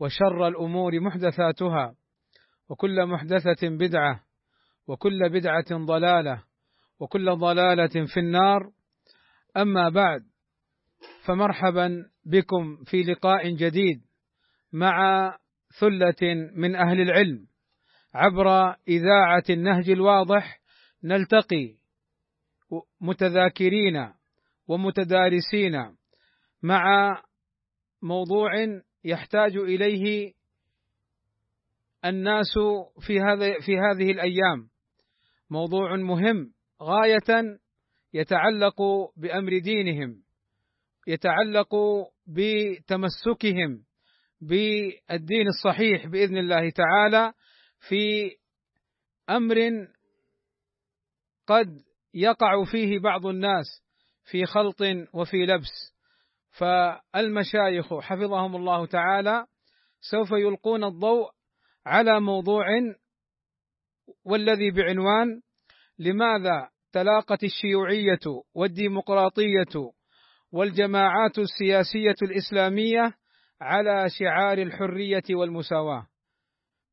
وشر الأمور محدثاتها وكل محدثة بدعة وكل بدعة ضلالة وكل ضلالة في النار. أما بعد فمرحبا بكم في لقاء جديد مع ثلة من أهل العلم. عبر إذاعة النهج الواضح نلتقي متذاكرين ومتدارسين مع موضوع يحتاج إليه الناس في هذا في هذه الأيام. موضوع مهم. غاية يتعلق بأمر دينهم يتعلق بتمسكهم بالدين الصحيح بإذن الله تعالى في أمر قد يقع فيه بعض الناس في خلط وفي لبس. فالمشايخ حفظهم الله تعالى سوف يلقون الضوء على موضوع والذي بعنوان لماذا تلاقت الشيوعية والديمقراطية والجماعات السياسية الإسلامية على شعار الحرية والمساواة.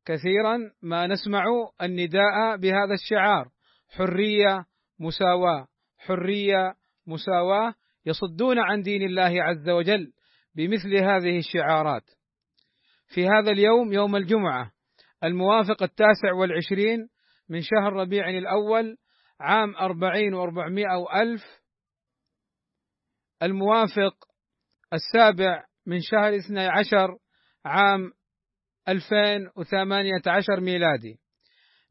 كثيرا ما نسمع النداء بهذا الشعار حرية مساواة حرية مساواة. يصدون عن دين الله عز وجل بمثل هذه الشعارات. في هذا اليوم يوم الجمعة الموافق التاسع والعشرين من شهر ربيع الأول عام أربعين وأربعمائة وألف الموافق السابع من شهر اثني عشر عام ألفين وثمانية عشر ميلادي.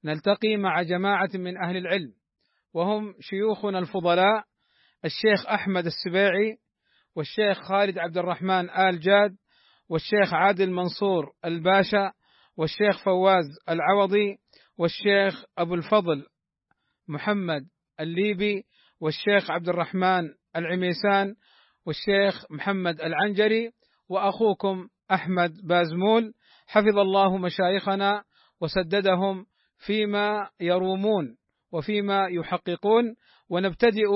نلتقي مع جماعة من أهل العلم وهم شيوخنا الفضلاء الشيخ أحمد السبيعي والشيخ خالد عبد الرحمن آل جاد والشيخ عادل منصور الباشا والشيخ فواز العوضي والشيخ أبو الفضل محمد الليبي والشيخ عبد الرحمن العميسان والشيخ محمد العنجري وأخوكم أحمد بازمول حفظ الله مشايخنا وسددهم فيما يرومون وفيما يحققون ونبتدئ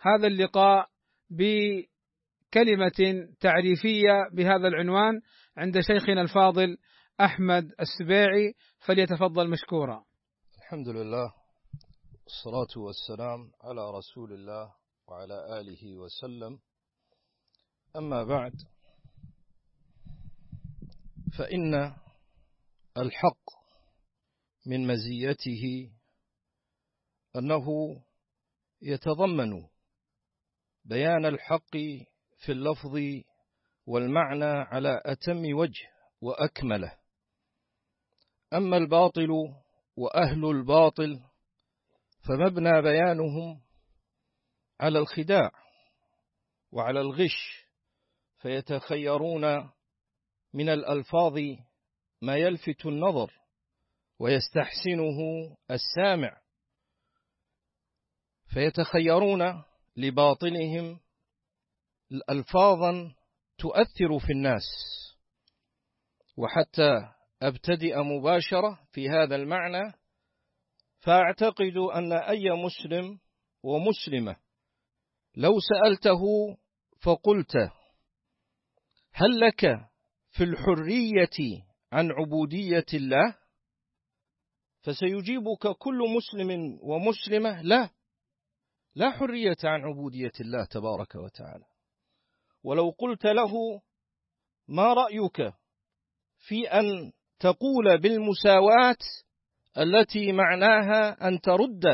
هذا اللقاء بكلمة تعريفية بهذا العنوان عند شيخنا الفاضل أحمد السبيعي فليتفضل مشكورا. الحمد لله والصلاة والسلام على رسول الله وعلى آله وسلم. أما بعد فإن الحق من مزيته أنه يتضمن بيان الحق في اللفظ والمعنى على أتم وجه وأكمله. أما الباطل وأهل الباطل فمبنى بيانهم على الخداع وعلى الغش فيتخيرون من الألفاظ ما يلفت النظر ويستحسنه السامع. فيتخيرون لباطنهم ألفاظا تؤثر في الناس وحتى أبتدئ مباشرة في هذا المعنى فأعتقد أن أي مسلم ومسلمة لو سألته فقلت هل لك في الحرية عن عبودية الله؟ فسيجيبك كل مسلم ومسلمة لا. لا حرية عن عبودية الله تبارك وتعالى. ولو قلت له ما رأيك في أن تقول بالمساواة التي معناها أن ترد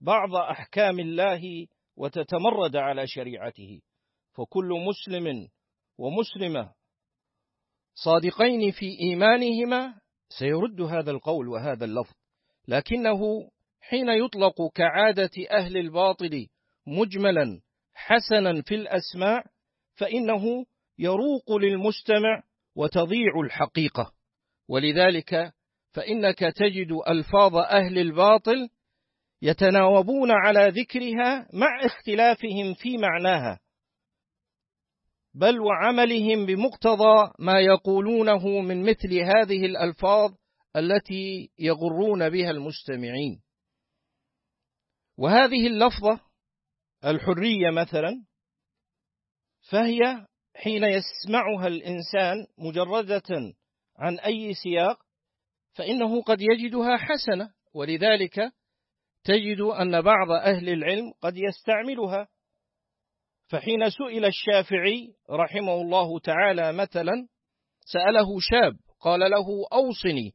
بعض أحكام الله وتتمرد على شريعته. فكل مسلم ومسلمة صادقين في إيمانهما سيرد هذا القول وهذا اللفظ. لكنه حين يطلق كعادة أهل الباطل مجملا حسنا في الأسماع فإنه يروق للمستمع وتضيع الحقيقة. ولذلك فإنك تجد ألفاظ أهل الباطل يتناوبون على ذكرها مع اختلافهم في معناها بل وعملهم بمقتضى ما يقولونه من مثل هذه الألفاظ التي يغرون بها المستمعين. وهذه اللفظة الحرية مثلا فهي حين يسمعها الإنسان مجردة عن أي سياق فإنه قد يجدها حسنة ولذلك تجد أن بعض أهل العلم قد يستعملها. فحين سئل الشافعي رحمه الله تعالى مثلا سأله شاب قال له أوصني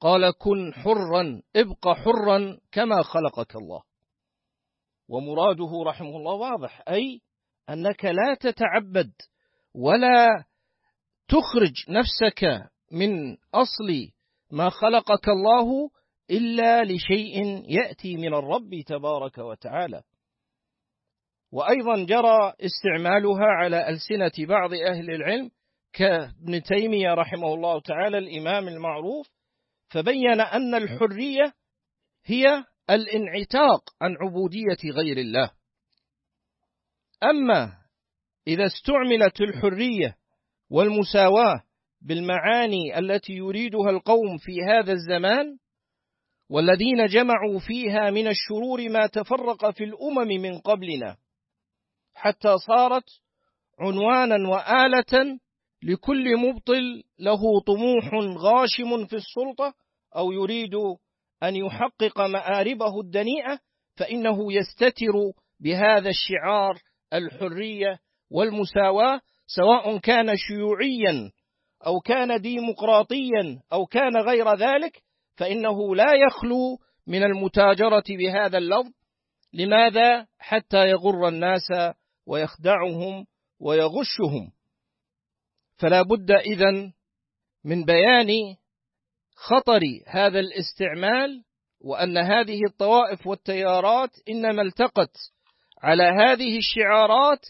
قال كن حرا ابق حرا كما خلقك الله. ومراده رحمه الله واضح أي أنك لا تتعبد ولا تخرج نفسك من أصل ما خلقك الله إلا لشيء يأتي من الرب تبارك وتعالى. وأيضا جرى استعمالها على ألسنة بعض أهل العلم كابن تيمية رحمه الله تعالى الإمام المعروف فبين أن الحرية هي الانعتاق عن عبودية غير الله. أما إذا استعملت الحرية والمساواة بالمعاني التي يريدها القوم في هذا الزمان والذين جمعوا فيها من الشرور ما تفرق في الأمم من قبلنا حتى صارت عنوانا وآلة لكل مبطل له طموح غاشم في السلطة أو يريد أن يحقق مآربه الدنيئة فإنه يستتر بهذا الشعار الحرية والمساواة سواء كان شيوعيا أو كان ديمقراطيا أو كان غير ذلك فإنه لا يخلو من المتاجرة بهذا اللفظ لماذا؟ حتى يغر الناس ويخدعهم ويغشهم فلا بد إذن من بيان خطر هذا الاستعمال وأن هذه الطوائف والتيارات إنما التقت على هذه الشعارات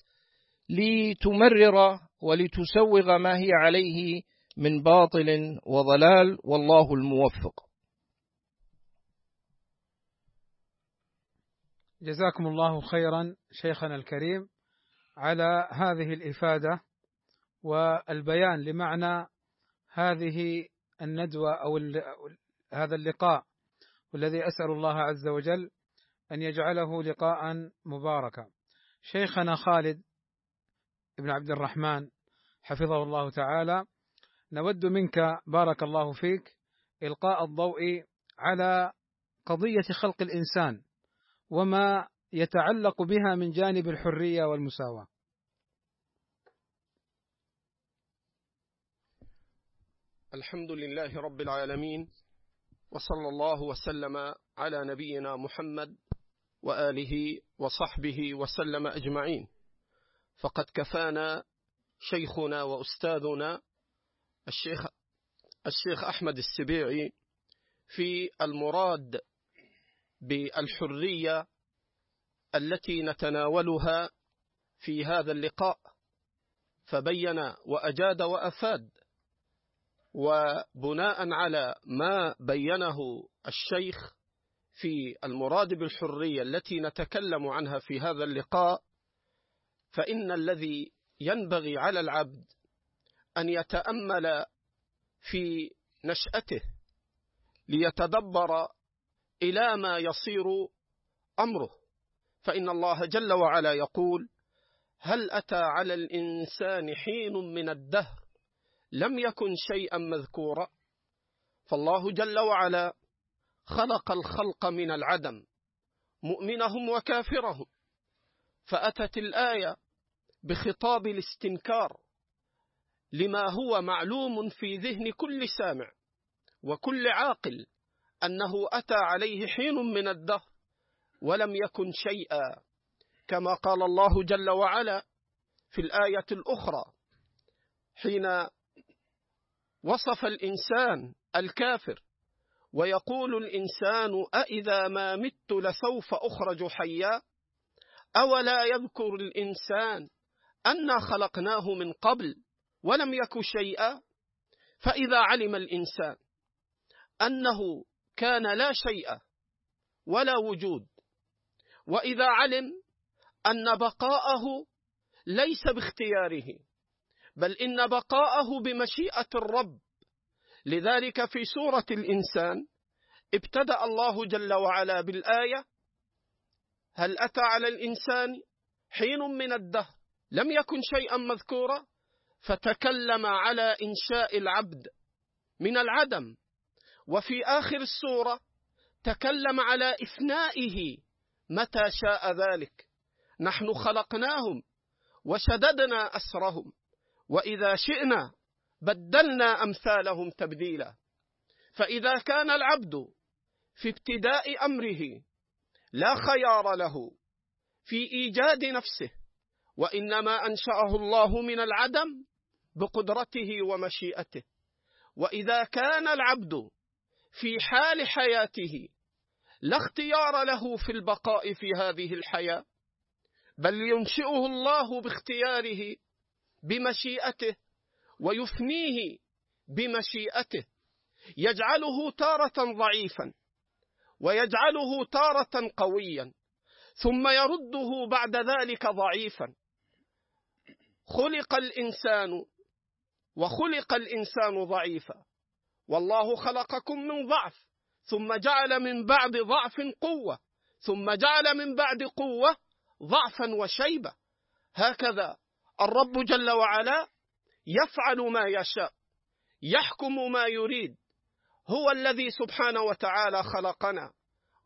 لتمرر ولتسوغ ما هي عليه من باطل وضلال والله الموفق. جزاكم الله خيرا شيخنا الكريم على هذه الإفادة والبيان لمعنى هذه الندوة أو هذا اللقاء والذي أسأل الله عز وجل أن يجعله لقاء مباركا. شيخنا خالد بن عبد الرحمن حفظه الله تعالى نود منك بارك الله فيك إلقاء الضوء على قضية خلق الإنسان وما يتعلق بها من جانب الحرية والمساواة. الحمد لله رب العالمين وصلى الله وسلم على نبينا محمد وآله وصحبه وسلم أجمعين. فقد كفانا شيخنا وأستاذنا الشيخ الشيخ أحمد السبيعي في المراد بالحرية التي نتناولها في هذا اللقاء فبين وأجاد وأفاد وبناء على ما بينه الشيخ في المراد بالحرية التي نتكلم عنها في هذا اللقاء فإن الذي ينبغي على العبد أن يتأمل في نشأته ليتدبر إلى ما يصير أمره. فإن الله جل وعلا يقول هل أتى على الإنسان حين من الدهر لم يكن شيئا مذكورا. فالله جل وعلا خلق الخلق من العدم مؤمنهم وكافرهم. فأتت الآية بخطاب الاستنكار لما هو معلوم في ذهن كل سامع وكل عاقل أنه أتى عليه حين من الدهر ولم يكن شيئا. كما قال الله جل وعلا في الآية الأخرى حين وصف الإنسان الكافر ويقول الإنسان أإذا ما مت لسوف أخرج حيا؟ أولا يذكر الإنسان أنا خلقناه من قبل ولم يك شيئا؟ فإذا علم الإنسان أنه كان لا شيء ولا وجود وإذا علم أن بقاءه ليس باختياره. بل إن بقاءه بمشيئة الرب. لذلك في سورة الإنسان ابتدأ الله جل وعلا بالآية هل أتى على الإنسان حين من الدهر لم يكن شيئا مذكورا؟ فتكلم على إنشاء العبد من العدم. وفي آخر السورة تكلم على إفنائه متى شاء ذلك. نحن خلقناهم وشددنا أسرهم. وإذا شئنا بدلنا أمثالهم تبديلا. فإذا كان العبد في ابتداء أمره لا خيار له في إيجاد نفسه وإنما أنشأه الله من العدم بقدرته ومشيئته. وإذا كان العبد في حال حياته لا اختيار له في البقاء في هذه الحياة بل ينشئه الله باختياره بمشيئته ويفنيه بمشيئته. يجعله تارة ضعيفا ويجعله تارة قويا ثم يرده بعد ذلك ضعيفا. خلق الإنسان وخلق الإنسان ضعيفا. والله خلقكم من ضعف ثم جعل من بعد ضعف قوة ثم جعل من بعد قوة ضعفا وشيبة. هكذا الرب جل وعلا يفعل ما يشاء يحكم ما يريد هو الذي سبحانه وتعالى خلقنا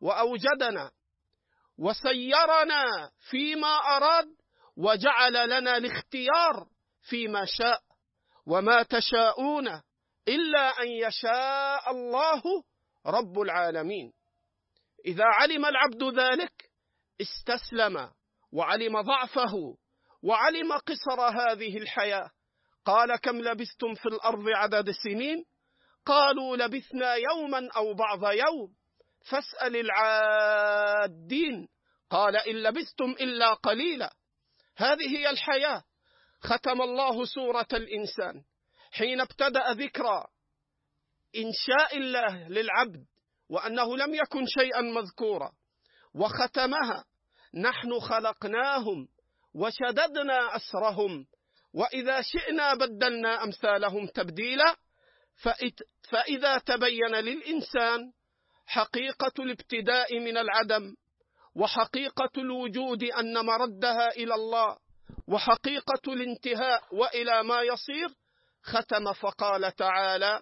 وأوجدنا وسيرنا فيما أراد وجعل لنا الاختيار فيما شاء وما تشاءون إلا أن يشاء الله رب العالمين. إذا علم العبد ذلك استسلم وعلم ضعفه وعلم قصر هذه الحياة. قال كم لبثتم في الأرض عدد السنين قالوا لبثنا يوما أو بعض يوم. فاسأل العادين. قال إن لبثتم إلا قليلا. هذه هي الحياة. ختم الله سورة الإنسان. حين ابتدأ ذكرى إنشاء الله للعبد وأنه لم يكن شيئا مذكورا. وختمها. نحن خلقناهم. وشددنا أسرهم وإذا شئنا بدلنا أمثالهم تبديلا فإذا تبين للإنسان حقيقة الابتداء من العدم وحقيقة الوجود أن مردها إلى الله وحقيقة الانتهاء وإلى ما يصير ختم فقال تعالى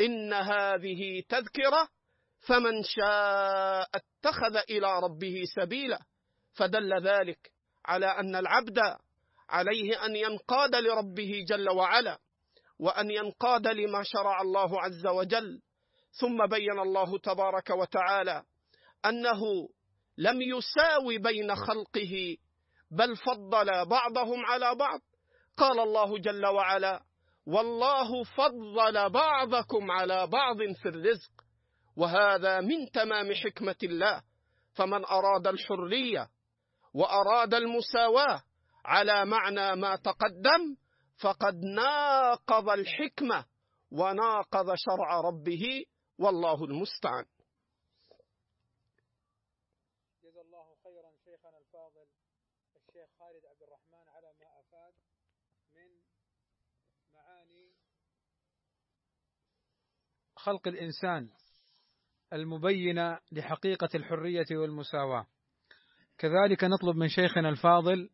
إن هذه تذكرة فمن شاء اتخذ إلى ربه سبيلا فدل ذلك على أن العبد عليه أن ينقاد لربه جل وعلا وأن ينقاد لما شرع الله عز وجل. ثم بين الله تبارك وتعالى أنه لم يساوي بين خلقه بل فضل بعضهم على بعض. قال الله جل وعلا والله فضل بعضكم على بعض في الرزق وهذا من تمام حكمة الله. فمن أراد الحرية وأراد المساواة على معنى ما تقدم فقد ناقض الحكمة وناقض شرع ربه والله المستعان. جزا الله خيرا شيخنا الفاضل الشيخ خالد عبد الرحمن على ما أفاد من معاني خلق الإنسان المبينة لحقيقة الحرية والمساواة. كذلك نطلب من شيخنا الفاضل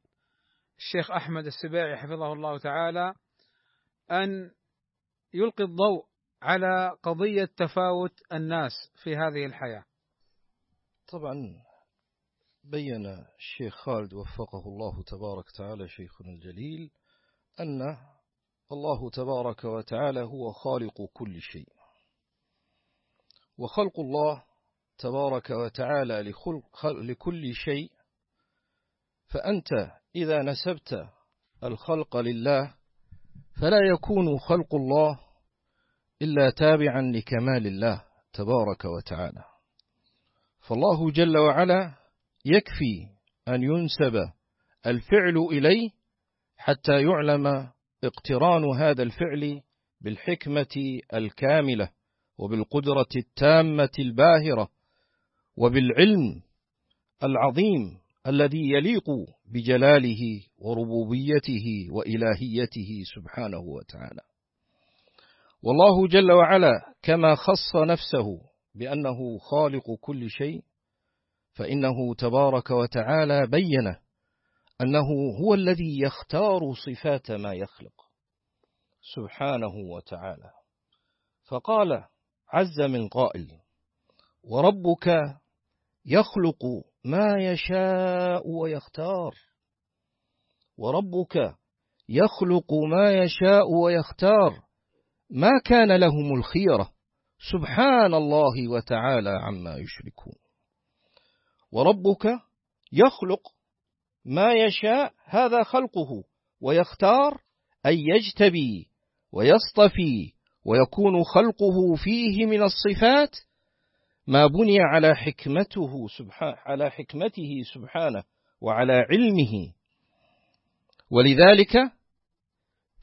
الشيخ أحمد السباعي حفظه الله تعالى أن يلقي الضوء على قضية تفاوت الناس في هذه الحياة. طبعا بين الشيخ خالد وفقه الله تبارك وتعالى شيخنا الجليل أن الله تبارك وتعالى هو خالق كل شيء. وخلق الله تبارك وتعالى لخلق لكل شيء فأنت إذا نسبت الخلق لله فلا يكون خلق الله إلا تابعا لكمال الله تبارك وتعالى. فالله جل وعلا يكفي أن ينسب الفعل إليه حتى يعلم اقتران هذا الفعل بالحكمة الكاملة وبالقدرة التامة الباهرة وبالعلم العظيم الذي يليق بجلاله وربوبيته وإلهيته سبحانه وتعالى. والله جل وعلا كما خص نفسه بأنه خالق كل شيء فإنه تبارك وتعالى بين أنه هو الذي يختار صفات ما يخلق سبحانه وتعالى. فقال عز من قائل وربك يخلق ما يشاء ويختار. وربك يخلق ما يشاء ويختار. ما كان لهم الخيرة. سبحان الله وتعالى عما يشركون. وربك يخلق ما يشاء هذا خلقه ويختار أن يجتبي ويصطفي ويكون خلقه فيه من الصفات ما بني على حكمته سبحانه على حكمته سبحانه وعلى علمه. ولذلك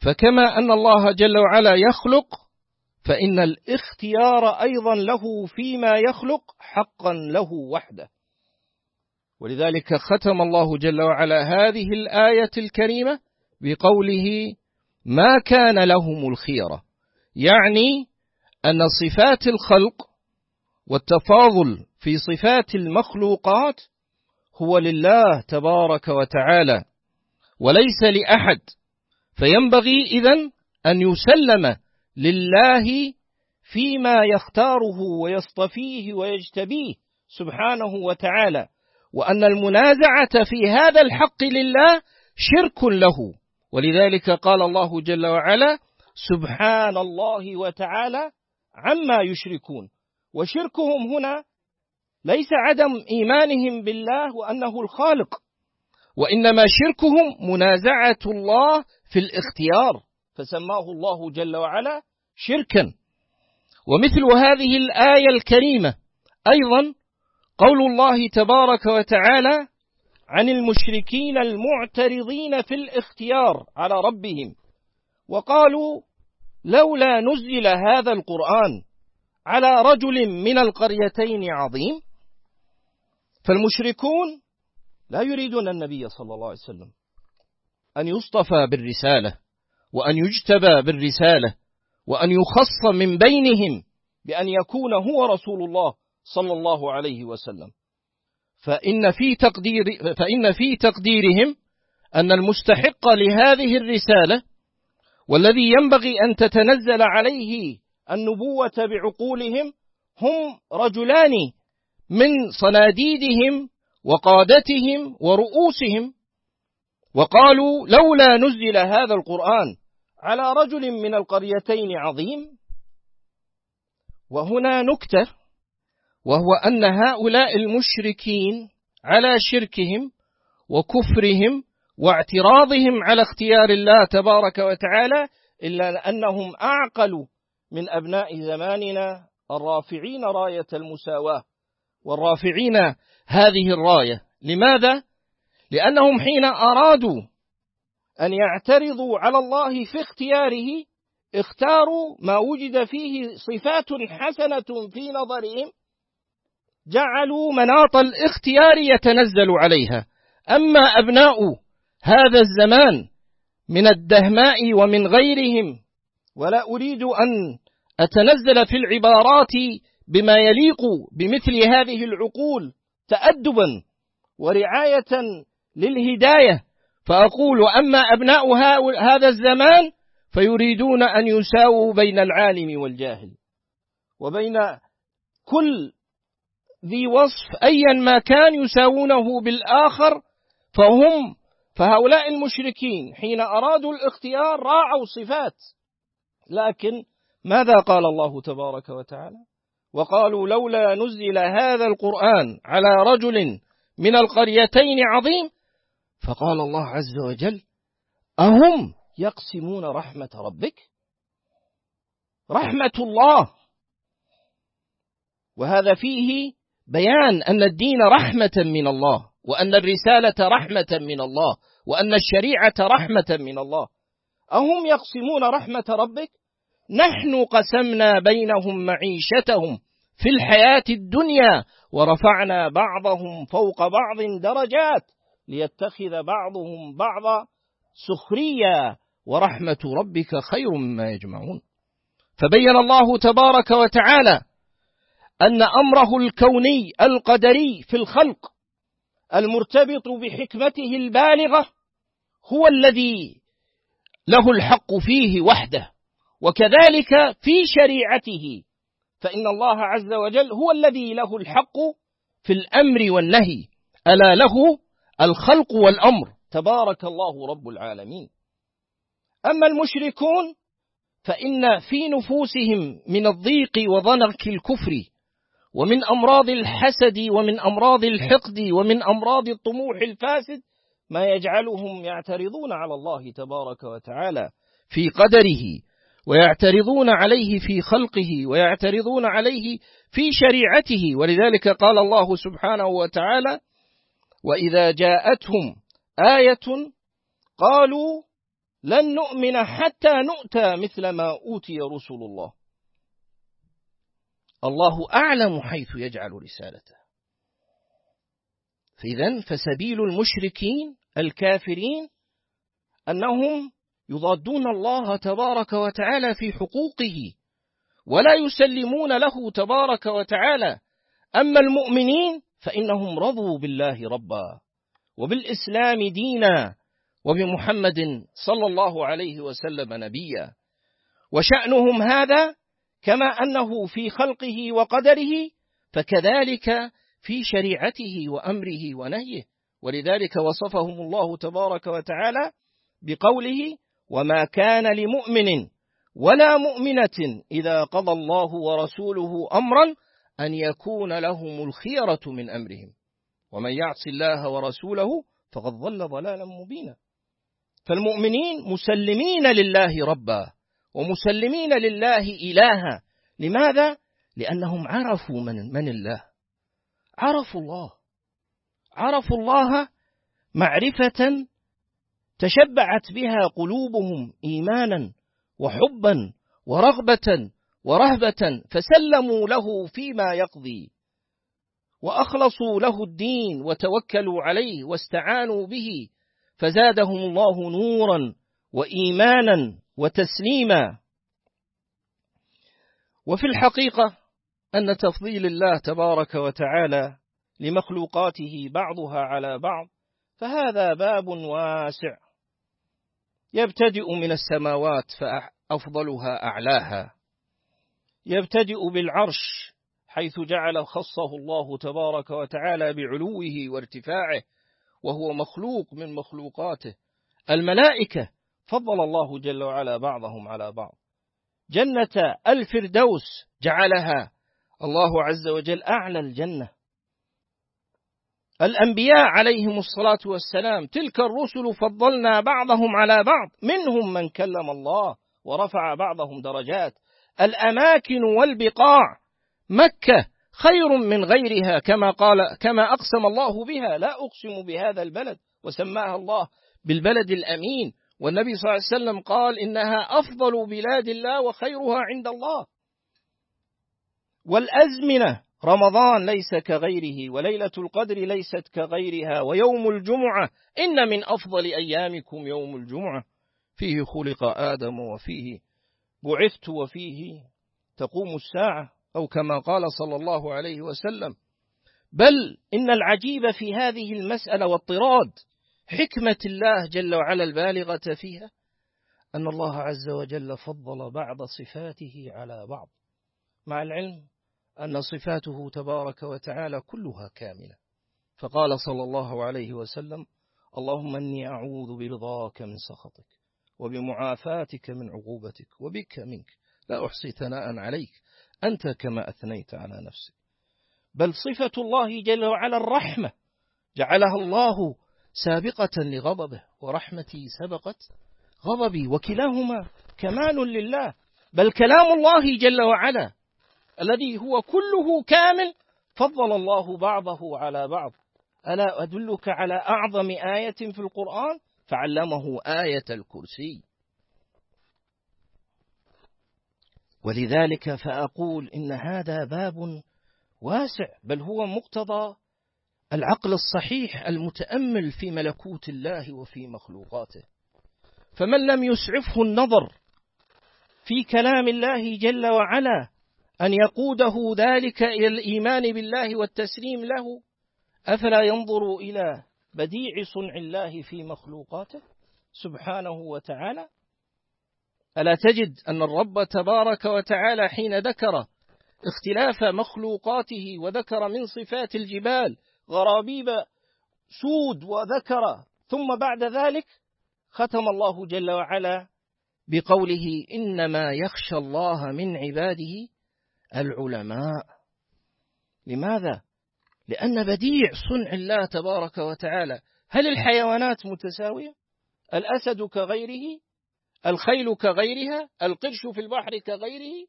فكما أن الله جل وعلا يخلق فإن الاختيار أيضا له فيما يخلق حقا له وحده. ولذلك ختم الله جل وعلا هذه الآية الكريمة بقوله ما كان لهم الخيرة. يعني أن صفات الخلق والتفاضل في صفات المخلوقات هو لله تبارك وتعالى وليس لأحد. فينبغي إذن أن يسلم لله فيما يختاره ويصطفيه ويجتبيه سبحانه وتعالى وأن المنازعة في هذا الحق لله شرك له. ولذلك قال الله جل وعلا سبحان الله وتعالى عما يشركون. وشركهم هنا ليس عدم إيمانهم بالله وأنه الخالق وإنما شركهم منازعة الله في الاختيار فسماه الله جل وعلا شركا. ومثل هذه الآية الكريمة أيضا قول الله تبارك وتعالى عن المشركين المعترضين في الاختيار على ربهم وقالوا لولا نزل هذا القرآن على رجل من القريتين عظيم. فالمشركون لا يريدون النبي صلى الله عليه وسلم أن يصطفى بالرسالة وأن يجتبى بالرسالة وأن يخص من بينهم بأن يكون هو رسول الله صلى الله عليه وسلم. فإن في تقدير فإن في تقديرهم أن المستحق لهذه الرسالة والذي ينبغي أن تتنزل عليه النبوة بعقولهم هم رجلان من صناديدهم وقادتهم ورؤوسهم. وقالوا لولا نزل هذا القرآن على رجل من القريتين عظيم. وهنا نكتة وهو أن هؤلاء المشركين على شركهم وكفرهم واعتراضهم على اختيار الله تبارك وتعالى إلا أنهم أعقلوا من أبناء زماننا الرافعين راية المساواة. والرافعين هذه الراية. لماذا؟ لأنهم حين أرادوا أن يعترضوا على الله في اختياره اختاروا ما وجد فيه صفات حسنة في نظرهم جعلوا مناط الاختيار يتنزل عليها. أما أبناء هذا الزمان من الدهماء ومن غيرهم ولا أريد أن أتنزل في العبارات بما يليق بمثل هذه العقول تأدبا ورعاية للهداية. فأقول أما أبناء هذا الزمان فيريدون أن يساووا بين العالم والجاهل وبين كل ذي وصف أيا ما كان يساوونه بالآخر فهم فهؤلاء المشركين حين أرادوا الاختيار راعوا صفات. لكن ماذا قال الله تبارك وتعالى؟ وقالوا لولا نزل هذا القرآن على رجل من القريتين عظيم فقال الله عز وجل أهم يقسمون رحمة ربك؟ رحمة الله. وهذا فيه بيان أن الدين رحمة من الله وأن الرسالة رحمة من الله وأن الشريعة رحمة من الله. أهم يقسمون رحمة ربك؟ نحن قسمنا بينهم معيشتهم في الحياة الدنيا ورفعنا بعضهم فوق بعض درجات ليتخذ بعضهم بعضا سخريا ورحمة ربك خير مما يجمعون. فبين الله تبارك وتعالى أن أمره الكوني القدري في الخلق المرتبط بحكمته البالغة هو الذي له الحق فيه وحده. وكذلك في شريعته. فإن الله عز وجل هو الذي له الحق في الأمر والنهي. ألا له الخلق والأمر. تبارك الله رب العالمين. أما المشركون فإن في نفوسهم من الضيق وضنك الكفر ومن أمراض الحسد ومن أمراض الحقد ومن أمراض الطموح الفاسد ما يجعلهم يعترضون على الله تبارك وتعالى في قدره. ويعترضون عليه في خلقه ويعترضون عليه في شريعته. ولذلك قال الله سبحانه وتعالى وإذا جاءتهم آية قالوا لن نؤمن حتى نؤتى مثل ما أوتي رسل الله. الله أعلم حيث يجعل رسالته. فإذا فسبيل المشركين الكافرين أنهم يضادون الله تبارك وتعالى في حقوقه ولا يسلمون له تبارك وتعالى. أما المؤمنين فإنهم رضوا بالله ربا وبالإسلام دينا وبمحمد صلى الله عليه وسلم نبيا. وشأنهم هذا كما أنه في خلقه وقدره فكذلك في شريعته وأمره ونهيه. ولذلك وصفهم الله تبارك وتعالى بقوله وما كان لمؤمن ولا مؤمنة إذا قضى الله ورسوله أمرا أن يكون لهم الخيرة من أمرهم. ومن يعص الله ورسوله فقد ضل ضلالا مبينا. فالمؤمنين مسلمين لله ربا ومسلمين لله إلها. لماذا؟ لأنهم عرفوا من, من الله. عرفوا الله. عرفوا الله معرفة تشبعت بها قلوبهم إيمانا وحبا ورغبة ورهبة فسلموا له فيما يقضي وأخلصوا له الدين وتوكلوا عليه واستعانوا به فزادهم الله نورا وإيمانا وتسليما. وفي الحقيقة أن تفضيل الله تبارك وتعالى لمخلوقاته بعضها على بعض فهذا باب واسع. يبتدئ من السماوات فأفضلها أعلاها. يبتدئ بالعرش حيث جعل خصه الله تبارك وتعالى بعلوه وارتفاعه وهو مخلوق من مخلوقاته. الملائكة فضل الله جل وعلا بعضهم على بعض. جنة الفردوس جعلها. الله عز وجل أعلى الجنة. الأنبياء عليهم الصلاة والسلام تلك الرسل فضلنا بعضهم على بعض منهم من كلم الله ورفع بعضهم درجات. الأماكن والبقاع مكة خير من غيرها كما قال كما أقسم الله بها لا أقسم بهذا البلد وسماها الله بالبلد الأمين. والنبي صلى الله عليه وسلم قال إنها أفضل بلاد الله وخيرها عند الله. والأزمنة رمضان ليس كغيره وليلة القدر ليست كغيرها ويوم الجمعة إن من أفضل أيامكم يوم الجمعة. فيه خلق آدم وفيه بعثت وفيه تقوم الساعة أو كما قال صلى الله عليه وسلم. بل إن العجيب في هذه المسألة واضطراد حكمة الله جل وعلا البالغة فيها أن الله عز وجل فضل بعض صفاته على بعض. مع العلم أن صفاته تبارك وتعالى كلها كاملة. فقال صلى الله عليه وسلم اللهم أني أعوذ برضاك من سخطك وبمعافاتك من عقوبتك وبك منك لا أحصي ثناء عليك أنت كما أثنيت على نفسك بل صفة الله جل وعلا الرحمة جعلها الله سابقة لغضبه ورحمتي سبقت غضبي وكلاهما كمال لله. بل كلام الله جل وعلا الذي هو كله كامل فضل الله بعضه على بعض. ألا أدلك على أعظم آية في القرآن؟ فعلمه آية الكرسي. ولذلك فأقول إن هذا باب واسع بل هو مقتضى العقل الصحيح المتأمل في ملكوت الله وفي مخلوقاته. فمن لم يسعفه النظر في كلام الله جل وعلا أن يقوده ذلك إلى الإيمان بالله والتسليم له؟ أفلا ينظر إلى بديع صنع الله في مخلوقاته سبحانه وتعالى؟ ألا تجد أن الرب تبارك وتعالى حين ذكر اختلاف مخلوقاته وذكر من صفات الجبال غرابيب سود وذكر ثم بعد ذلك ختم الله جل وعلا بقوله إنما يخشى الله من عباده العلماء. لماذا؟ لأن بديع صنع الله تبارك وتعالى. هل الحيوانات متساوية؟ الأسد كغيره؟ الخيل كغيرها؟ القرش في البحر كغيره؟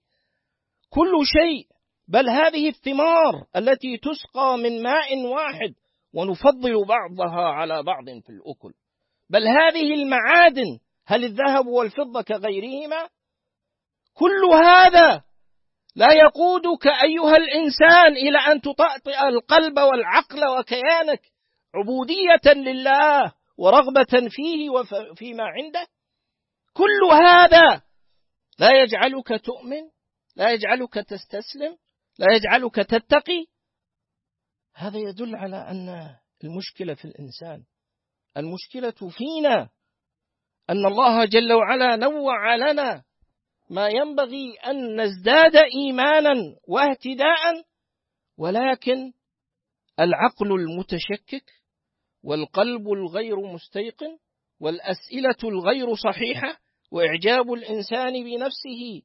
كل شيء. بل هذه الثمار التي تسقى من ماء واحد ونفضل بعضها على بعض في الأكل. بل هذه المعادن هل الذهب والفضة كغيرهما؟ كل هذا لا يقودك أيها الإنسان إلى أن تطأطئ القلب والعقل وكيانك عبودية لله ورغبة فيه وفيما عنده؟ كل هذا لا يجعلك تؤمن لا يجعلك تستسلم لا يجعلك تتقي؟ هذا يدل على أن المشكلة في الإنسان. المشكلة فينا. أن الله جل وعلا نوع لنا ما ينبغي أن نزداد إيمانا واهتداء ولكن العقل المتشكك والقلب الغير مستيقن والأسئلة الغير صحيحة وإعجاب الإنسان بنفسه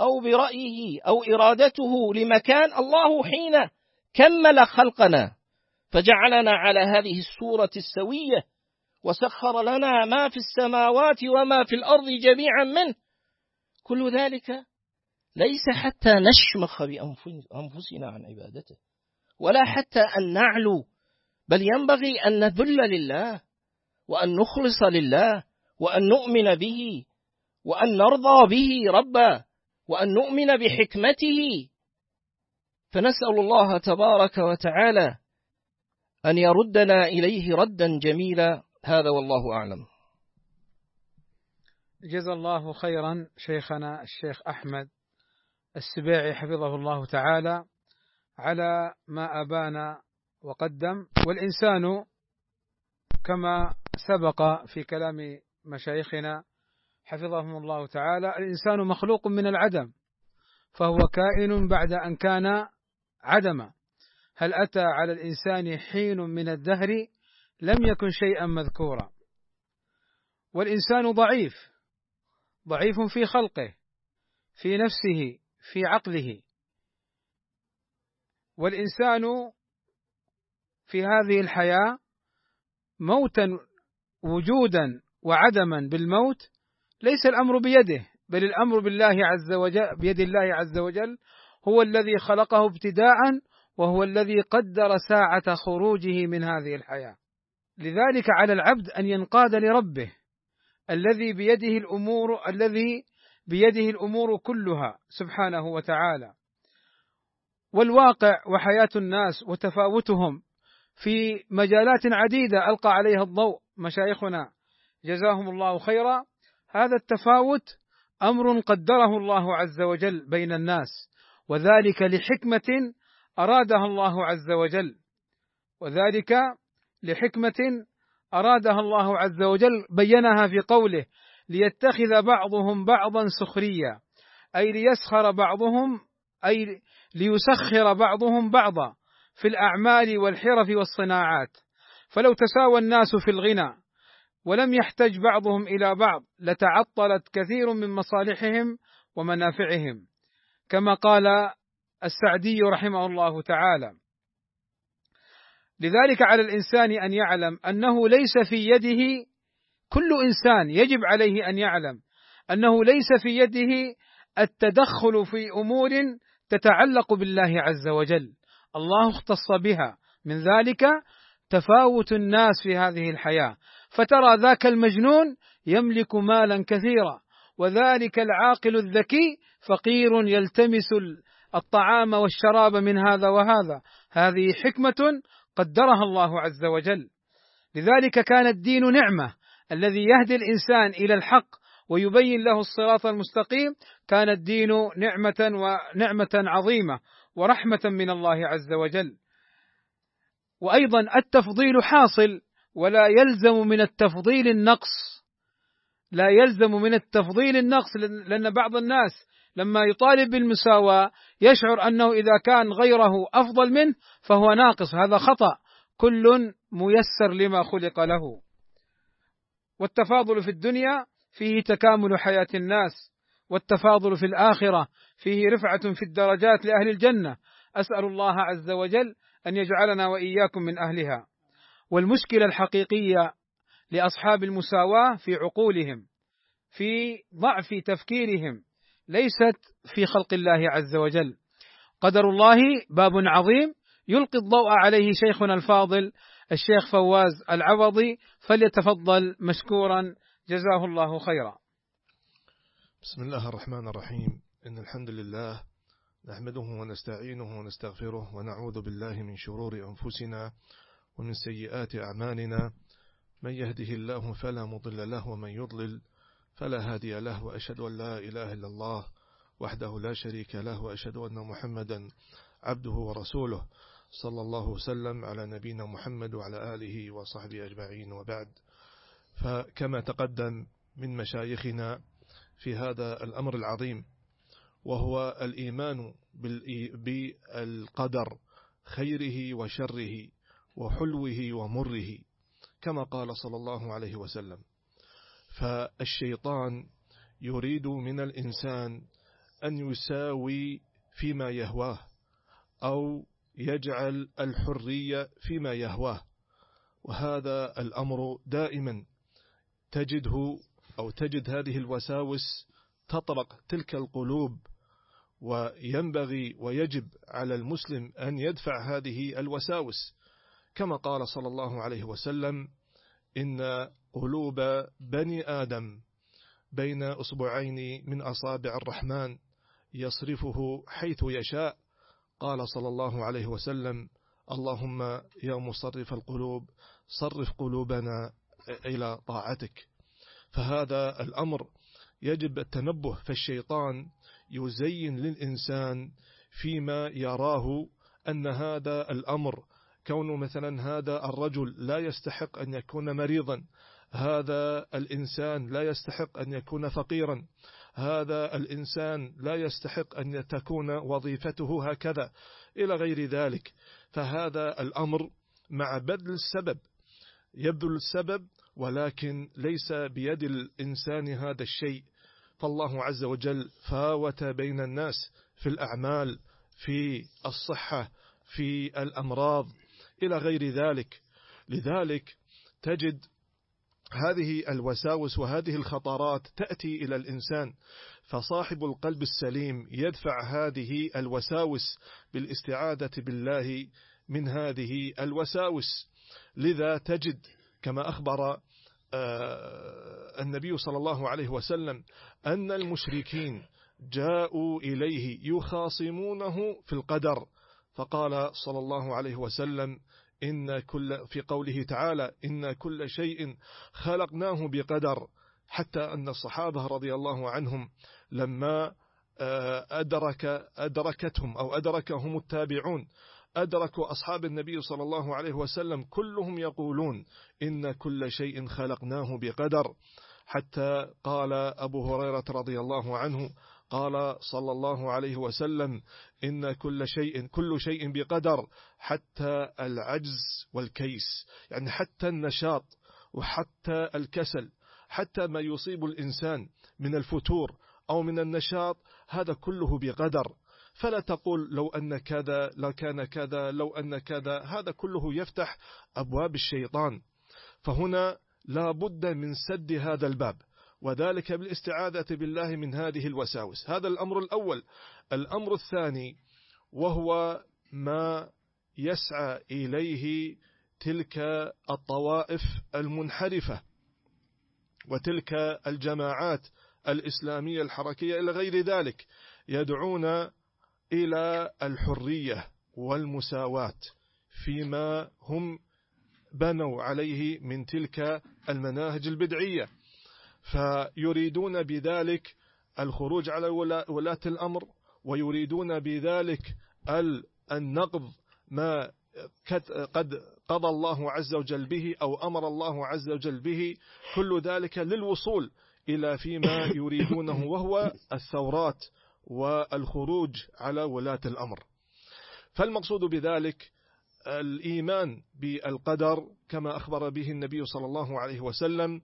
أو برأيه أو إرادته لمكان الله حين كمل خلقنا فجعلنا على هذه الصورة السوية وسخر لنا ما في السماوات وما في الأرض جميعا منه. كل ذلك ليس حتى نشمخ بأنفسنا عن عبادته ولا حتى أن نعلو بل ينبغي أن نذل لله وأن نخلص لله وأن نؤمن به وأن نرضى به ربا وأن نؤمن بحكمته. فنسأل الله تبارك وتعالى أن يردنا إليه ردا جميلا. هذا والله أعلم. جزا الله خيرا شيخنا الشيخ أحمد السبيعي حفظه الله تعالى على ما أبان وقدم. والإنسان كما سبق في كلام مشايخنا حفظهم الله تعالى الإنسان مخلوق من العدم فهو كائن بعد أن كان عدما. هل أتى على الإنسان حين من الدهر؟ لم يكن شيئا مذكورا. والإنسان ضعيف ضعيف في خلقه في نفسه في عقله. والإنسان في هذه الحياة موتا وجودا وعدما بالموت ليس الأمر بيده بل الأمر بالله عز وجل بيد الله عز وجل هو الذي خلقه ابتداء وهو الذي قدر ساعة خروجه من هذه الحياة. لذلك على العبد أن ينقاد لربه. الذي بيده الأمور الذي بيده الأمور كلها سبحانه وتعالى. والواقع وحياة الناس وتفاوتهم في مجالات عديدة ألقى عليها الضوء مشايخنا. جزاهم الله خيرا. هذا التفاوت أمر قدره الله عز وجل بين الناس وذلك لحكمة أرادها الله عز وجل وذلك لحكمة أرادها الله عز وجل بينها في قوله ليتخذ بعضهم بعضا سخريا. أي ليسخر بعضهم أي ليسخر بعضهم بعضا في الأعمال والحرف والصناعات. فلو تساوى الناس في الغنى ولم يحتج بعضهم إلى بعض لتعطلت كثير من مصالحهم ومنافعهم. كما قال السعدي رحمه الله تعالى لذلك على الإنسان أن يعلم أنه ليس في يده كل إنسان يجب عليه أن يعلم أنه ليس في يده التدخل في أمور تتعلق بالله عز وجل. الله اختص بها. من ذلك تفاوت الناس في هذه الحياة. فترى ذاك المجنون يملك مالا كثيرا وذلك العاقل الذكي فقير يلتمس الطعام والشراب من هذا وهذا. هذه حكمة قدرها الله عز وجل. لذلك كان الدين نعمة. الذي يهدي الإنسان إلى الحق ويبين له الصراط المستقيم كان الدين نعمة ونعمة عظيمة ورحمة من الله عز وجل. وأيضا التفضيل حاصل ولا يلزم من التفضيل النقص. لا يلزم من التفضيل النقص لأن بعض الناس لما يطالب بالمساواة يشعر أنه إذا كان غيره أفضل منه فهو ناقص هذا خطأ. كل ميسر لما خلق له. والتفاضل في الدنيا فيه تكامل حياة الناس والتفاضل في الآخرة فيه رفعة في الدرجات لأهل الجنة. أسأل الله عز وجل أن يجعلنا وإياكم من أهلها. والمشكلة الحقيقية لأصحاب المساواة في عقولهم في ضعف تفكيرهم. ليست في خلق الله عز وجل. قدر الله باب عظيم يلقي الضوء عليه شيخنا الفاضل الشيخ فواز العوضي فليتفضل مشكورا. جزاه الله خيرا. بسم الله الرحمن الرحيم. إن الحمد لله نحمده ونستعينه ونستغفره ونعوذ بالله من شرور أنفسنا ومن سيئات أعمالنا. من يهده الله فلا مضل له ومن يضلل فلا هادي له وأشهد أن لا إله إلا الله وحده لا شريك له وأشهد أن محمدا عبده ورسوله. صلى الله وسلم على نبينا محمد وعلى آله وصحبه أجمعين وبعد. فكما تقدم من مشايخنا في هذا الأمر العظيم وهو الإيمان بالقدر خيره وشره وحلوه ومره كما قال صلى الله عليه وسلم. فالشيطان يريد من الإنسان أن يساوي فيما يهواه أو يجعل الحرية فيما يهواه. وهذا الأمر دائما تجده أو تجد هذه الوساوس تطرق تلك القلوب وينبغي ويجب على المسلم أن يدفع هذه الوساوس. كما قال صلى الله عليه وسلم إن قلوب بني آدم بين أصبعين من أصابع الرحمن يصرفه حيث يشاء. قال صلى الله عليه وسلم اللهم يا مصرف القلوب صرف قلوبنا إلى طاعتك. فهذا الأمر يجب التنبه فالشيطان يزين للإنسان فيما يراه أن هذا الأمر كونه مثلا هذا الرجل لا يستحق أن يكون مريضا هذا الإنسان لا يستحق أن يكون فقيرا. هذا الإنسان لا يستحق أن تكون وظيفته هكذا. إلى غير ذلك فهذا الأمر مع بذل السبب. يبذل السبب ولكن ليس بيد الإنسان هذا الشيء. فالله عز وجل فاوت بين الناس في الأعمال في الصحة في الأمراض. إلى غير ذلك. لذلك تجد هذه الوساوس وهذه الخطرات تأتي إلى الإنسان فصاحب القلب السليم يدفع هذه الوساوس بالاستعادة بالله من هذه الوساوس. لذا تجد كما أخبر آه، النبي صلى الله عليه وسلم أن المشركين جاءوا إليه يخاصمونه في القدر فقال صلى الله عليه وسلم إن كل في قوله تعالى إن كل شيء خلقناه بقدر حتى أن الصحابة رضي الله عنهم لما آه، أدرك أدركتهم أو أدركهم التابعون أدركوا أصحاب النبي صلى الله عليه وسلم كلهم يقولون إن كل شيء خلقناه بقدر حتى قال أبو هريرة رضي الله عنه قال صلى الله عليه وسلم إن كل شيء كل شيء بقدر حتى العجز والكيس. يعني حتى النشاط وحتى الكسل حتى ما يصيب الإنسان من الفتور أو من النشاط هذا كله بقدر. فلا تقول لو أن كذا لكان كذا لو أن كذا هذا كله يفتح أبواب الشيطان. فهنا لا بد من سد هذا الباب. وذلك بالاستعاذة بالله من هذه الوساوس. هذا الأمر الأول. الأمر الثاني وهو ما يسعى إليه تلك الطوائف المنحرفة وتلك الجماعات الإسلامية الحركية إلى غير ذلك يدعون إلى الحرية والمساواة فيما هم بنوا عليه من تلك المناهج البدعية. فيريدون بذلك الخروج على ولاة الأمر ويريدون بذلك النقض ما قد قضى الله عز وجل به أو أمر الله عز وجل به. كل ذلك للوصول إلى فيما يريدونه وهو الثورات والخروج على ولاة الأمر. فالمقصود بذلك الإيمان بالقدر كما أخبر به النبي صلى الله عليه وسلم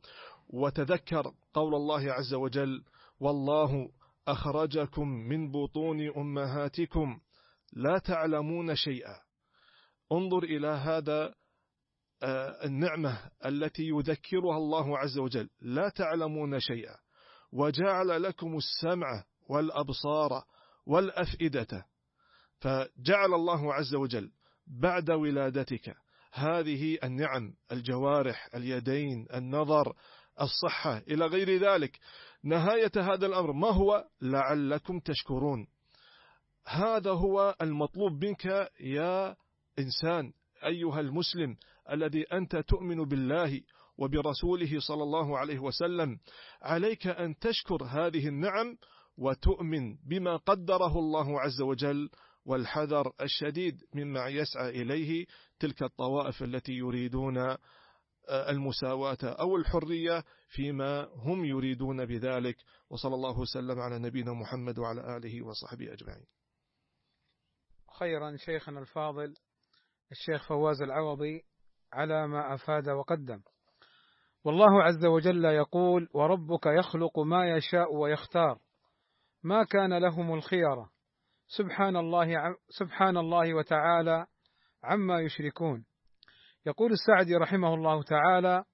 وتذكر قول الله عز وجل والله أخرجكم من بطون أمهاتكم لا تعلمون شيئا. انظر إلى هذا آه، النعمة التي يذكرها الله عز وجل لا تعلمون شيئا. وجعل لكم السمع والأبصار والأفئدة. فجعل الله عز وجل بعد ولادتك هذه النعم الجوارح اليدين النظر الصحة إلى غير ذلك. نهاية هذا الأمر ما هو؟ لعلكم تشكرون. هذا هو المطلوب منك يا إنسان أيها المسلم الذي أنت تؤمن بالله وبرسوله صلى الله عليه وسلم. عليك أن تشكر هذه النعم وتؤمن بما قدره الله عز وجل والحذر الشديد مما يسعى إليه تلك الطوائف التي يريدون المساواة أو الحرية فيما هم يريدون بذلك. وصلى الله وسلم على نبينا محمد وعلى آله وصحبه أجمعين. خيرا شيخنا الفاضل الشيخ فواز العوضي على ما أفاد وقدم. والله عز وجل يقول وربك يخلق ما يشاء ويختار. ما كان لهم الخيرة سبحان الله سبحان الله وتعالى عما يشركون. يقول السعدي رحمه الله تعالى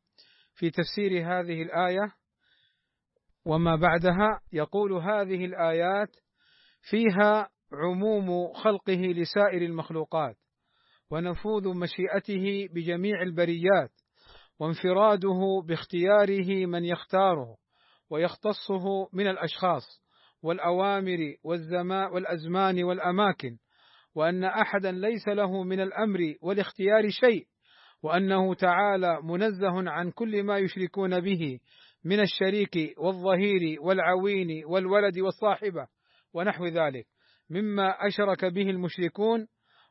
في تفسير هذه الآية وما بعدها يقول هذه الآيات فيها عموم خلقه لسائر المخلوقات ونفوذ مشيئته بجميع البريات وانفراده باختياره من يختاره ويختصه من الأشخاص والأوامر والزمان والأزمان والأماكن وأن أحدا ليس له من الأمر والاختيار شيء وأنه تعالى منزه عن كل ما يشركون به من الشريك والظهير والعوين والولد والصاحبة ونحو ذلك مما أشرك به المشركون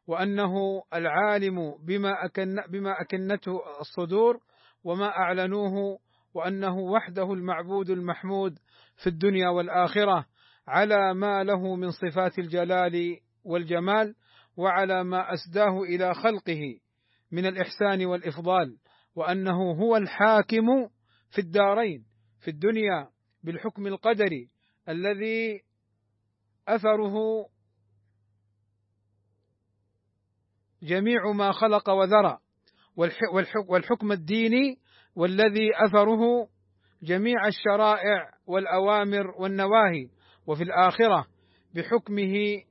وأنه العالم بما أكن بما أكنته الصدور وما أعلنوه وأنه وحده المعبود المحمود في الدنيا والآخرة على ما له من صفات الجلال والجمال وعلى ما أسداه إلى خلقه. من الإحسان والإفضال وأنه هو الحاكم في الدارين في الدنيا بالحكم القدري الذي أثره جميع ما خلق وذرى والحكم الديني والذي أثره جميع الشرائع والأوامر والنواهي وفي الآخرة بحكمه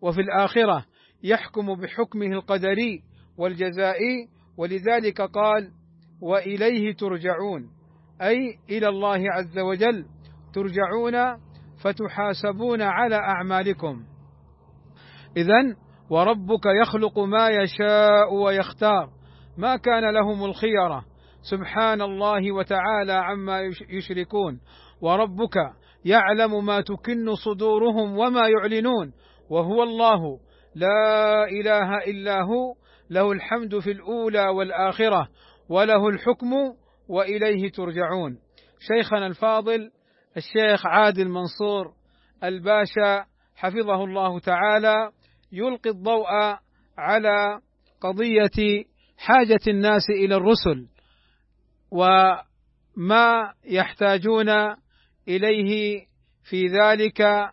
وفي الآخرة يحكم بحكمه القدري والجزائي ولذلك قال وإليه ترجعون. أي إلى الله عز وجل ترجعون فتحاسبون على أعمالكم. اذا وربك يخلق ما يشاء ويختار. ما كان لهم الخيره سبحان الله وتعالى عما يشركون. وربك يعلم ما تكن صدورهم وما يعلنون. وهو الله. لا إله إلا هو. له الحمد في الأولى والآخرة وله الحكم وإليه ترجعون. شيخنا الفاضل الشيخ عادل منصور الباشا حفظه الله تعالى يلقي الضوء على قضية حاجة الناس إلى الرسل وما يحتاجون إليه في ذلك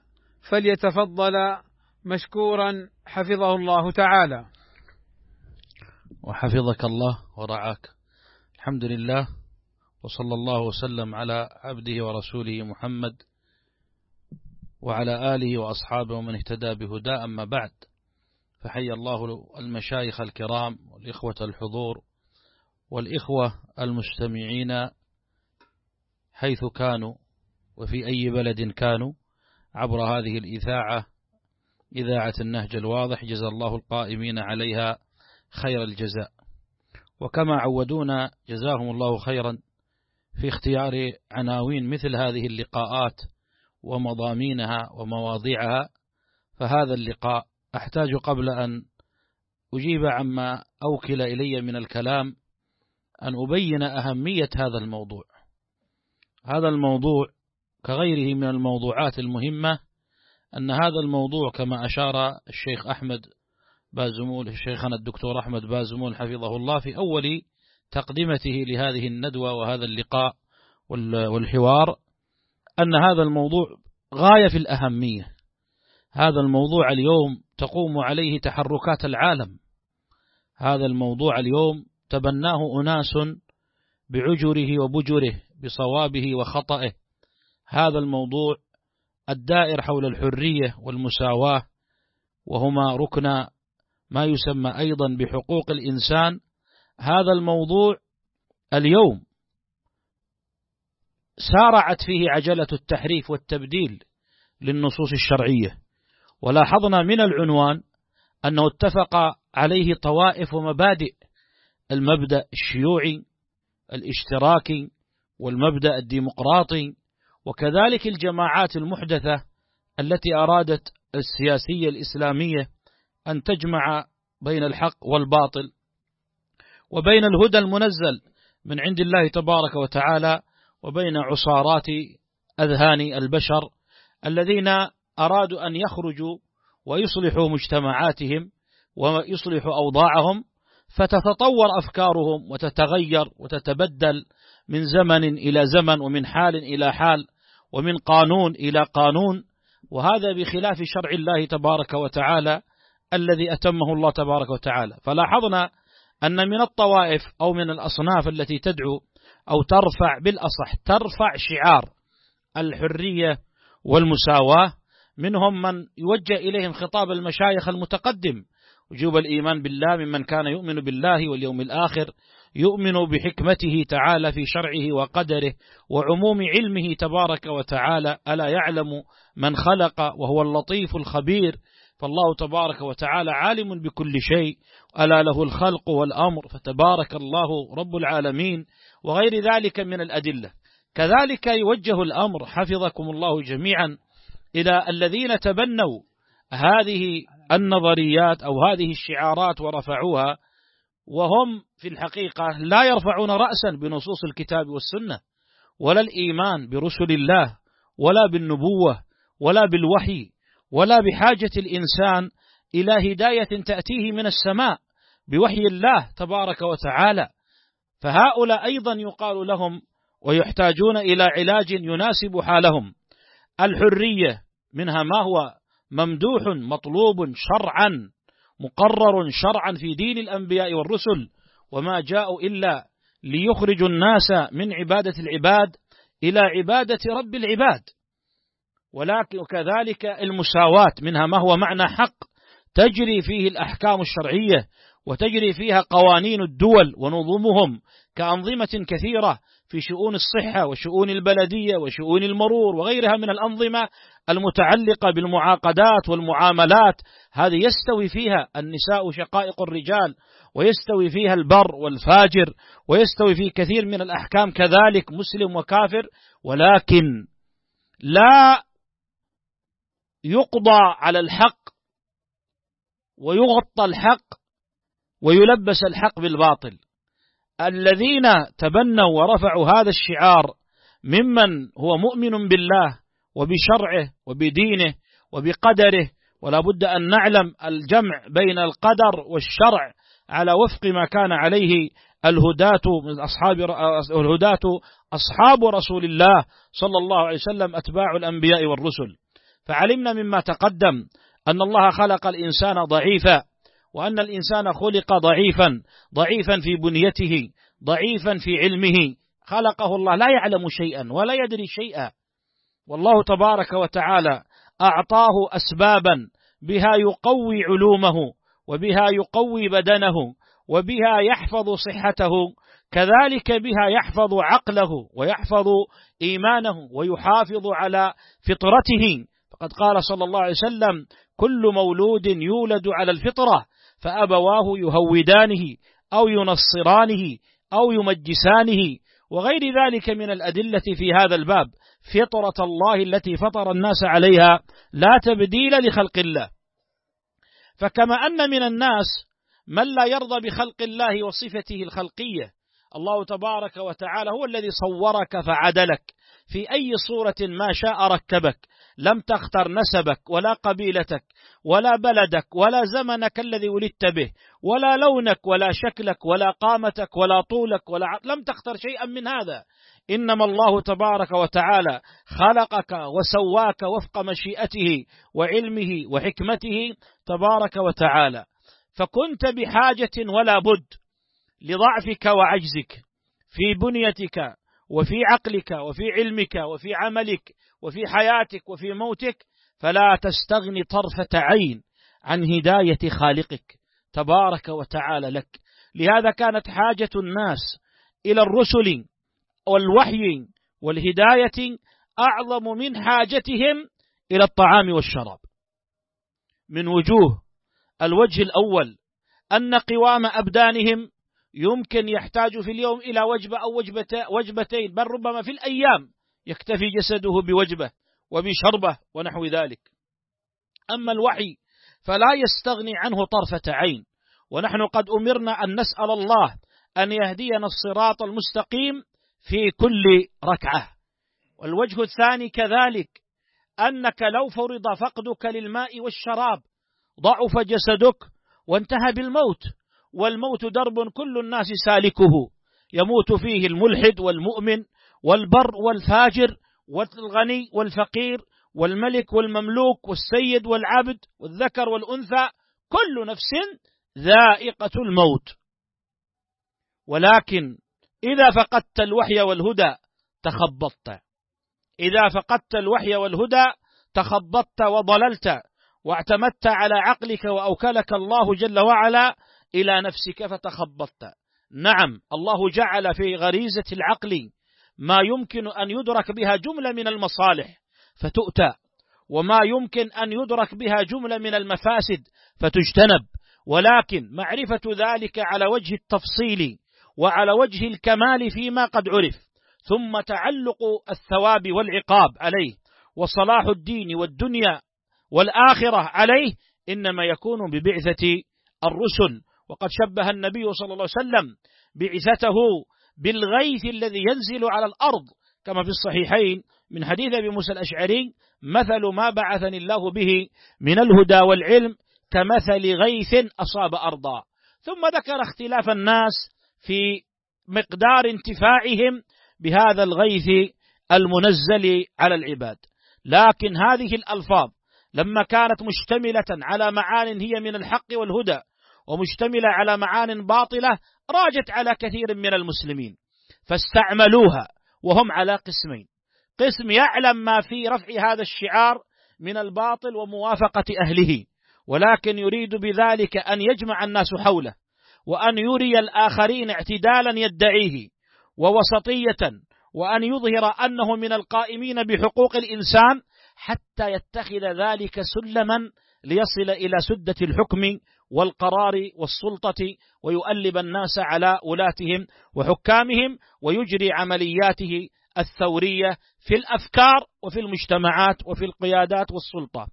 فليتفضل مشكورا حفظه الله تعالى. وحفظك الله ورعاك. الحمد لله وصلى الله وسلم على عبده ورسوله محمد وعلى آله وأصحابه ومن اهتدى بهدى أما بعد فحي الله المشايخ الكرام والإخوة الحضور والإخوة المستمعين حيث كانوا وفي أي بلد كانوا عبر هذه الإذاعة إذاعة النهج الواضح. جزا الله القائمين عليها خير الجزاء. وكما عودونا جزاهم الله خيرا في اختيار عناوين مثل هذه اللقاءات ومضامينها ومواضيعها. فهذا اللقاء أحتاج قبل أن أجيب عما أوكل إلي من الكلام أن أبين أهمية هذا الموضوع. هذا الموضوع كغيره من الموضوعات المهمة أن هذا الموضوع كما أشار الشيخ أحمد بازمول شيخنا الدكتور أحمد بازمول حفظه الله في أول تقدمته لهذه الندوة وهذا اللقاء والحوار أن هذا الموضوع غاية في الأهمية. هذا الموضوع اليوم تقوم عليه تحركات العالم. هذا الموضوع اليوم تبناه أناس بعجره وبجره بصوابه وخطئه. هذا الموضوع الدائر حول الحرية والمساواة وهما ركن ما يسمى أيضا بحقوق الإنسان هذا الموضوع اليوم سارعت فيه عجلة التحريف والتبديل للنصوص الشرعية. ولاحظنا من العنوان أنه اتفق عليه طوائف ومبادئ المبدأ الشيوعي الاشتراكي والمبدأ الديمقراطي وكذلك الجماعات المحدثة التي أرادت السياسية الإسلامية أن تجمع بين الحق والباطل وبين الهدى المنزل من عند الله تبارك وتعالى وبين عصارات أذهان البشر الذين أرادوا أن يخرجوا ويصلحوا مجتمعاتهم ويصلحوا أوضاعهم فتتطور أفكارهم وتتغير وتتبدل من زمن إلى زمن ومن حال إلى حال ومن قانون إلى قانون وهذا بخلاف شرع الله تبارك وتعالى الذي أتمه الله تبارك وتعالى. فلاحظنا أن من الطوائف أو من الأصناف التي تدعو أو ترفع بالأصح ترفع شعار الحرية والمساواة منهم من يوجه إليهم خطاب المشايخ المتقدم. وجوب الإيمان بالله ممن كان يؤمن بالله واليوم الآخر يؤمن بحكمته تعالى في شرعه وقدره وعموم علمه تبارك وتعالى. ألا يعلم من خلق وهو اللطيف الخبير فالله تبارك وتعالى عالم بكل شيء ألا له الخلق والأمر فتبارك الله رب العالمين وغير ذلك من الأدلة. كذلك يوجه الأمر حفظكم الله جميعا إلى الذين تبنوا هذه النظريات أو هذه الشعارات ورفعوها وهم في الحقيقة لا يرفعون رأسا بنصوص الكتاب والسنة ولا الإيمان برسل الله ولا بالنبوة ولا بالوحي ولا بحاجة الإنسان إلى هداية تأتيه من السماء بوحي الله تبارك وتعالى. فهؤلاء أيضا يقال لهم ويحتاجون إلى علاج يناسب حالهم. الحرية منها ما هو؟ ممدوح مطلوب شرعا مقرر شرعا في دين الأنبياء والرسل وما جاءوا إلا ليخرجوا الناس من عبادة العباد إلى عبادة رب العباد. ولكن وكذلك المساواة منها ما هو معنى حق تجري فيه الأحكام الشرعية وتجري فيها قوانين الدول ونظمهم كأنظمة كثيرة في شؤون الصحة وشؤون البلدية وشؤون المرور وغيرها من الأنظمة المتعلقة بالمعاقدات والمعاملات. هذه يستوي فيها النساء شقائق الرجال ويستوي فيها البر والفاجر ويستوي في كثير من الأحكام. كذلك مسلم وكافر ولكن لا يقضى على الحق ويغطى الحق ويلبس الحق بالباطل. الذين تبنوا ورفعوا هذا الشعار ممن هو مؤمن بالله وبشرعه وبدينه وبقدره ولا بد أن نعلم الجمع بين القدر والشرع على وفق ما كان عليه الهداة من أصحاب الهداة أصحاب رسول الله صلى الله عليه وسلم أتباع الأنبياء والرسل. فعلمنا مما تقدم أن الله خلق الإنسان ضعيفا وأن الإنسان خلق ضعيفا ضعيفا في بنيته ضعيفا في علمه. خلقه الله لا يعلم شيئا ولا يدري شيئا. والله تبارك وتعالى أعطاه أسبابا بها يقوي علومه وبها يقوي بدنه وبها يحفظ صحته كذلك بها يحفظ عقله ويحفظ إيمانه ويحافظ على فطرته. وقد قال صلى الله عليه وسلم كل مولود يولد على الفطرة فأبواه يهودانه أو ينصرانه أو يمجسانه. وغير ذلك من الأدلة في هذا الباب فطرة الله التي فطر الناس عليها لا تبديل لخلق الله. فكما أن من الناس من لا يرضى بخلق الله وصفته الخلقية الله تبارك وتعالى هو الذي صورك فعدلك في أي صورة ما شاء ركبك. لم تختر نسبك ولا قبيلتك ولا بلدك ولا زمنك الذي ولدت به ولا لونك ولا شكلك ولا قامتك ولا طولك ولا لم تختر شيئا من هذا. إنما الله تبارك وتعالى خلقك وسواك وفق مشيئته وعلمه وحكمته تبارك وتعالى. فكنت بحاجة ولا بد لضعفك وعجزك في بنيتك وفي عقلك وفي علمك وفي عملك وفي حياتك وفي موتك فلا تستغني طرفة عين عن هداية خالقك تبارك وتعالى لك. لهذا كانت حاجة الناس إلى الرسل والوحي والهداية أعظم من حاجتهم إلى الطعام والشراب. من وجوه الوجه الأول أن قوام أبدانهم يمكن يحتاج في اليوم إلى وجبة أو وجبتين بل ربما في الأيام يكتفي جسده بوجبة وبشربة ونحو ذلك. أما الوحي فلا يستغني عنه طرفة عين ونحن قد أمرنا أن نسأل الله أن يهدينا الصراط المستقيم في كل ركعة. والوجه الثاني كذلك أنك لو فرض فقدك للماء والشراب ضعف جسدك وانتهى بالموت والموت درب كل الناس سالكه يموت فيه الملحد والمؤمن والبر والفاجر والغني والفقير والملك والمملوك والسيد والعبد والذكر والأنثى كل نفس ذائقة الموت. ولكن إذا فقدت الوحي والهدى تخبطت. إذا فقدت الوحي والهدى تخبطت وضللت واعتمدت على عقلك وأوكلك الله جل وعلا إلى نفسك فتخبطت. نعم الله جعل في غريزة العقل ما يمكن أن يدرك بها جملة من المصالح فتؤتى. وما يمكن أن يدرك بها جملة من المفاسد فتجتنب. ولكن معرفة ذلك على وجه التفصيل وعلى وجه الكمال فيما قد عرف ثم تعلق الثواب والعقاب عليه. وصلاح الدين والدنيا والآخرة عليه إنما يكون ببعثة الرسل. وقد شبه النبي صلى الله عليه وسلم بعثته بالغيث الذي ينزل على الأرض كما في الصحيحين من حديث أبي موسى الأشعري مثل ما بعثني الله به من الهدى والعلم كمثل غيث أصاب أرضا. ثم ذكر اختلاف الناس في مقدار انتفاعهم بهذا الغيث المنزل على العباد. لكن هذه الألفاظ لما كانت مشتملة على معان هي من الحق والهدى ومشتملة على معان باطلة راجت على كثير من المسلمين فاستعملوها وهم على قسمين. قسم يعلم ما في رفع هذا الشعار من الباطل وموافقة أهله ولكن يريد بذلك أن يجمع الناس حوله وأن يري الآخرين اعتدالا يدعيه ووسطية وأن يظهر أنه من القائمين بحقوق الإنسان حتى يتخذ ذلك سلما ليصل إلى سدة الحكم والقرار والسلطة ويؤلب الناس على ولاتهم وحكامهم ويجري عملياته الثورية في الأفكار وفي المجتمعات وفي القيادات والسلطة.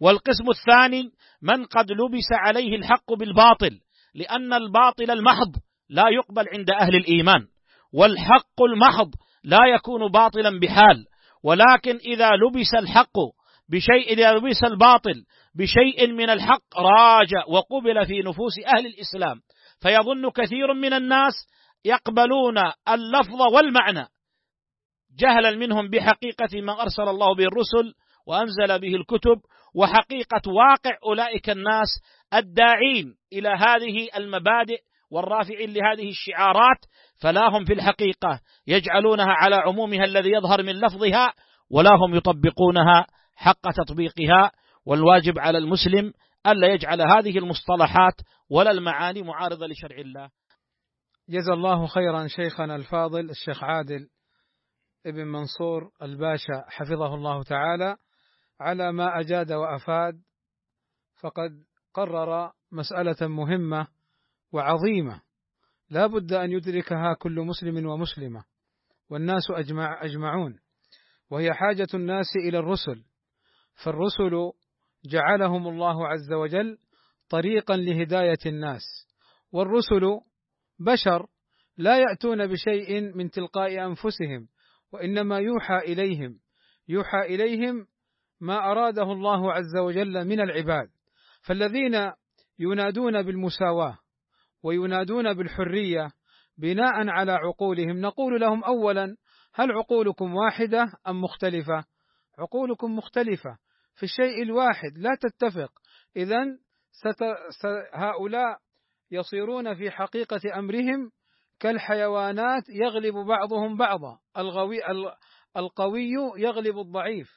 والقسم الثاني من قد لبس عليه الحق بالباطل لأن الباطل المحض لا يقبل عند أهل الإيمان والحق المحض لا يكون باطلا بحال ولكن إذا لبس الحق بشيء إذا لبس الباطل بشيء من الحق راج وقبل في نفوس أهل الإسلام. فيظن كثير من الناس يقبلون اللفظ والمعنى. جهلا منهم بحقيقة ما أرسل الله به الرسل وأنزل به الكتب وحقيقة واقع أولئك الناس الداعين إلى هذه المبادئ والرافعين لهذه الشعارات فلا هم في الحقيقة يجعلونها على عمومها الذي يظهر من لفظها ولا هم يطبقونها حق تطبيقها والواجب على المسلم ألا يجعل هذه المصطلحات ولا المعاني معارضة لشرع الله. جزا الله خيرا شيخنا الفاضل الشيخ عادل ابن منصور الباشا حفظه الله تعالى على ما أجاد وأفاد فقد قرر مسألة مهمة وعظيمة. لا بد أن يدركها كل مسلم ومسلمة والناس أجمع أجمعون وهي حاجة الناس إلى الرسل فالرسل جعلهم الله عز وجل طريقا لهداية الناس. والرسل بشر لا يأتون بشيء من تلقاء أنفسهم وإنما يوحى إليهم. يوحى إليهم ما أراده الله عز وجل من العباد. فالذين ينادون بالمساواة وينادون بالحرية بناء على عقولهم نقول لهم أولا هل عقولكم واحدة أم مختلفة؟ عقولكم مختلفة. في الشيء الواحد. لا تتفق. إذا ست... هؤلاء يصيرون في حقيقة أمرهم كالحيوانات يغلب بعضهم بعضا. الغوي القوي يغلب الضعيف.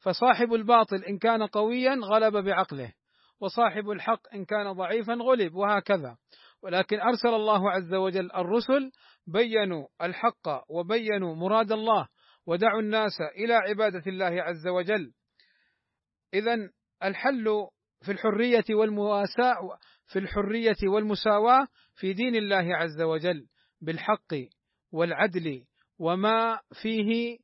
فصاحب الباطل إن كان قويا غلب بعقله وصاحب الحق إن كان ضعيفا غلب وهكذا. ولكن أرسل الله عز وجل الرسل بينوا الحق وبينوا مراد الله ودعوا الناس إلى عبادة الله عز وجل. إذا الحل في الحرية والمواساة في الحرية والمساواة في دين الله عز وجل بالحق والعدل وما فيه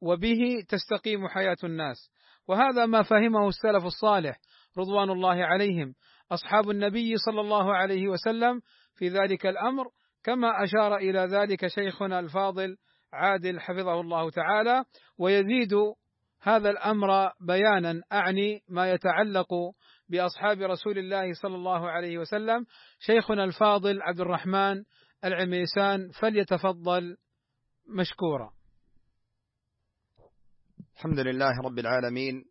وبه تستقيم حياة الناس. وهذا ما فهمه السلف الصالح رضوان الله عليهم أصحاب النبي صلى الله عليه وسلم في ذلك الأمر كما أشار إلى ذلك شيخنا الفاضل عادل حفظه الله تعالى ويزيد هذا الأمر بيانا أعني ما يتعلق بأصحاب رسول الله صلى الله عليه وسلم. شيخنا الفاضل عبد الرحمن العميسان فليتفضل مشكورا. الحمد لله رب العالمين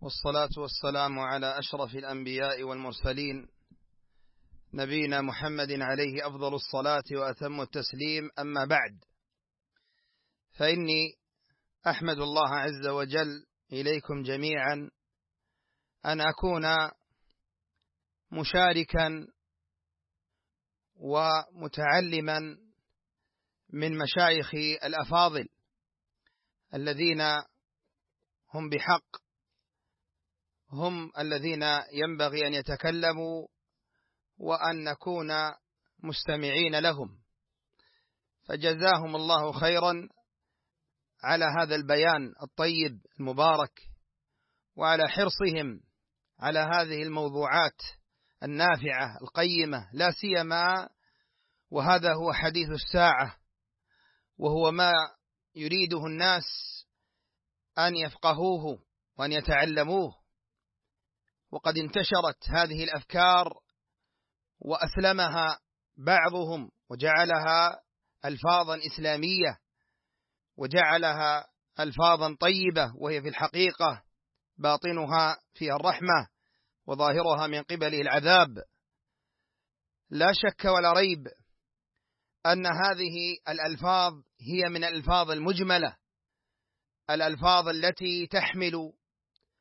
والصلاة والسلام على أشرف الأنبياء والمرسلين نبينا محمد عليه أفضل الصلاة وأتم التسليم. أما بعد فإني أحمد الله عز وجل إليكم جميعا أن أكون مشاركا ومتعلما من مشايخي الأفاضل الذين هم بحق هم الذين ينبغي أن يتكلموا وأن نكون مستمعين لهم. فجزاهم الله خيرا على هذا البيان الطيب المبارك وعلى حرصهم على هذه الموضوعات النافعة القيمة لا سيما وهذا هو حديث الساعة وهو ما يريده الناس أن يفقهوه وأن يتعلموه. وقد انتشرت هذه الأفكار وأسلمها بعضهم وجعلها ألفاظا إسلامية وجعلها ألفاظا طيبة وهي في الحقيقة باطنها فيها الرحمة وظاهرها من قبله العذاب. لا شك ولا ريب أن هذه الألفاظ هي من الألفاظ المجملة الألفاظ التي تحمل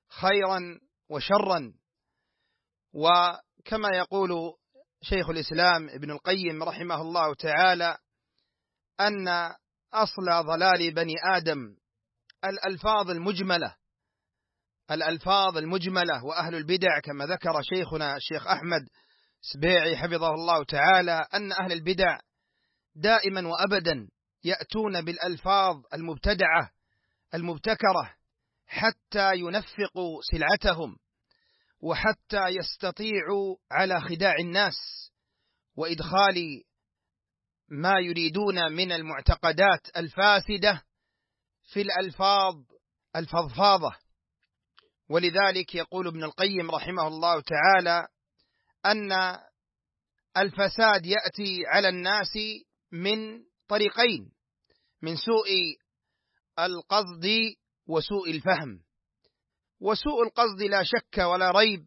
خيرا وشرا. وكما يقول شيخ الإسلام ابن القيم رحمه الله تعالى أن أصل ضلال بني آدم. الألفاظ المجملة. الألفاظ المجملة وأهل البدع كما ذكر شيخنا الشيخ أحمد سبيعي حفظه الله تعالى أن أهل البدع دائما وأبدا يأتون بالألفاظ المبتدعة المبتكرة حتى ينفقوا سلعتهم وحتى يستطيعوا على خداع الناس وإدخال ما يريدون من المعتقدات الفاسدة في الألفاظ الفضفاضة. ولذلك يقول ابن القيم رحمه الله تعالى أن الفساد يأتي على الناس من طريقين من سوء القصد وسوء الفهم. وسوء القصد لا شك ولا ريب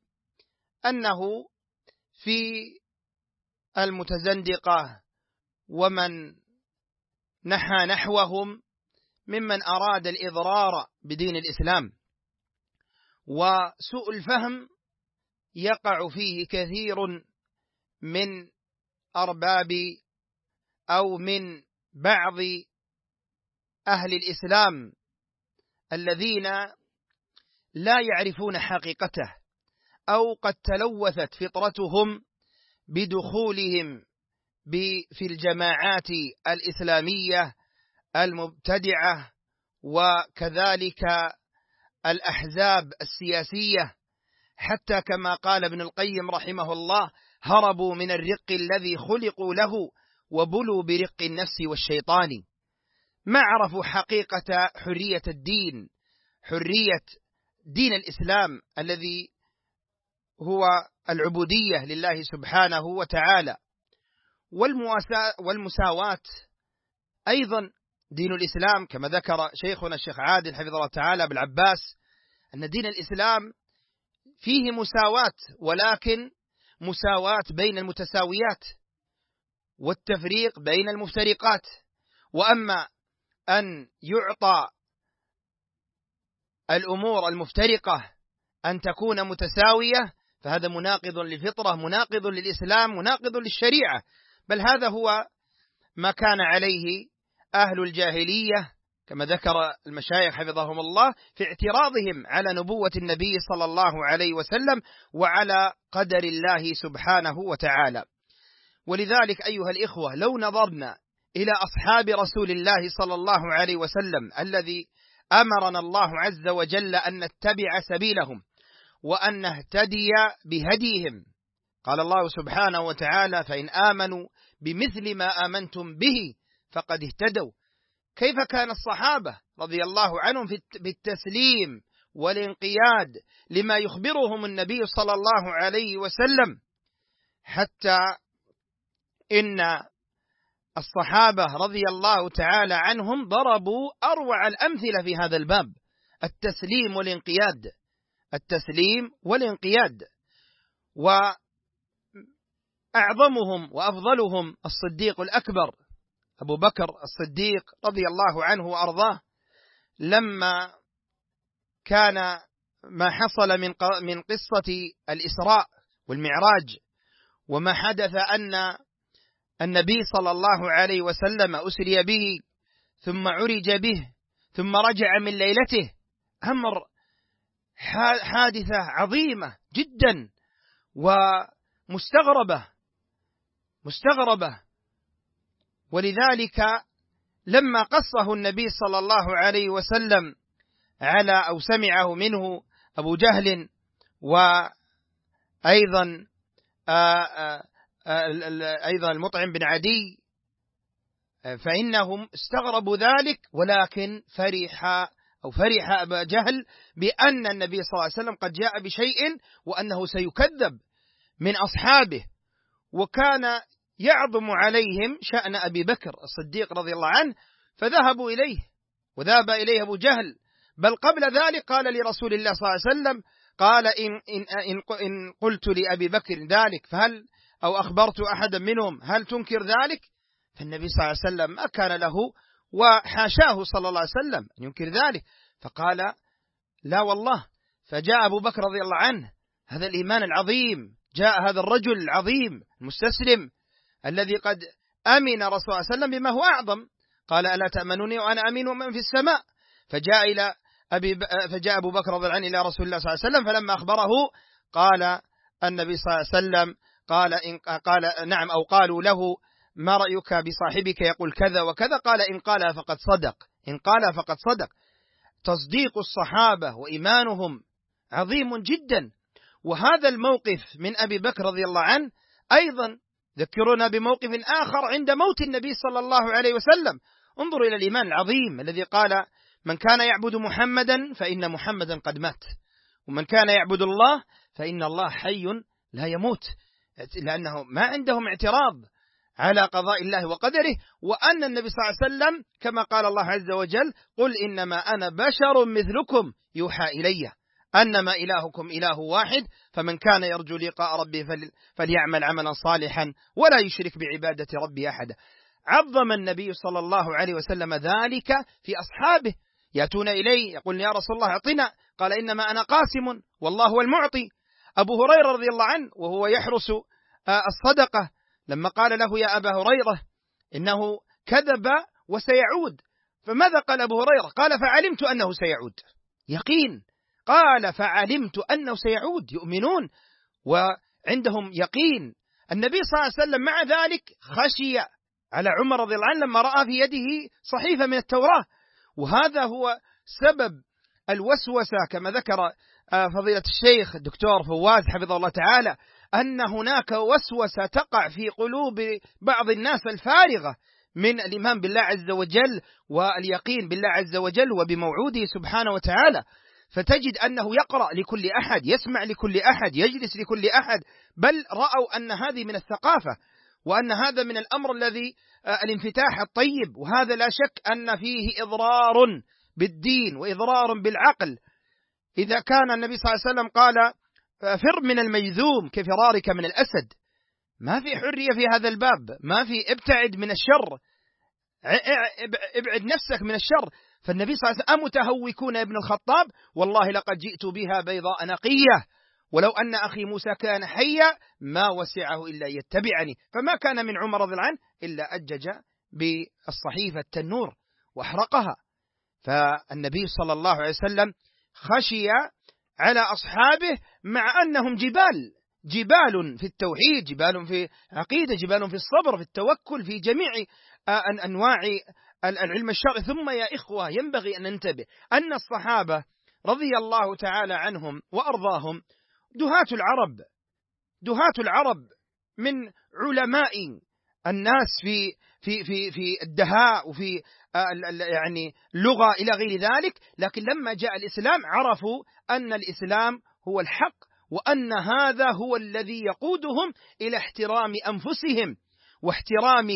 أنه في المتزندقة ومن نحى نحوهم ممن أراد الإضرار بدين الإسلام. وسوء الفهم يقع فيه كثير من أرباب أو من بعض أهل الإسلام الذين لا يعرفون حقيقته أو قد تلوثت فطرتهم بدخولهم في الجماعات الإسلامية المبتدعة وكذلك الأحزاب السياسية. حتى كما قال ابن القيم رحمه الله هربوا من الرق الذي خلقوا له وبلوا برق النفس والشيطان. ما عرفوا حقيقة حرية الدين حرية دين الإسلام الذي هو العبودية لله سبحانه وتعالى. والمساواة. أيضا دين الإسلام كما ذكر شيخنا الشيخ عادل حفظه الله تعالى بالعباس أن دين الإسلام فيه مساواة ولكن مساواة بين المتساويات والتفريق بين المفترقات. وأما أن يعطى الأمور المفترقة أن تكون متساوية فهذا مناقض للفطرة مناقض للإسلام مناقض للشريعة. بل هذا هو ما كان عليه أهل الجاهلية كما ذكر المشايخ حفظهم الله في اعتراضهم على نبوة النبي صلى الله عليه وسلم وعلى قدر الله سبحانه وتعالى. ولذلك أيها الإخوة لو نظرنا إلى أصحاب رسول الله صلى الله عليه وسلم الذي أمرنا الله عز وجل أن نتبع سبيلهم وأن نهتدي بهديهم قال الله سبحانه وتعالى فإن آمنوا بمثل ما آمنتم به فقد اهتدوا. كيف كان الصحابة رضي الله عنهم في التسليم والانقياد لما يخبرهم النبي صلى الله عليه وسلم حتى إن الصحابة رضي الله تعالى عنهم ضربوا أروع الأمثلة في هذا الباب التسليم والانقياد التسليم والانقياد. وأعظمهم وأفضلهم الصديق الأكبر أبو بكر الصديق رضي الله عنه وأرضاه لما كان ما حصل من من قصة الإسراء والمعراج وما حدث أن النبي صلى الله عليه وسلم أسري به ثم عرج به ثم رجع من ليلته أمر حادثة عظيمة جدا ومستغربة. مستغربة. ولذلك لما قصه النبي صلى الله عليه وسلم على أو سمعه منه أبو جهل وأيضا أيضا المطعم بن عدي فإنهم استغربوا ذلك ولكن فرح أو فرح أبا جهل بأن النبي صلى الله عليه وسلم قد جاء بشيء وأنه سيكذب من أصحابه. وكان يعظم عليهم شأن أبي بكر الصديق رضي الله عنه فذهبوا إليه وذهب إليه أبو جهل. بل قبل ذلك قال لرسول الله صلى الله عليه وسلم قال إن, إن, إن, إن قلت لأبي بكر ذلك فهل أو أخبرت أحدا منهم هل تنكر ذلك؟ فالنبي صلى الله عليه وسلم ما كان له وحاشاه صلى الله عليه وسلم أن ينكر ذلك. فقال لا والله. فجاء أبو بكر رضي الله عنه هذا الإيمان العظيم. جاء هذا الرجل العظيم المستسلم الذي قد أمن رسول الله صلى الله عليه وسلم بما هو أعظم. قال ألا تأمنوني وأنا أمين من في السماء؟ فجاء إلى أبي ب... فجاء أبو بكر رضي الله عنه إلى رسول الله صلى الله عليه وسلم فلما أخبره قال النبي صلى الله عليه وسلم قال إن قال نعم أو قالوا له ما رأيك بصاحبك يقول كذا وكذا؟ قال إن قال فقد صدق إن قال فقد صدق. تصديق الصحابة وإيمانهم عظيم جدا. وهذا الموقف من أبي بكر رضي الله عنه أيضا ذكرونا بموقف آخر عند موت النبي صلى الله عليه وسلم. انظروا إلى الإيمان العظيم الذي قال من كان يعبد محمدا فإن محمدا قد مات. ومن كان يعبد الله فإن الله حي لا يموت. لأنه ما عندهم اعتراض على قضاء الله وقدره. وأن النبي صلى الله عليه وسلم كما قال الله عز وجل قل إنما أنا بشر مثلكم يوحى إلي. أنما إلهكم إله واحد فمن كان يرجو لقاء ربه فليعمل عملا صالحا ولا يشرك بعبادة ربه أحدا. عظم النبي صلى الله عليه وسلم ذلك في أصحابه. يأتون إليه يقول يا رسول الله أعطنا. قال إنما أنا قاسم والله هو المعطي. أبو هريرة رضي الله عنه وهو يحرس آه، الصدقة. لما قال له يا أبا هريرة إنه كذب وسيعود. فماذا قال أبو هريرة؟ قال فعلمت أنه سيعود. يقين. قال فعلمت أنه سيعود يؤمنون وعندهم يقين. النبي صلى الله عليه وسلم مع ذلك خشي على عمر رضي الله عنه لما رأى في يده صحيفة من التوراة. وهذا هو سبب الوسوسة كما ذكر آه، فضيلة الشيخ الدكتور فواز حفظه الله تعالى أن هناك وسوسة تقع في قلوب بعض الناس الفارغة من الإيمان بالله عز وجل واليقين بالله عز وجل وبموعوده سبحانه وتعالى. فتجد أنه يقرأ لكل أحد يسمع لكل أحد يجلس لكل أحد بل رأوا أن هذه من الثقافة وأن هذا من الأمر الذي آه، الانفتاح الطيب وهذا لا شك أن فيه إضرار بالدين وإضرار بالعقل. إذا كان النبي صلى الله عليه وسلم قال فر من الميذوم كفرارك من الأسد. ما في حرية في هذا الباب ما في ابتعد من الشر ابعد نفسك من الشر. فالنبي صلى الله عليه وسلم أمتهوكون ابن الخطاب؟ والله لقد جئت بها بيضاء نقية. ولو أن أخي موسى كان حيا ما وسعه إلا يتبعني. فما كان من عمر رضي الله عنه إلا أجج بالصحيفة التنور وأحرقها. فالنبي صلى الله عليه وسلم خشي على أصحابه مع أنهم جبال جبال في التوحيد جبال في عقيدة جبال في الصبر في التوكل في جميع أنواع العلم الشرعي. ثم يا إخوة ينبغي أن ننتبه أن الصحابة رضي الله تعالى عنهم وأرضاهم دهاة العرب دهاة العرب من علماء الناس في في في في الدهاء وفي يعني لغة إلى غير ذلك. لكن لما جاء الإسلام عرفوا أن الإسلام هو الحق وأن هذا هو الذي يقودهم إلى احترام أنفسهم واحترام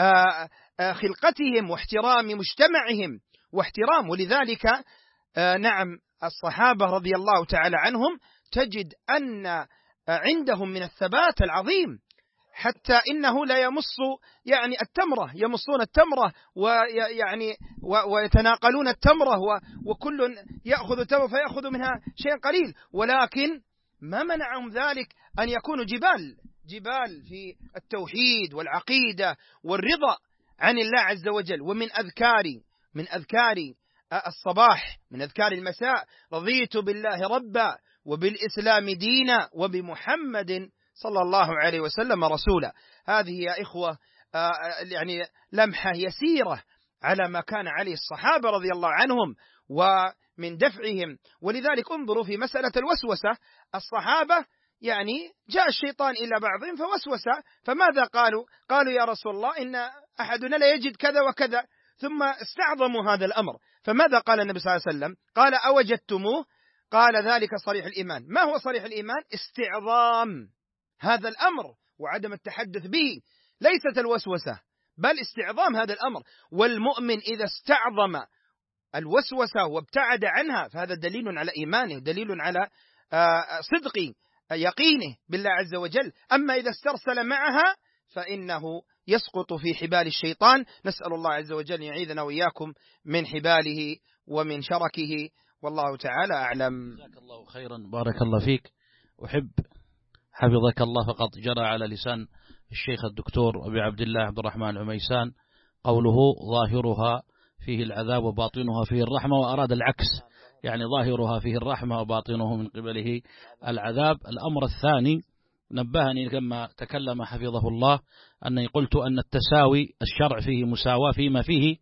آه، آه، خلقتهم واحترام مجتمعهم واحترام. ولذلك آه، نعم الصحابة رضي الله تعالى عنهم تجد أن عندهم من الثبات العظيم حتى إنه لا يمص يعني التمرة يمصون التمرة ويعني ويتناقلون التمرة وكل يأخذ التمرة فيأخذ منها شيء قليل. ولكن ما منعهم ذلك أن يكونوا جبال جبال في التوحيد والعقيدة والرضا. عن الله عز وجل ومن أذكار من أذكار الصباح من أذكار المساء رضيت بالله ربا وبالإسلام دينا وبمحمد صلى الله عليه وسلم رسولا. هذه يا إخوة آه، يعني لمحة يسيرة على ما كان عليه الصحابة رضي الله عنهم ومن دفعهم. ولذلك انظروا في مسألة الوسوسة الصحابة يعني جاء الشيطان إلى بعضهم فوسوس فماذا قالوا؟ قالوا يا رسول الله إن أحدنا لا يجد كذا وكذا. ثم استعظموا هذا الأمر. فماذا قال النبي صلى الله عليه وسلم؟ قال أوجدتموه؟ قال ذلك صريح الإيمان. ما هو صريح الإيمان؟ استعظام هذا الأمر وعدم التحدث به. ليست الوسوسة بل استعظام هذا الأمر. والمؤمن إذا استعظم الوسوسة وابتعد عنها فهذا دليل على إيمانه دليل على آه، صدق يقينه بالله عز وجل. أما إذا استرسل معها فإنه يسقط في حبال الشيطان. نسأل الله عز وجل يعيذنا وإياكم من حباله ومن شركه. والله تعالى أعلم. جزاك الله خيرا. بارك الله فيك. أحب حفظك الله فقط جرى على لسان الشيخ الدكتور أبي عبد الله عبد الرحمن العميسان قوله ظاهرها فيه العذاب وباطنها فيه الرحمة وأراد العكس. يعني ظاهرها فيه الرحمة وباطنه من قبله العذاب. الأمر الثاني نبهني كما تكلم حفظه الله أني قلت أن التساوي الشرع فيه مساواة فيما فيه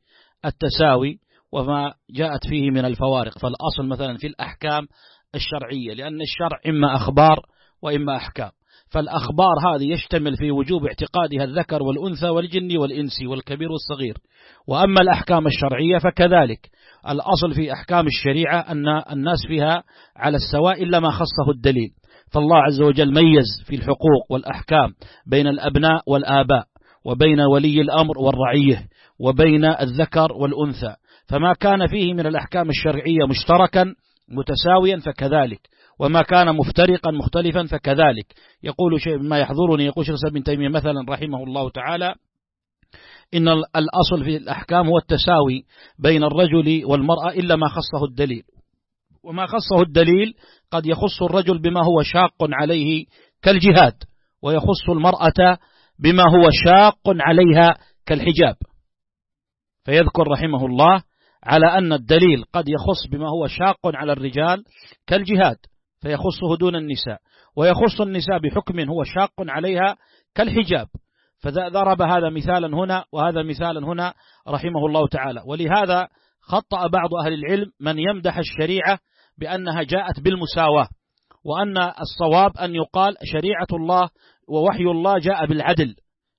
التساوي وما جاءت فيه من الفوارق. فالأصل مثلا في الأحكام الشرعية لأن الشرع إما أخبار وإما أحكام. فالأخبار هذه يشتمل في وجوب اعتقادها الذكر والأنثى والجن والإنس والكبير والصغير. وأما الأحكام الشرعية فكذلك. الأصل في أحكام الشريعة أن الناس فيها على السواء إلا ما خصه الدليل. فالله عز وجل ميز في الحقوق والأحكام بين الأبناء والآباء وبين ولي الأمر والرعية وبين الذكر والأنثى. فما كان فيه من الأحكام الشرعية مشتركا متساويا فكذلك. وما كان مفترقا مختلفا فكذلك. يقول شيء ما يحضرني يقول شيخ بن تيمية مثلا رحمه الله تعالى إن الأصل في الأحكام هو التساوي بين الرجل والمرأة إلا ما خصه الدليل. وما خصه الدليل قد يخص الرجل بما هو شاق عليه كالجهاد ويخص المرأة بما هو شاق عليها كالحجاب. فيذكر رحمه الله على أن الدليل قد يخص بما هو شاق على الرجال كالجهاد. فيخصه دون النساء. ويخص النساء بحكم هو شاق عليها كالحجاب. فضرب هذا مثالا هنا وهذا مثالا هنا رحمه الله تعالى. ولهذا خطأ بعض أهل العلم من يمدح الشريعة بأنها جاءت بالمساواة وأن الصواب أن يقال شريعة الله ووحي الله جاء بالعدل.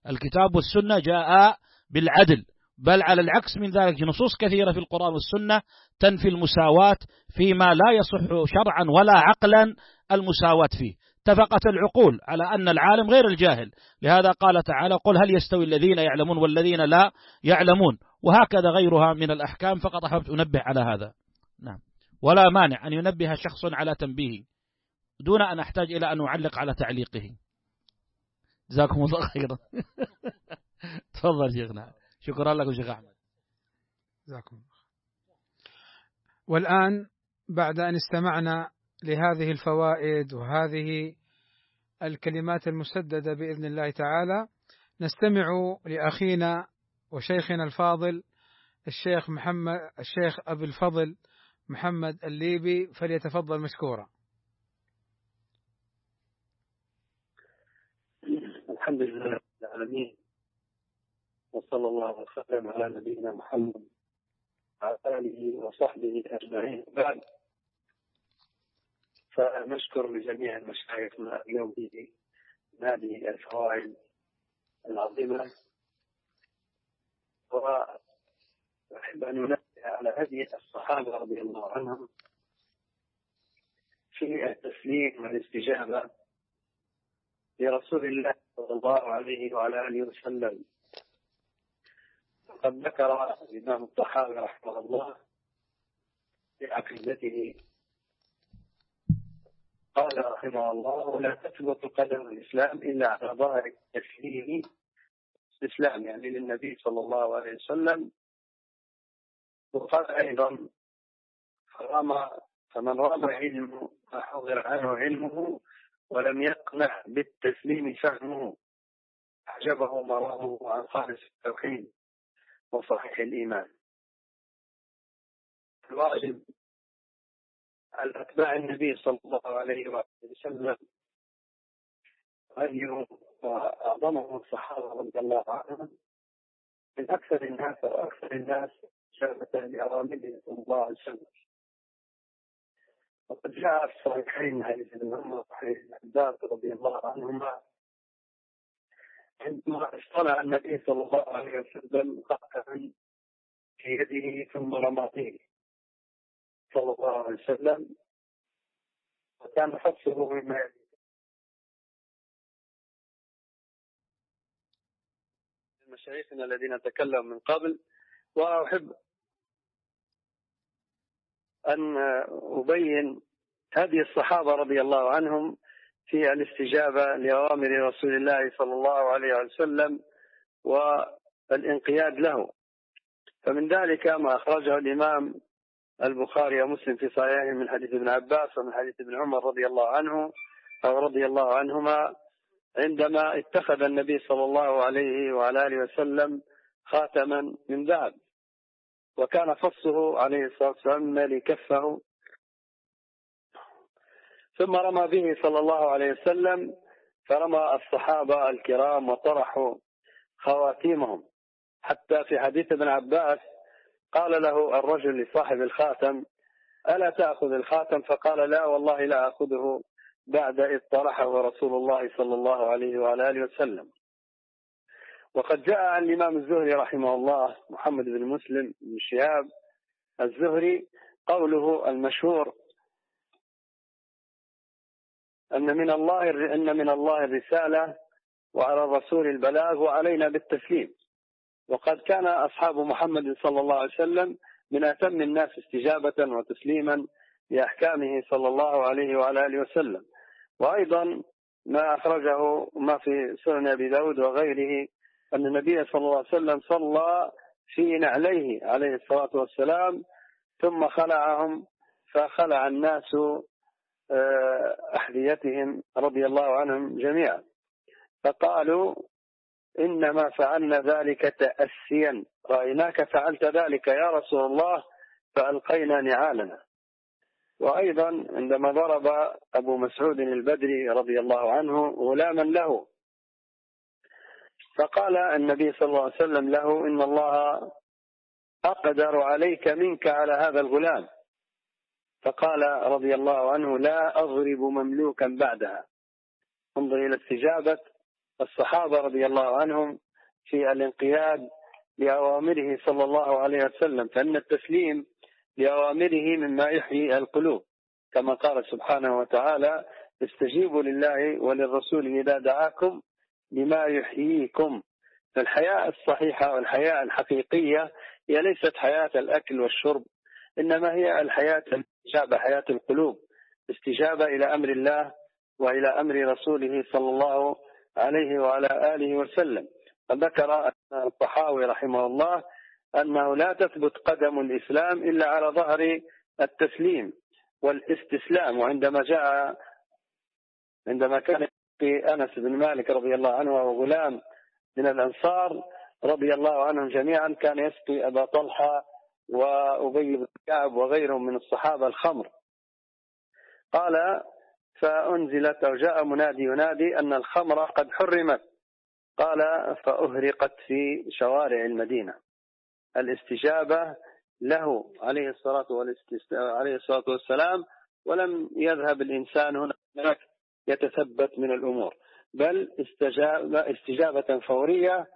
الكتاب والسنة جاء بالعدل. بل على العكس من ذلك نصوص كثيرة في القرآن والسنة تنفي المساواة فيما لا يصح شرعا ولا عقلا المساواة فيه. اتفقت العقول على أن العالم غير الجاهل. لهذا قال تعالى قل هل يستوي الذين يعلمون والذين لا يعلمون. وهكذا غيرها من الأحكام. فقط أحببت أنبه على هذا. نعم. ولا مانع أن ينبه شخص على تنبيهه دون أن أحتاج إلى أن أعلق على تعليقه. جزاكم الله خيرا. تفضل شيخنا. شكرا لكم شيخ أحمد. جزاكم والآن بعد أن استمعنا لهذه الفوائد وهذه الكلمات المسددة بإذن الله تعالى نستمع لأخينا وشيخنا الفاضل الشيخ محمد الشيخ أبي الفضل محمد الليبي فليتفضل مشكورا. الحمد لله رب العالمين وصلى الله وسلم على نبينا محمد آله وصحبه أجمعين. بعد فنشكر لجميع مشايخنا اليوم في هذه الفوائد العظيمة. وأحب أن أنبه على هذه الصحابة رضي الله عنهم في التسليم والاستجابة لرسول الله صلى الله عليه وعلى آله وسلم. قد ذكر الإمام الطحاوي رحمه الله في عقيدته. قال رحمه الله ولا تثبت قدم الإسلام إلا على ظاهر التسليم الإسلام يعني للنبي صلى الله عليه وسلم وقال أيضا فرام فمن رام علم ما حضر عنه علمه ولم يقنع بالتسليم فهمه أعجبه مرامه عن خالص التوحيد. وصحيح الإيمان. الواجب على أتباع النبي صلى الله عليه وسلم غيرهم وأعظمهم الصحابة رضي الله عنهم من أكثر الناس وأكثر الناس شابة لأوامره صلى الله عليه وسلم. وقد جاء في الصحيحين حديث ابن عمر وحديث رضي الله عنهما عندما اصطنع النبي صلى الله عليه وسلم خاتما في يده ثم رمى فيه صلى الله عليه وسلم. وكان حفصه مما يلي مشايخنا الذين تكلموا من قبل. وأحب أن أبين هذه الصحابة رضي الله عنهم في الاستجابة لأوامر رسول الله صلى الله عليه وسلم والانقياد له. فمن ذلك ما أخرجه الإمام البخاري ومسلم في صحيحه من حديث ابن عباس ومن حديث ابن عمر رضي الله عنه أو رضي الله عنهما عندما اتخذ النبي صلى الله عليه وعلى آله وسلم خاتما من ذهب. وكان فصه عليه الصلاة والسلام مالي كفه ثم رمى به صلى الله عليه وسلم فرمى الصحابة الكرام وطرحوا خواتيمهم. حتى في حديث ابن عباس قال له الرجل لصاحب الخاتم ألا تأخذ الخاتم؟ فقال لا والله لا أخذه بعد إذ طرحه رسول الله صلى الله عليه وعلى آله وسلم. وقد جاء عن الإمام الزهري رحمه الله محمد بن مسلم بن شهاب الزهري قوله المشهور أن من الله أن من الله الرسالة وعلى الرسول البلاغ وعلينا بالتسليم. وقد كان أصحاب محمد صلى الله عليه وسلم من أتم الناس استجابة وتسليما لأحكامه صلى الله عليه وعلى آله وسلم. وأيضا ما أخرجه ما في سنن أبي داود وغيره أن النبي صلى الله عليه وسلم صلى في نعليه عليه الصلاة والسلام ثم خلعهم فخلع الناس أحذيتهم رضي الله عنهم جميعا. فقالوا إنما فعلنا ذلك تأسيا. رأيناك فعلت ذلك يا رسول الله فألقينا نعالنا. وأيضا عندما ضرب أبو مسعود البدري رضي الله عنه غلاما له فقال النبي صلى الله عليه وسلم له إن الله أقدر عليك منك على هذا الغلام. فقال رضي الله عنه لا أضرب مملوكا بعدها. انظر إلى استجابة الصحابة رضي الله عنهم في الانقياد لأوامره صلى الله عليه وسلم فإن التسليم لأوامره مما يحيي القلوب. كما قال سبحانه وتعالى استجيبوا لله وللرسول إذا دعاكم لما يحييكم. فالحياة الصحيحة والحياة الحقيقية هي ليست حياة الأكل والشرب إنما هي الحياة الاستجابة حياة القلوب استجابة إلى أمر الله وإلى أمر رسوله صلى الله عليه وعلى آله وسلم. ذكر الطحاوي رحمه الله أنه لا تثبت قدم الإسلام إلا على ظهر التسليم والاستسلام. وعندما جاء عندما كان في أنس بن مالك رضي الله عنه وهو غلام من الأنصار رضي الله عنهم جميعا كان يسقي أبا طلحة وأبي بن كعب وغيرهم من الصحابة الخمر. قال فأنزلت أو جاء منادي ينادي أن الخمر قد حرمت. قال فأهرقت في شوارع المدينة. الاستجابة له عليه الصلاة عليه الصلاة والسلام ولم يذهب الإنسان هناك يتثبت من الأمور. بل استجاب استجابة فورية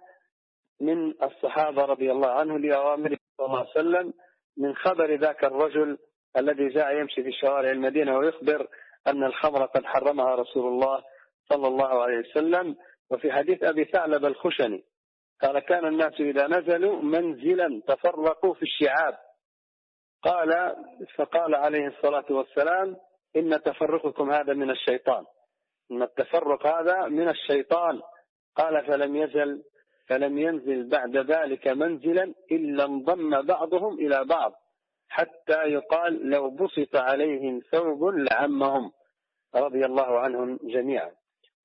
من الصحابة رضي الله عنه لأوامر صلى الله عليه وسلم من خبر ذاك الرجل الذي جاء يمشي في شوارع المدينة ويخبر أن الخمر قد حرمها رسول الله صلى الله عليه وسلم. وفي حديث أبي ثعلب الخشني قال كان الناس إذا نزلوا منزلا تفرقوا في الشعاب. قال فقال عليه الصلاة والسلام إن تفرقكم هذا من الشيطان. إن التفرق هذا من الشيطان. قال فلم يزل فلم ينزل بعد ذلك منزلا إلا انضم بعضهم إلى بعض حتى يقال لو بسط عليهم ثوب لعمهم رضي الله عنهم جميعا.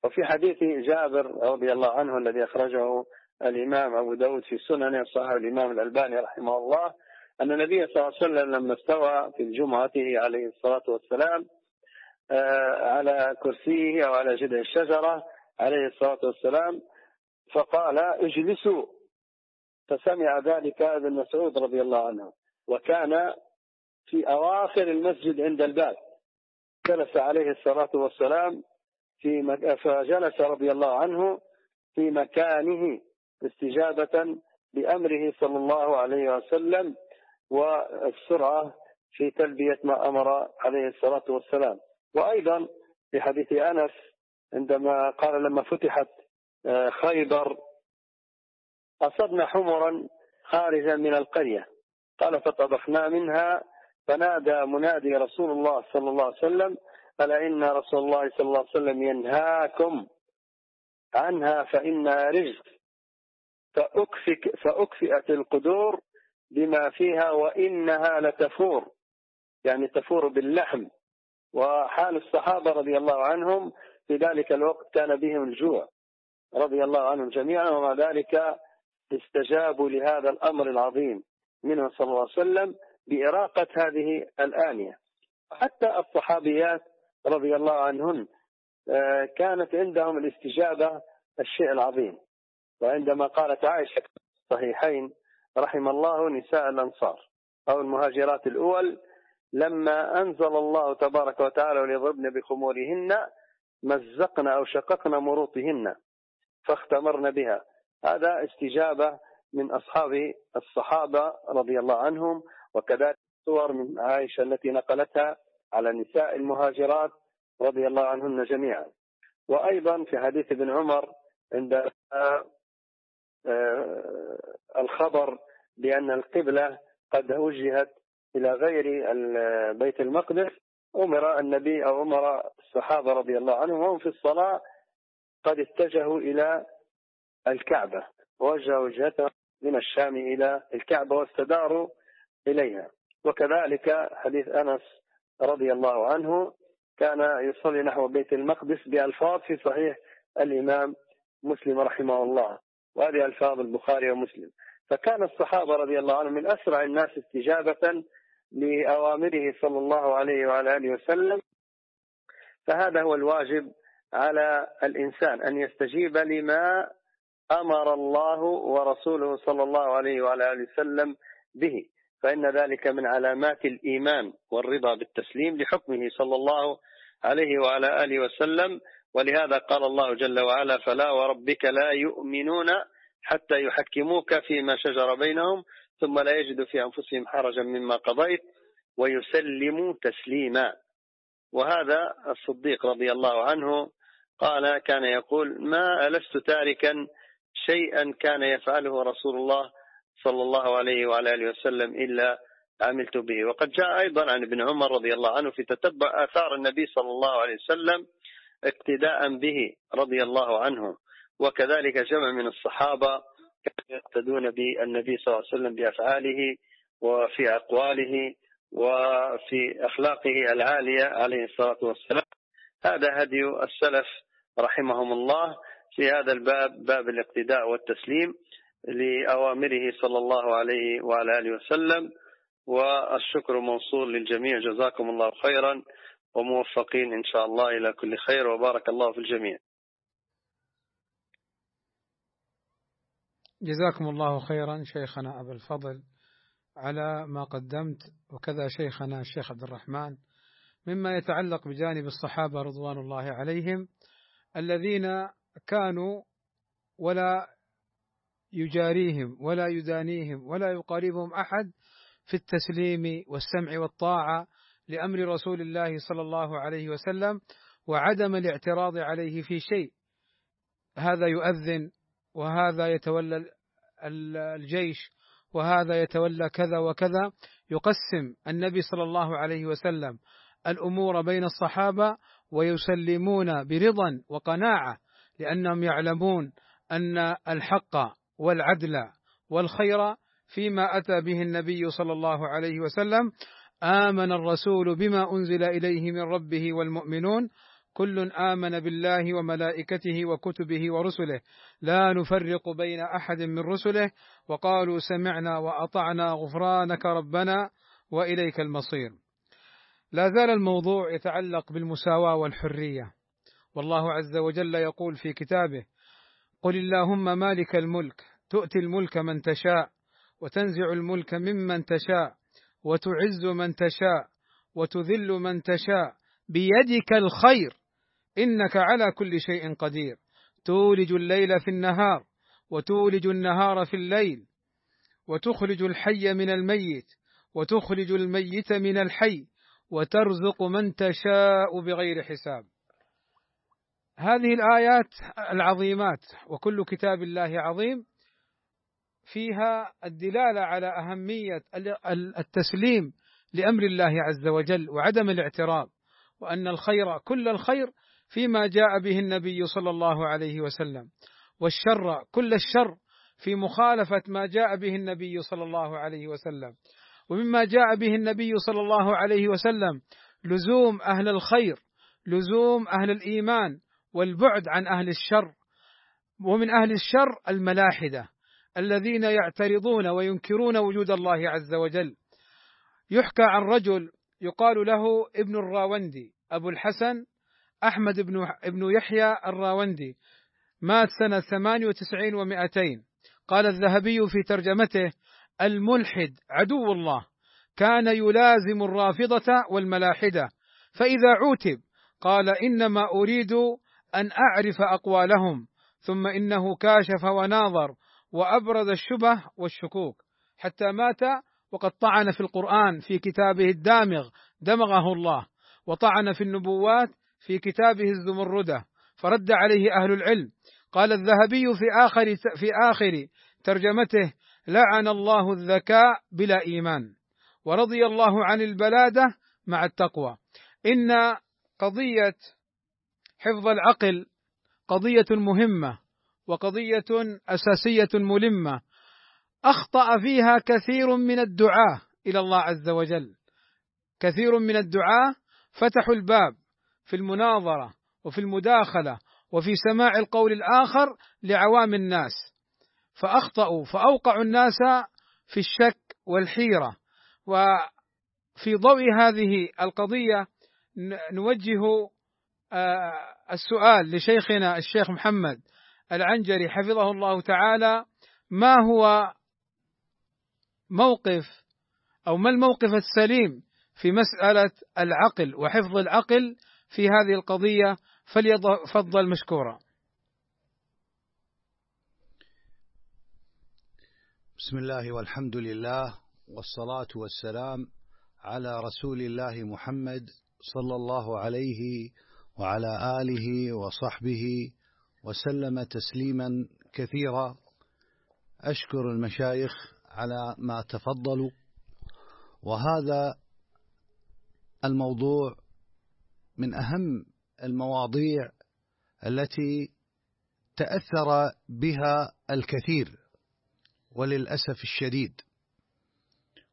وفي حديث جابر رضي الله عنه الذي أخرجه الإمام أبو داود في سننه صححه الإمام الألباني رحمه الله أن النبي صلى الله عليه وسلم لما استوى في جمعته عليه الصلاة والسلام آه، على كرسيه أو على جذع الشجرة عليه الصلاة والسلام فقال اجلسوا. فسمع ذلك ابن مسعود رضي الله عنه وكان في أواخر المسجد عند الباب. جلس عليه الصلاة والسلام في مك... فجلس رضي الله عنه في مكانه استجابة لأمره صلى الله عليه وسلم والسرعة في تلبية ما أمر عليه الصلاة والسلام. وأيضا في حديث أنس عندما قال لما فتحت خيبر. أصبنا حمرا خارجا من القرية. قال فطبخنا منها فنادى منادي رسول الله صلى الله عليه وسلم ألا إن رسول الله صلى الله عليه وسلم ينهاكم عنها فإنها رجس. فأكفك فأكفئت القدور بما فيها وإنها لتفور. يعني تفور باللحم. وحال الصحابة رضي الله عنهم في ذلك الوقت كان بهم الجوع. رضي الله عنهم جميعا ومع ذلك استجابوا لهذا الأمر العظيم منه صلى الله عليه وسلم بإراقة هذه الآنية. حتى الصحابيات رضي الله عنهن آه، كانت عندهم الاستجابة الشيء العظيم. وعندما قالت عائشة صحيحين رحم الله نساء الأنصار أو المهاجرات الأول لما أنزل الله تبارك وتعالى وليضربن بخمورهن مزقنا أو شققنا مروطهن. فاختمرن بها. هذا استجابة من أصحاب الصحابة رضي الله عنهم وكذلك صور من عائشة التي نقلتها على نساء المهاجرات رضي الله عنهن جميعا. وأيضا في حديث ابن عمر عند آه، الخبر بأن القبلة قد وجهت إلى غير بيت المقدس أمر النبي أو أمر الصحابة رضي الله عنهم وهم في الصلاة قد اتجهوا إلى الكعبة ووجهوا وجهتهم من الشام إلى الكعبة واستداروا إليها. وكذلك حديث أنس رضي الله عنه كان يصلي نحو بيت المقدس بألفاظ في صحيح الإمام مسلم رحمه الله وهذه ألفاظ البخاري ومسلم. فكان الصحابة رضي الله عنهم من أسرع الناس استجابة لأوامره صلى الله عليه وعلى آله وسلم فهذا هو الواجب على الإنسان أن يستجيب لما أمر الله ورسوله صلى الله عليه وعلى آله وسلم به. فإن ذلك من علامات الإيمان والرضا بالتسليم لحكمه صلى الله عليه وعلى آله وسلم. ولهذا قال الله جل وعلا فلا وربك لا يؤمنون حتى يحكموك فيما شجر بينهم ثم لا يجدوا في أنفسهم حرجا مما قضيت ويسلموا تسليما. وهذا الصديق رضي الله عنه قال كان يقول ما ألست تاركا شيئا كان يفعله رسول الله صلى الله عليه وعلى آله وسلم إلا عملت به. وقد جاء أيضا عن ابن عمر رضي الله عنه في تتبع آثار النبي صلى الله عليه وسلم اقتداء به رضي الله عنه. وكذلك جمع من الصحابة كانوا يقتدون بالنبي صلى الله عليه وسلم بأفعاله وفي أقواله وفي أخلاقه العالية عليه الصلاة والسلام. هذا هدي السلف رحمهم الله في هذا الباب باب الاقتداء والتسليم لأوامره صلى الله عليه وعلى آله وسلم. والشكر موصول للجميع. جزاكم الله خيرا وموفقين إن شاء الله إلى كل خير. وبارك الله في الجميع. جزاكم الله خيرا شيخنا أبا الفضل على ما قدمت. وكذا شيخنا الشيخ عبد الرحمن مما يتعلق بجانب الصحابة رضوان الله عليهم الذين كانوا ولا يجاريهم ولا يدانيهم ولا يقاربهم أحد في التسليم والسمع والطاعة لأمر رسول الله صلى الله عليه وسلم وعدم الاعتراض عليه في شيء. هذا يؤذن وهذا يتولى الجيش وهذا يتولى كذا وكذا. يقسم النبي صلى الله عليه وسلم الأمور بين الصحابة ويسلمون برضا وقناعة لأنهم يعلمون أن الحق والعدل والخير فيما أتى به النبي صلى الله عليه وسلم. آمن الرسول بما أنزل إليه من ربه والمؤمنون. كل آمن بالله وملائكته وكتبه ورسله. لا نفرق بين أحد من رسله. وقالوا سمعنا وأطعنا غفرانك ربنا وإليك المصير. لا زال الموضوع يتعلق بالمساواة والحرية. والله عز وجل يقول في كتابه: قل اللهم مالك الملك تؤتي الملك من تشاء وتنزع الملك ممن تشاء وتعز من تشاء وتذل من تشاء بيدك الخير إنك على كل شيء قدير تولج الليل في النهار وتولج النهار في الليل وتخرج الحي من الميت وتخرج الميت من الحي وترزق من تشاء بغير حساب. هذه الآيات العظيمات وكل كتاب الله عظيم فيها الدلالة على أهمية التسليم لأمر الله عز وجل وعدم الاعتراض وأن الخير كل الخير فيما جاء به النبي صلى الله عليه وسلم والشر كل الشر في مخالفة ما جاء به النبي صلى الله عليه وسلم. ومما جاء به النبي صلى الله عليه وسلم لزوم أهل الخير لزوم أهل الإيمان والبعد عن أهل الشر. ومن أهل الشر الملاحدة الذين يعترضون وينكرون وجود الله عز وجل. يحكى عن رجل يقال له ابن الراوندي أبو الحسن أحمد بن ابن يحيى الراوندي. مات سنة 98 و200 قال الذهبي في ترجمته الملحد عدو الله كان يلازم الرافضة والملاحدة. فإذا عوتب قال إنما أريد أن أعرف أقوالهم ثم إنه كاشف وناظر وأبرز الشبه والشكوك. حتى مات وقد طعن في القرآن في كتابه الدامغ دمغه الله. وطعن في النبوات في كتابه الزمردة. فرد عليه أهل العلم. قال الذهبي في آخر في آخر ترجمته لعن الله الذكاء بلا إيمان ورضي الله عن البلادة مع التقوى. إن قضية حفظ العقل قضية مهمة وقضية أساسية ملمة. أخطأ فيها كثير من الدعاة إلى الله عز وجل. كثير من الدعاة فتحوا الباب في المناظرة وفي المداخلة وفي سماع القول الآخر لعوام الناس. فأخطأوا فأوقعوا الناس في الشك والحيرة. وفي ضوء هذه القضية نوجه آه، السؤال لشيخنا الشيخ محمد العنجري حفظه الله تعالى. ما هو موقف أو ما الموقف السليم في مسألة العقل وحفظ العقل في هذه القضية؟ فليتفضل مشكورا. بسم الله والحمد لله والصلاة والسلام على رسول الله محمد صلى الله عليه وعلى آله وصحبه وسلم تسليما كثيرا. أشكر المشايخ على ما تفضلوا. وهذا الموضوع من أهم المواضيع التي تأثر بها الكثير. وللأسف الشديد.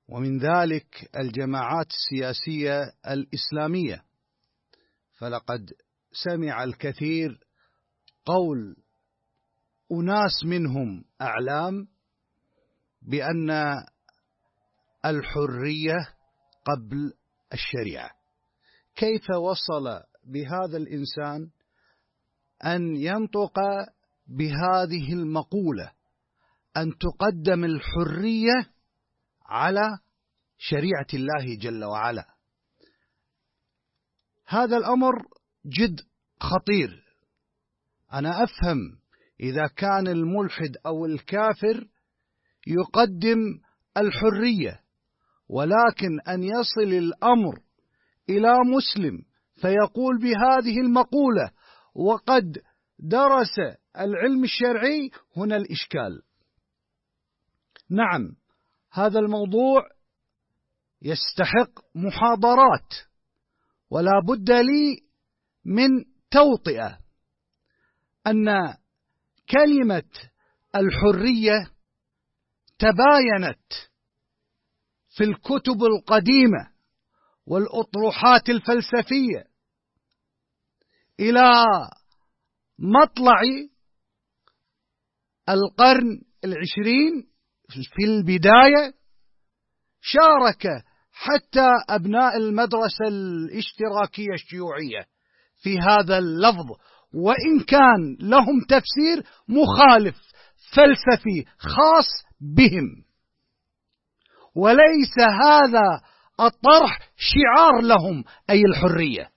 ومن ذلك الجماعات السياسية الإسلامية. فلقد سمع الكثير قول أناس منهم أعلام بأن الحرية قبل الشريعة. كيف وصل بهذا الإنسان أن ينطق بهذه المقولة؟ أن تقدم الحرية على شريعة الله جل وعلا. هذا الأمر جد خطير. أنا أفهم إذا كان الملحد أو الكافر يقدم الحرية ولكن أن يصل الأمر إلى مسلم فيقول بهذه المقولة وقد درس العلم الشرعي هنا الإشكال. نعم هذا الموضوع يستحق محاضرات ولا بد لي من توطئة أن كلمة الحرية تباينت في الكتب القديمة والأطروحات الفلسفية إلى مطلع القرن العشرين في البداية شارك حتى أبناء المدرسة الاشتراكية الشيوعية في هذا اللفظ وإن كان لهم تفسير مخالف فلسفي خاص بهم. وليس هذا الطرح شعار لهم أي الحرية.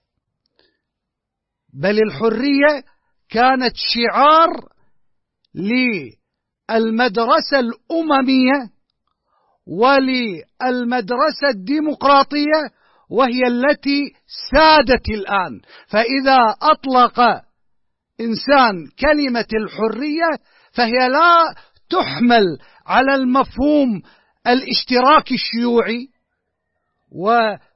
بل الحرية كانت شعار للمدرسة الأممية وللمدرسة الديمقراطية وهي التي سادت الآن. فإذا أطلق إنسان كلمة الحرية فهي لا تحمل على المفهوم الاشتراكي الشيوعي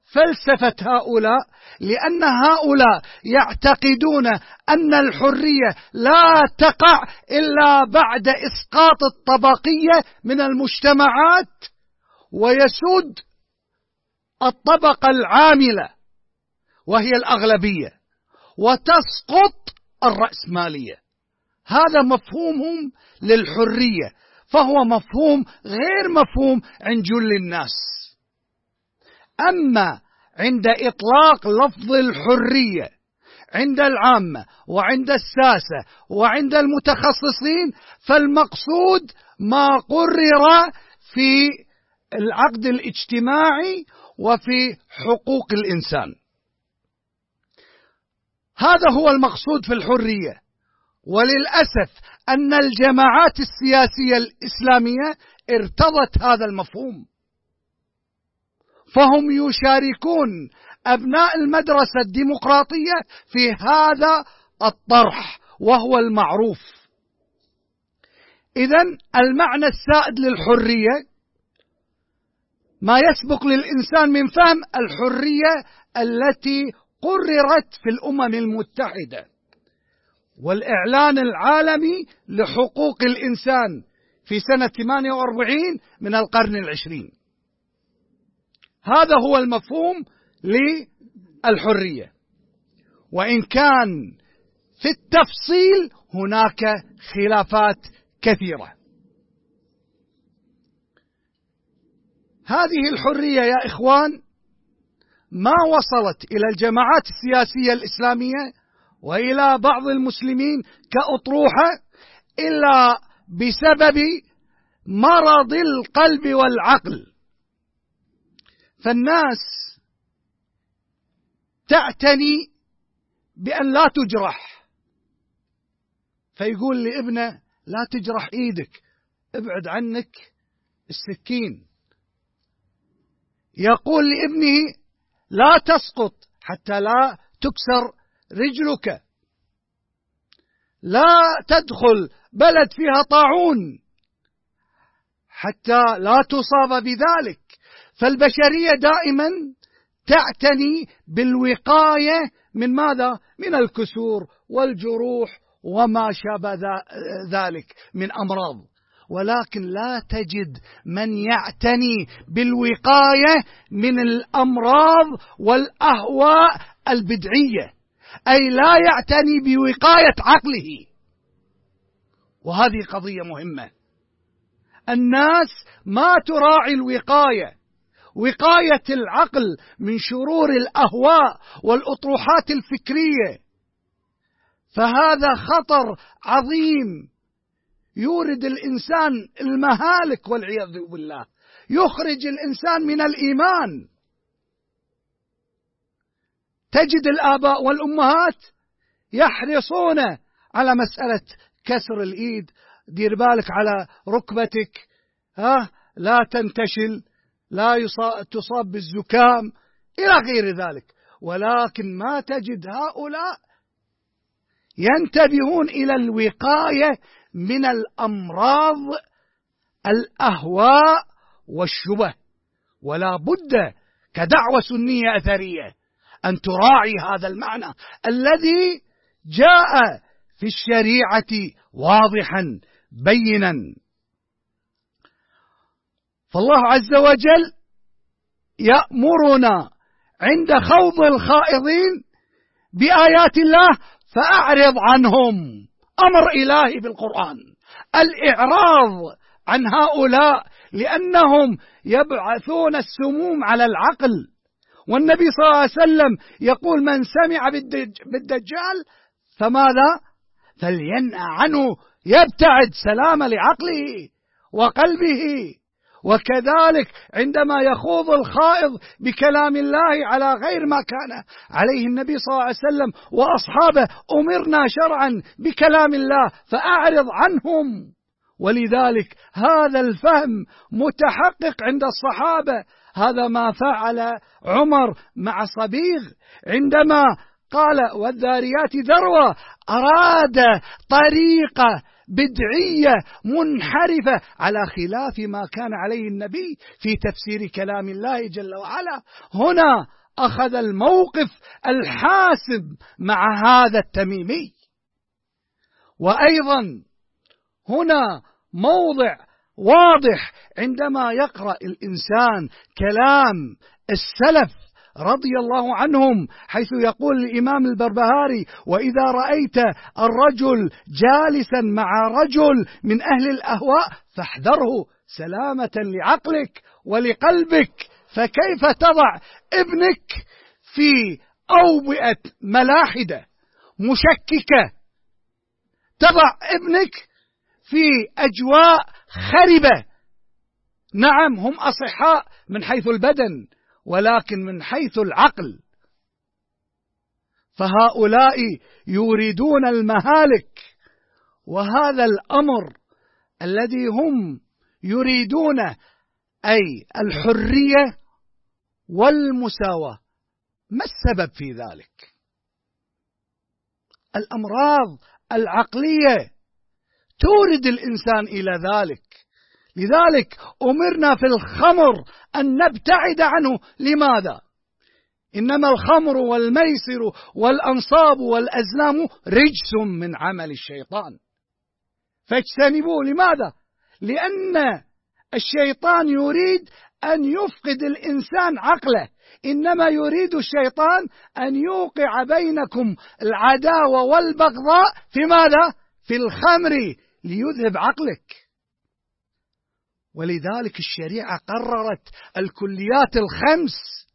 وفلسفة هؤلاء لأن هؤلاء يعتقدون أن الحرية لا تقع إلا بعد إسقاط الطبقية من المجتمعات ويسود الطبقة العاملة وهي الأغلبية وتسقط الرأسمالية. هذا مفهومهم للحرية فهو مفهوم غير مفهوم عند جل الناس. أما عند إطلاق لفظ الحرية عند العامة وعند الساسة وعند المتخصصين فالمقصود ما قرر في العقد الاجتماعي وفي حقوق الإنسان. هذا هو المقصود في الحرية. وللأسف أن الجماعات السياسية الإسلامية ارتضت هذا المفهوم. فهم يشاركون أبناء المدرسة الديمقراطية في هذا الطرح وهو المعروف. إذا المعنى السائد للحرية ما يسبق للإنسان من فهم الحرية التي قررت في الأمم المتحدة والإعلان العالمي لحقوق الإنسان في سنة 48 من القرن العشرين. هذا هو المفهوم للحرية. وإن كان في التفصيل هناك خلافات كثيرة. هذه الحرية يا إخوان ما وصلت إلى الجماعات السياسية الإسلامية وإلى بعض المسلمين كأطروحة إلا بسبب مرض القلب والعقل. فالناس تعتني بأن لا تجرح. فيقول لابنه لا تجرح إيدك ابعد عنك السكين. يقول لابنه لا تسقط حتى لا تكسر رجلك. لا تدخل بلد فيها طاعون حتى لا تصاب بذلك. فالبشرية دائما تعتني بالوقاية من ماذا؟ من الكسور والجروح وما شابه ذلك من أمراض. ولكن لا تجد من يعتني بالوقاية من الأمراض والأهواء البدعية أي لا يعتني بوقاية عقله. وهذه قضية مهمة. الناس ما تراعي الوقاية. وقاية العقل من شرور الأهواء والأطروحات الفكرية. فهذا خطر عظيم يورد الإنسان المهالك والعياذ بالله يخرج الإنسان من الإيمان. تجد الآباء والأمهات يحرصون على مسألة كسر الإيد دير بالك على ركبتك ها لا تنتشل. لا تصاب بالزكام إلى غير ذلك. ولكن ما تجد هؤلاء ينتبهون إلى الوقاية من الأمراض الأهواء والشبه. ولا بد كدعوة سنية أثرية أن تراعي هذا المعنى الذي جاء في الشريعة واضحا بينا. فالله عز وجل يأمرنا عند خوض الخائضين بآيات الله فأعرض عنهم. أمر إلهي بالقرآن. الإعراض عن هؤلاء لأنهم يبعثون السموم على العقل. والنبي صلى الله عليه وسلم يقول من سمع بالدجال فماذا؟ فلينأ عنه يبتعد سلامة لعقله وقلبه. وكذلك عندما يخوض الخائض بكلام الله على غير ما كان عليه النبي صلى الله عليه وسلم وأصحابه أمرنا شرعا بكلام الله فأعرض عنهم. ولذلك هذا الفهم متحقق عند الصحابة. هذا ما فعل عمر مع صبيغ عندما قال والذاريات ذروة. أراد طريقه بدعية منحرفة على خلاف ما كان عليه النبي في تفسير كلام الله جل وعلا. هنا أخذ الموقف الحاسم مع هذا التميمي. وأيضا هنا موضع واضح عندما يقرأ الإنسان كلام السلف رضي الله عنهم حيث يقول الإمام البربهاري وإذا رأيت الرجل جالسا مع رجل من أهل الأهواء فاحذره سلامة لعقلك ولقلبك فكيف تضع ابنك في أوبئة ملاحدة مشككة؟ تضع ابنك في أجواء خربة. نعم هم أصحاء من حيث البدن. ولكن من حيث العقل. فهؤلاء يريدون المهالك وهذا الأمر الذي هم يريدونه أي الحرية والمساواة. ما السبب في ذلك؟ الأمراض العقلية تورد الإنسان إلى ذلك. لذلك أمرنا في الخمر أن نبتعد عنه. لماذا؟ إنما الخمر والميسر والأنصاب والأزلام رجس من عمل الشيطان. فاجتنبوه. لماذا؟ لأن الشيطان يريد أن يفقد الإنسان عقله. إنما يريد الشيطان أن يوقع بينكم العداوة والبغضاء في ماذا؟ في الخمر ليذهب عقلك. ولذلك الشريعة قررت الكليات الخمس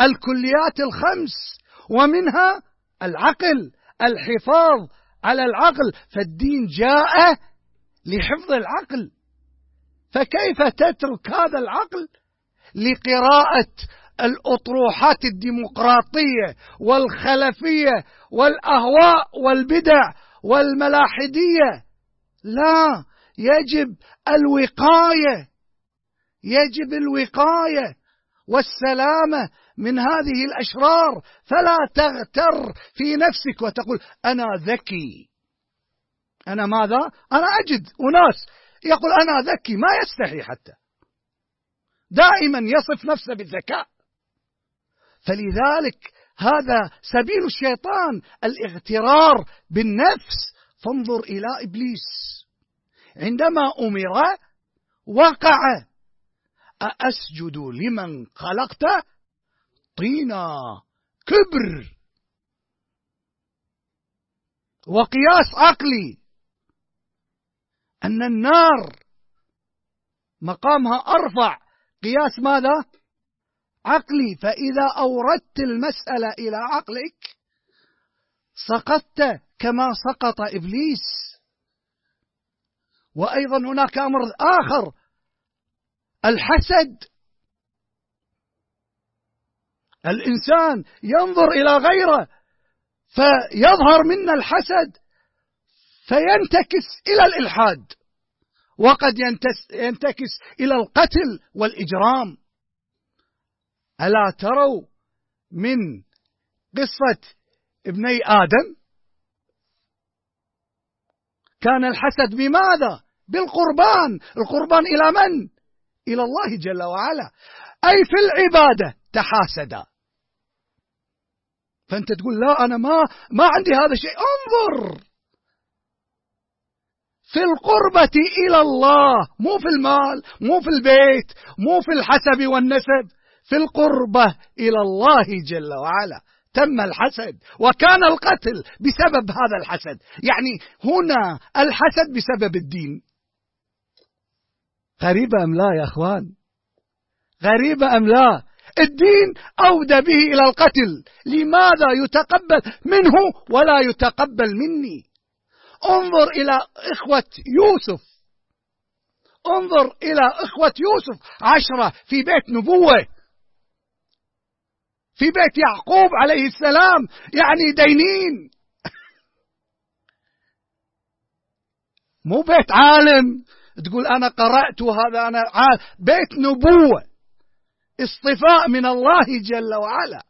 الكليات الخمس ومنها العقل الحفاظ على العقل. فالدين جاء لحفظ العقل. فكيف تترك هذا العقل؟ لقراءة الأطروحات الديمقراطية والخلفية والأهواء والبدع والملاحدية. لا. يجب الوقاية يجب الوقاية والسلامة من هذه الأشرار. فلا تغتر في نفسك وتقول أنا ذكي. أنا ماذا؟ أنا أجد أناس. يقول أنا ذكي ما يستحي حتى. دائما يصف نفسه بالذكاء. فلذلك هذا سبيل الشيطان الاغترار بالنفس. فانظر إلى إبليس. عندما أمر وقع. أأسجد لمن خلقت طينا كبر. وقياس عقلي. أن النار مقامها أرفع. قياس ماذا؟ عقلي. فإذا أوردت المسألة إلى عقلك سقطت كما سقط إبليس. وأيضا هناك أمر آخر. الحسد. الإنسان ينظر إلى غيره فيظهر منا الحسد فينتكس إلى الإلحاد وقد ينتكس إلى القتل والإجرام. ألا تروا من قصة ابني آدم؟ كان الحسد بماذا؟ بالقربان. القربان إلى من؟ إلى الله جل وعلا. أي في العبادة تحاسدا. فأنت تقول لا أنا ما ما عندي هذا الشيء انظر. في القربة إلى الله مو في المال مو في البيت مو في الحسب والنسب في القربة إلى الله جل وعلا. تم الحسد وكان القتل بسبب هذا الحسد. يعني هنا الحسد بسبب الدين. غريبة أم لا يا أخوان؟ غريبة أم لا؟ الدين أودى به إلى القتل. لماذا يتقبل منه ولا يتقبل مني؟ انظر إلى إخوة يوسف. انظر إلى إخوة يوسف عشرة في بيت نبوة. في بيت يعقوب عليه السلام يعني دينين. مو بيت عالم. تقول أنا قرأت وهذا أنا عالم بيت نبوة. اصطفاء من الله جل وعلا.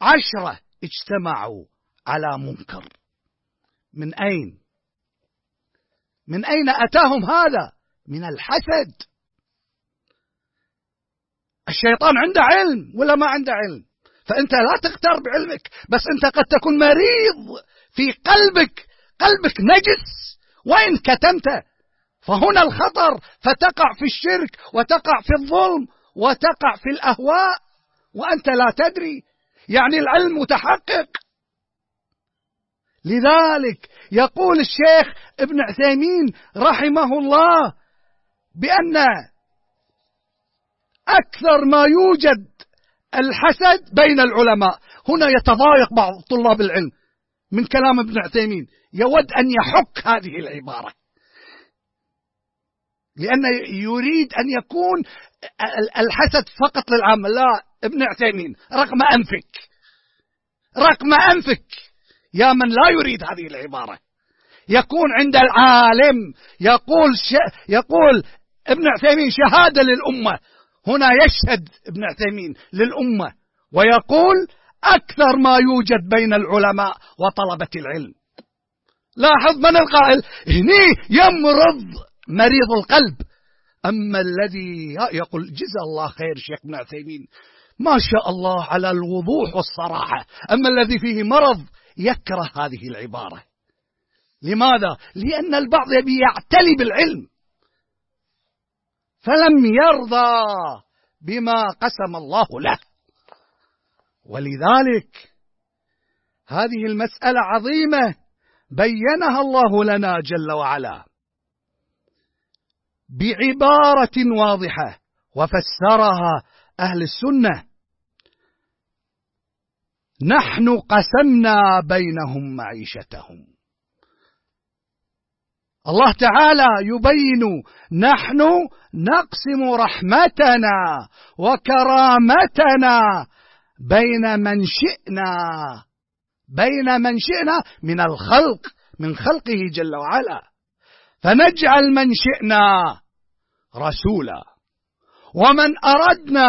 عشرة اجتمعوا على منكر. من أين؟ من أين أتاهم هذا؟ من الحسد. الشيطان عنده علم ولا ما عنده علم؟ فأنت لا تغتر بعلمك بس أنت قد تكون مريض في قلبك قلبك نجس وإن كتمت فهنا الخطر فتقع في الشرك وتقع في الظلم وتقع في الأهواء وأنت لا تدري. يعني العلم متحقق. لذلك يقول الشيخ ابن عثيمين رحمه الله بأن أكثر ما يوجد الحسد بين العلماء. هنا يتضايق بعض طلاب العلم من كلام ابن عثيمين. يود أن يحك هذه العبارة. لأن يريد أن يكون الحسد فقط للعامة لا ابن عثيمين رقم أنفك. رقم أنفك. يا من لا يريد هذه العبارة. يكون عند العالم يقول ش... يقول ابن عثيمين شهادة للأمة. هنا يشهد ابن عثيمين للأمة ويقول أكثر ما يوجد بين العلماء وطلبة العلم. لاحظ من القائل؟ هني يمرض مريض القلب. أما الذي يقول جزا الله خير شيخ ابن عثيمين. ما شاء الله على الوضوح والصراحة. أما الذي فيه مرض يكره هذه العبارة. لماذا؟ لأن البعض يبي يعتلي بالعلم. فلم يرضى بما قسم الله له. ولذلك هذه المسألة عظيمة بينها الله لنا جل وعلا. بعبارة واضحة وفسرها أهل السنة. نحن قسمنا بينهم معيشتهم. الله تعالى يبين نحن نقسم رحمتنا وكرامتنا بين من شئنا بين من شئنا من الخلق من خلقه جل وعلا. فنجعل من شئنا رسولا ومن أردنا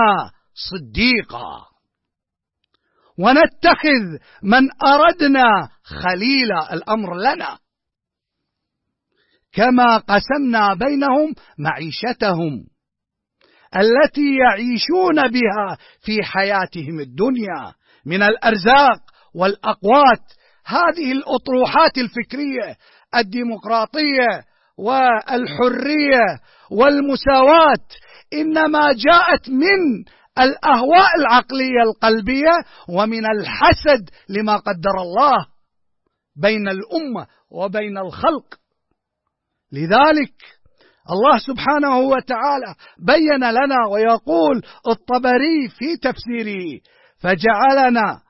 صديقا. ونتخذ من أردنا خليلا الأمر لنا. كما قسمنا بينهم معيشتهم التي يعيشون بها في حياتهم الدنيا من الأرزاق والأقوات. هذه الأطروحات الفكرية الديمقراطية والحرية والمساواة إنما جاءت من الأهواء العقلية القلبية ومن الحسد لما قدر الله بين الأمة وبين الخلق. لذلك الله سبحانه وتعالى بين لنا ويقول الطبري في تفسيره فجعلنا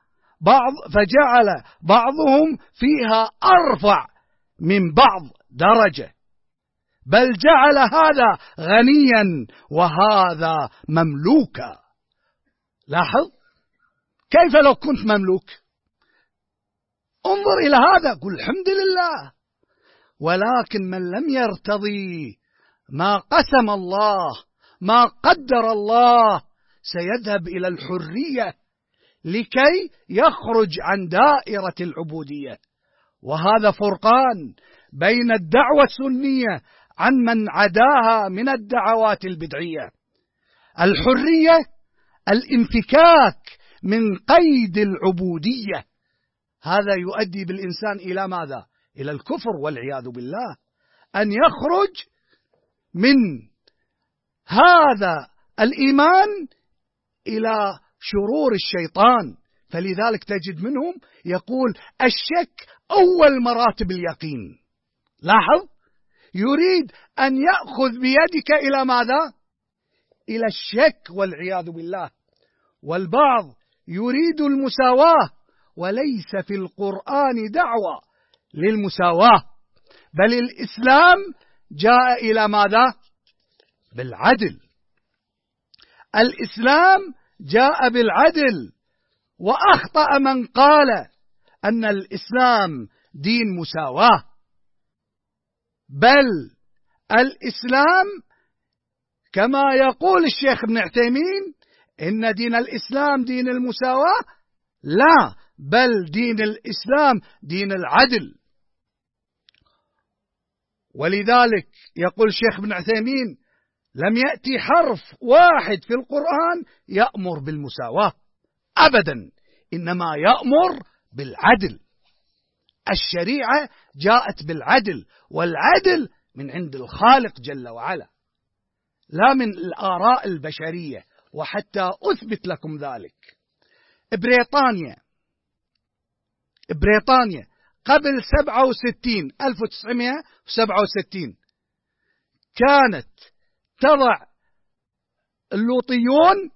بعض فجعل بعضهم فيها أرفع من بعض درجة. بل جعل هذا غنيا وهذا مملوكا. لاحظ؟ كيف لو كنت مملوك؟ انظر إلى هذا قل الحمد لله. ولكن من لم يرتضي ما قسم الله ما قدر الله سيذهب إلى الحرية لكي يخرج عن دائرة العبودية. وهذا فرقان بين الدعوة السنية عن من عداها من الدعوات البدعية. الحرية الانفكاك من قيد العبودية. هذا يؤدي بالإنسان إلى ماذا؟ إلى الكفر والعياذ بالله أن يخرج من هذا الإيمان إلى شرور الشيطان. فلذلك تجد منهم يقول الشك أول مراتب اليقين. لاحظ؟ يريد أن يأخذ بيدك إلى ماذا؟ إلى الشك والعياذ بالله. والبعض يريد المساواة وليس في القرآن دعوة للمساواة. بل الإسلام جاء إلى ماذا؟ بالعدل. الإسلام جاء بالعدل. وأخطأ من قال أن الإسلام دين مساواة. بل الإسلام كما يقول الشيخ ابن عثيمين إن دين الإسلام دين المساواة؟ لا بل دين الإسلام دين العدل. ولذلك يقول الشيخ ابن عثيمين لم يأتي حرف واحد في القرآن يأمر بالمساواة أبدا إنما يأمر بالعدل. الشريعة جاءت بالعدل والعدل من عند الخالق جل وعلا لا من الآراء البشرية وحتى أثبت لكم ذلك. بريطانيا بريطانيا قبل 67 1967 كانت تضع اللوطيون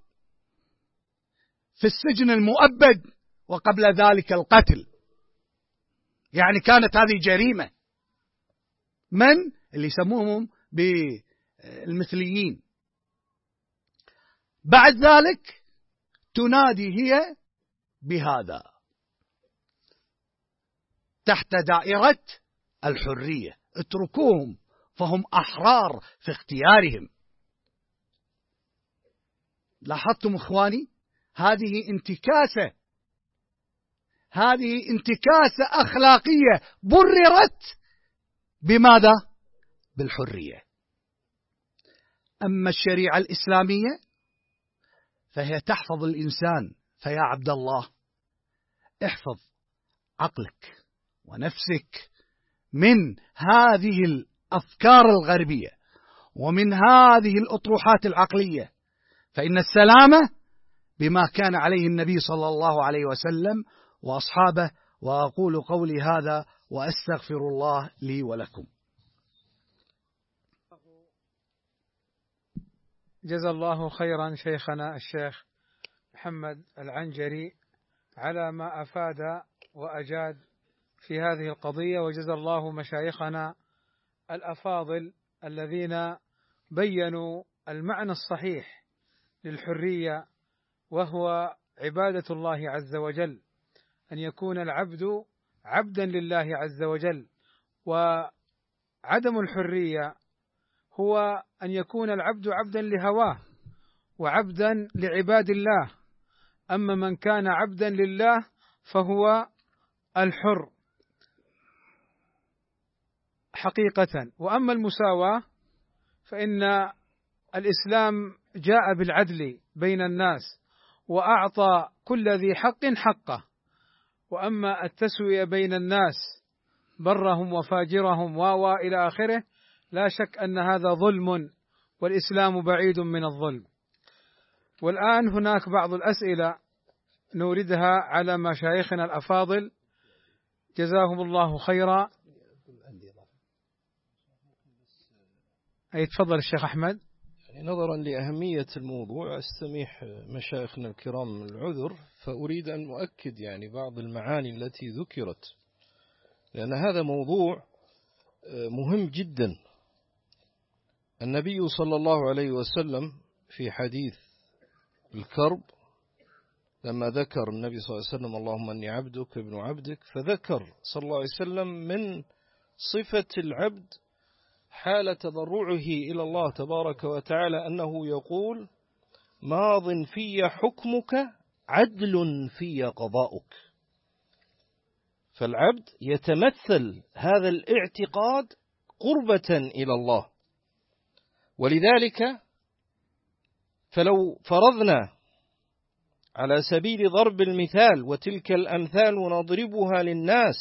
في السجن المؤبد وقبل ذلك القتل. يعني كانت هذه جريمة. من؟ اللي يسموهم بالمثليين. بعد ذلك تنادي هي بهذا. تحت دائرة الحرية. اتركوهم فهم أحرار في اختيارهم. لاحظتم إخواني؟ هذه انتكاسة. هذه انتكاسة أخلاقية بررت بماذا؟ بالحرية. أما الشريعة الإسلامية فهي تحفظ الإنسان فيا عبد الله احفظ عقلك. ونفسك من هذه الأفكار الغربية ومن هذه الأطروحات العقلية فإن السلامة بما كان عليه النبي صلى الله عليه وسلم وأصحابه وأقول قولي هذا وأستغفر الله لي ولكم. جزا الله خيرا شيخنا الشيخ محمد العنجري على ما أفاد وأجاد في هذه القضية وجزا الله مشايخنا الأفاضل الذين بينوا المعنى الصحيح للحرية وهو عبادة الله عز وجل أن يكون العبد عبدا لله عز وجل. وعدم الحرية هو أن يكون العبد عبدا لهواه وعبدا لعباد الله. أما من كان عبدا لله فهو الحر. حقيقة. وأما المساواة فإن الإسلام جاء بالعدل بين الناس وأعطى كل ذي حق حقه. وأما التسوية بين الناس برهم وفاجرهم و إلى آخره لا شك أن هذا ظلم والإسلام بعيد من الظلم. والآن هناك بعض الأسئلة نوردها على مشايخنا الأفاضل. جزاهم الله خيرا. أي تفضل الشيخ أحمد. يعني نظرا لأهمية الموضوع أستميح مشايخنا الكرام العذر فأريد أن أؤكد يعني بعض المعاني التي ذكرت لأن هذا موضوع مهم جدا. النبي صلى الله عليه وسلم في حديث الكرب لما ذكر النبي صلى الله عليه وسلم اللهم أني عبدك ابن عبدك فذكر صلى الله عليه وسلم من صفة العبد حال تضرعه إلى الله تبارك وتعالى أنه يقول ماض في حكمك عدل في قضاؤك. فالعبد يتمثل هذا الاعتقاد قربة إلى الله. ولذلك فلو فرضنا على سبيل ضرب المثال وتلك الأمثال نضربها للناس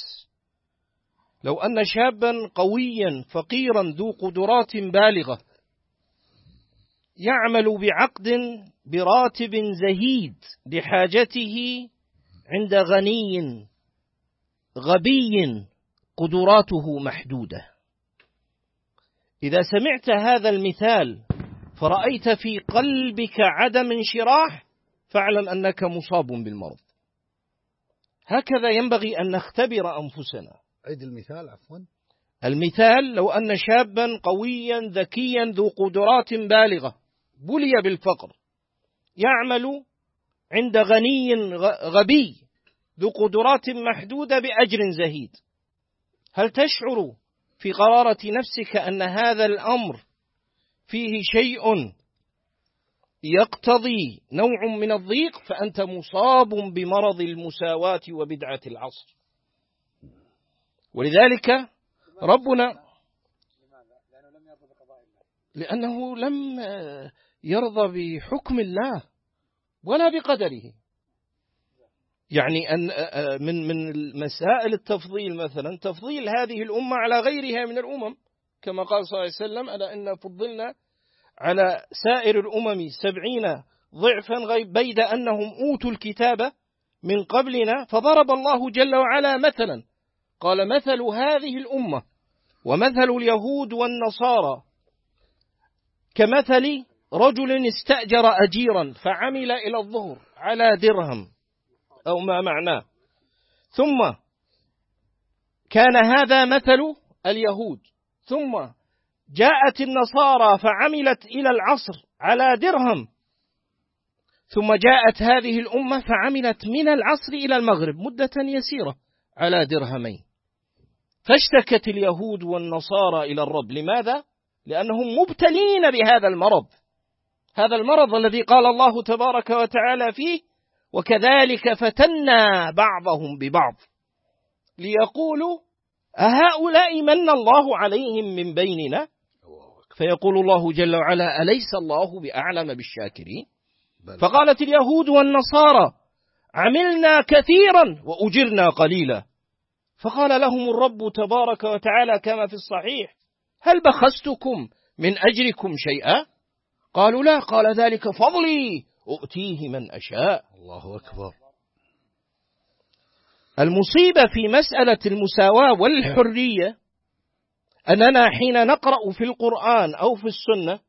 لو أن شابا قويا فقيرا ذو قدرات بالغة يعمل بعقد براتب زهيد لحاجته عند غني غبي قدراته محدودة. إذا سمعت هذا المثال فرأيت في قلبك عدم انشراح فاعلم أنك مصاب بالمرض. هكذا ينبغي أن نختبر أنفسنا. عيد المثال عفوا. المثال لو أن شابا قويا ذكيا ذو قدرات بالغة بلي بالفقر يعمل عند غني غبي ذو قدرات محدودة بأجر زهيد. هل تشعر في قرارة نفسك أن هذا الأمر فيه شيء يقتضي نوع من الضيق؟ فأنت مصاب بمرض المساواة وبدعة العصر. ولذلك ربنا لأنه لم يرضى بحكم الله ولا بقدره. يعني أن من من مسائل التفضيل مثلا تفضيل هذه الأمة على غيرها من الأمم كما قال صلى الله عليه وسلم ألا إن فضلنا على سائر الأمم سبعين ضعفا بيد أنهم أوتوا الكتاب من قبلنا فضرب الله جل وعلا مثلا. قال مثل هذه الأمة ومثل اليهود والنصارى كمثل رجل استأجر أجيرا فعمل إلى الظهر على درهم أو ما معناه. ثم كان هذا مثل اليهود. ثم جاءت النصارى فعملت إلى العصر على درهم. ثم جاءت هذه الأمة فعملت من العصر إلى المغرب مدة يسيرة على درهمين. فاشتكت اليهود والنصارى إلى الرب. لماذا؟ لأنهم مبتلين بهذا المرض. هذا المرض الذي قال الله تبارك وتعالى فيه وكذلك فتنا بعضهم ببعض. ليقولوا أهؤلاء من الله عليهم من بيننا؟ فيقول الله جل وعلا أليس الله بأعلم بالشاكرين؟ فقالت اليهود والنصارى عملنا كثيرا وأجرنا قليلا. فقال لهم الرب تبارك وتعالى كما في الصحيح هل بخستكم من أجركم شيئا؟ قالوا لا قال ذلك فضلي أؤتيه من أشاء. الله أكبر. المصيبة في مسألة المساواة والحرية أننا حين نقرأ في القرآن أو في السنة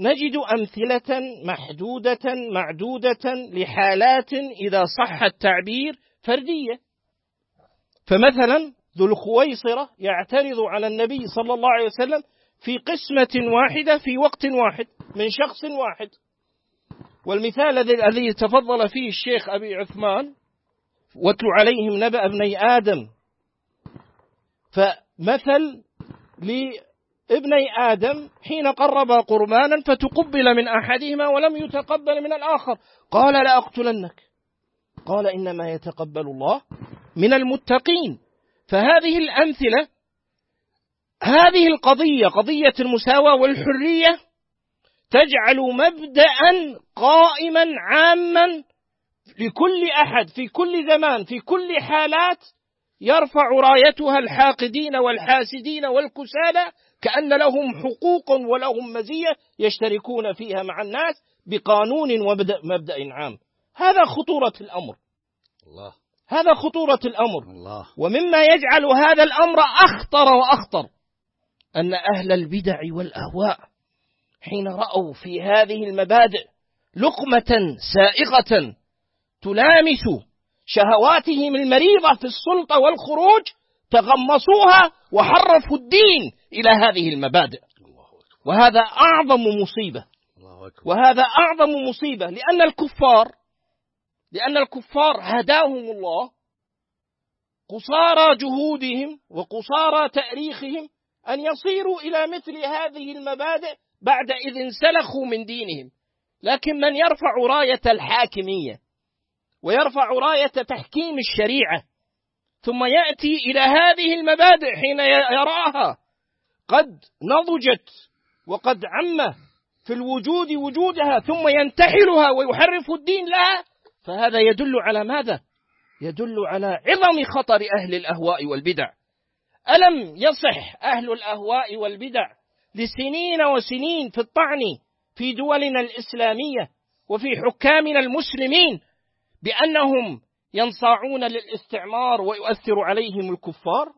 نجد أمثلة محدودة معدودة لحالات إذا صح التعبير فردية. فمثلا ذو الخويصرة يعترض على النبي صلى الله عليه وسلم في قسمة واحدة في وقت واحد من شخص واحد. والمثال الذي تفضل فيه الشيخ أبي عثمان واتل عليهم نبأ ابني آدم. فمثل لابني آدم حين قربا قربانا فتقبل من أحدهما ولم يتقبل من الآخر. قال لأقتلنك قال إنما يتقبل الله من المتقين. فهذه الأمثلة هذه القضية قضية المساواة والحرية تجعل مبدأ قائما عاما لكل أحد في كل زمان في كل حالات يرفع رايتها الحاقدين والحاسدين والكسالى كأن لهم حقوق ولهم مزية يشتركون فيها مع الناس بقانون ومبدأ عام. هذا خطورة الأمر. الله. هذا خطورة الأمر. الله. ومما يجعل هذا الأمر أخطر وأخطر أن أهل البدع والأهواء حين رأوا في هذه المبادئ لقمة سائغة تلامس شهواتهم المريضة في السلطة والخروج تغمصوها وحرفوا الدين إلى هذه المبادئ. وهذا أعظم مصيبة. وهذا أعظم مصيبة لأن الكفار لأن الكفار هداهم الله قصارى جهودهم وقصارى تأريخهم أن يصيروا إلى مثل هذه المبادئ بعد إذ انسلخوا من دينهم. لكن من يرفع راية الحاكمية ويرفع راية تحكيم الشريعة ثم يأتي إلى هذه المبادئ حين يراها قد نضجت وقد عم في الوجود وجودها ثم ينتحلها ويحرف الدين لها فهذا يدل على ماذا؟ يدل على عظم خطر أهل الأهواء والبدع. ألم يصح أهل الأهواء والبدع لسنين وسنين في الطعن في دولنا الإسلامية وفي حكامنا المسلمين بأنهم ينصاعون للاستعمار ويؤثر عليهم الكفار؟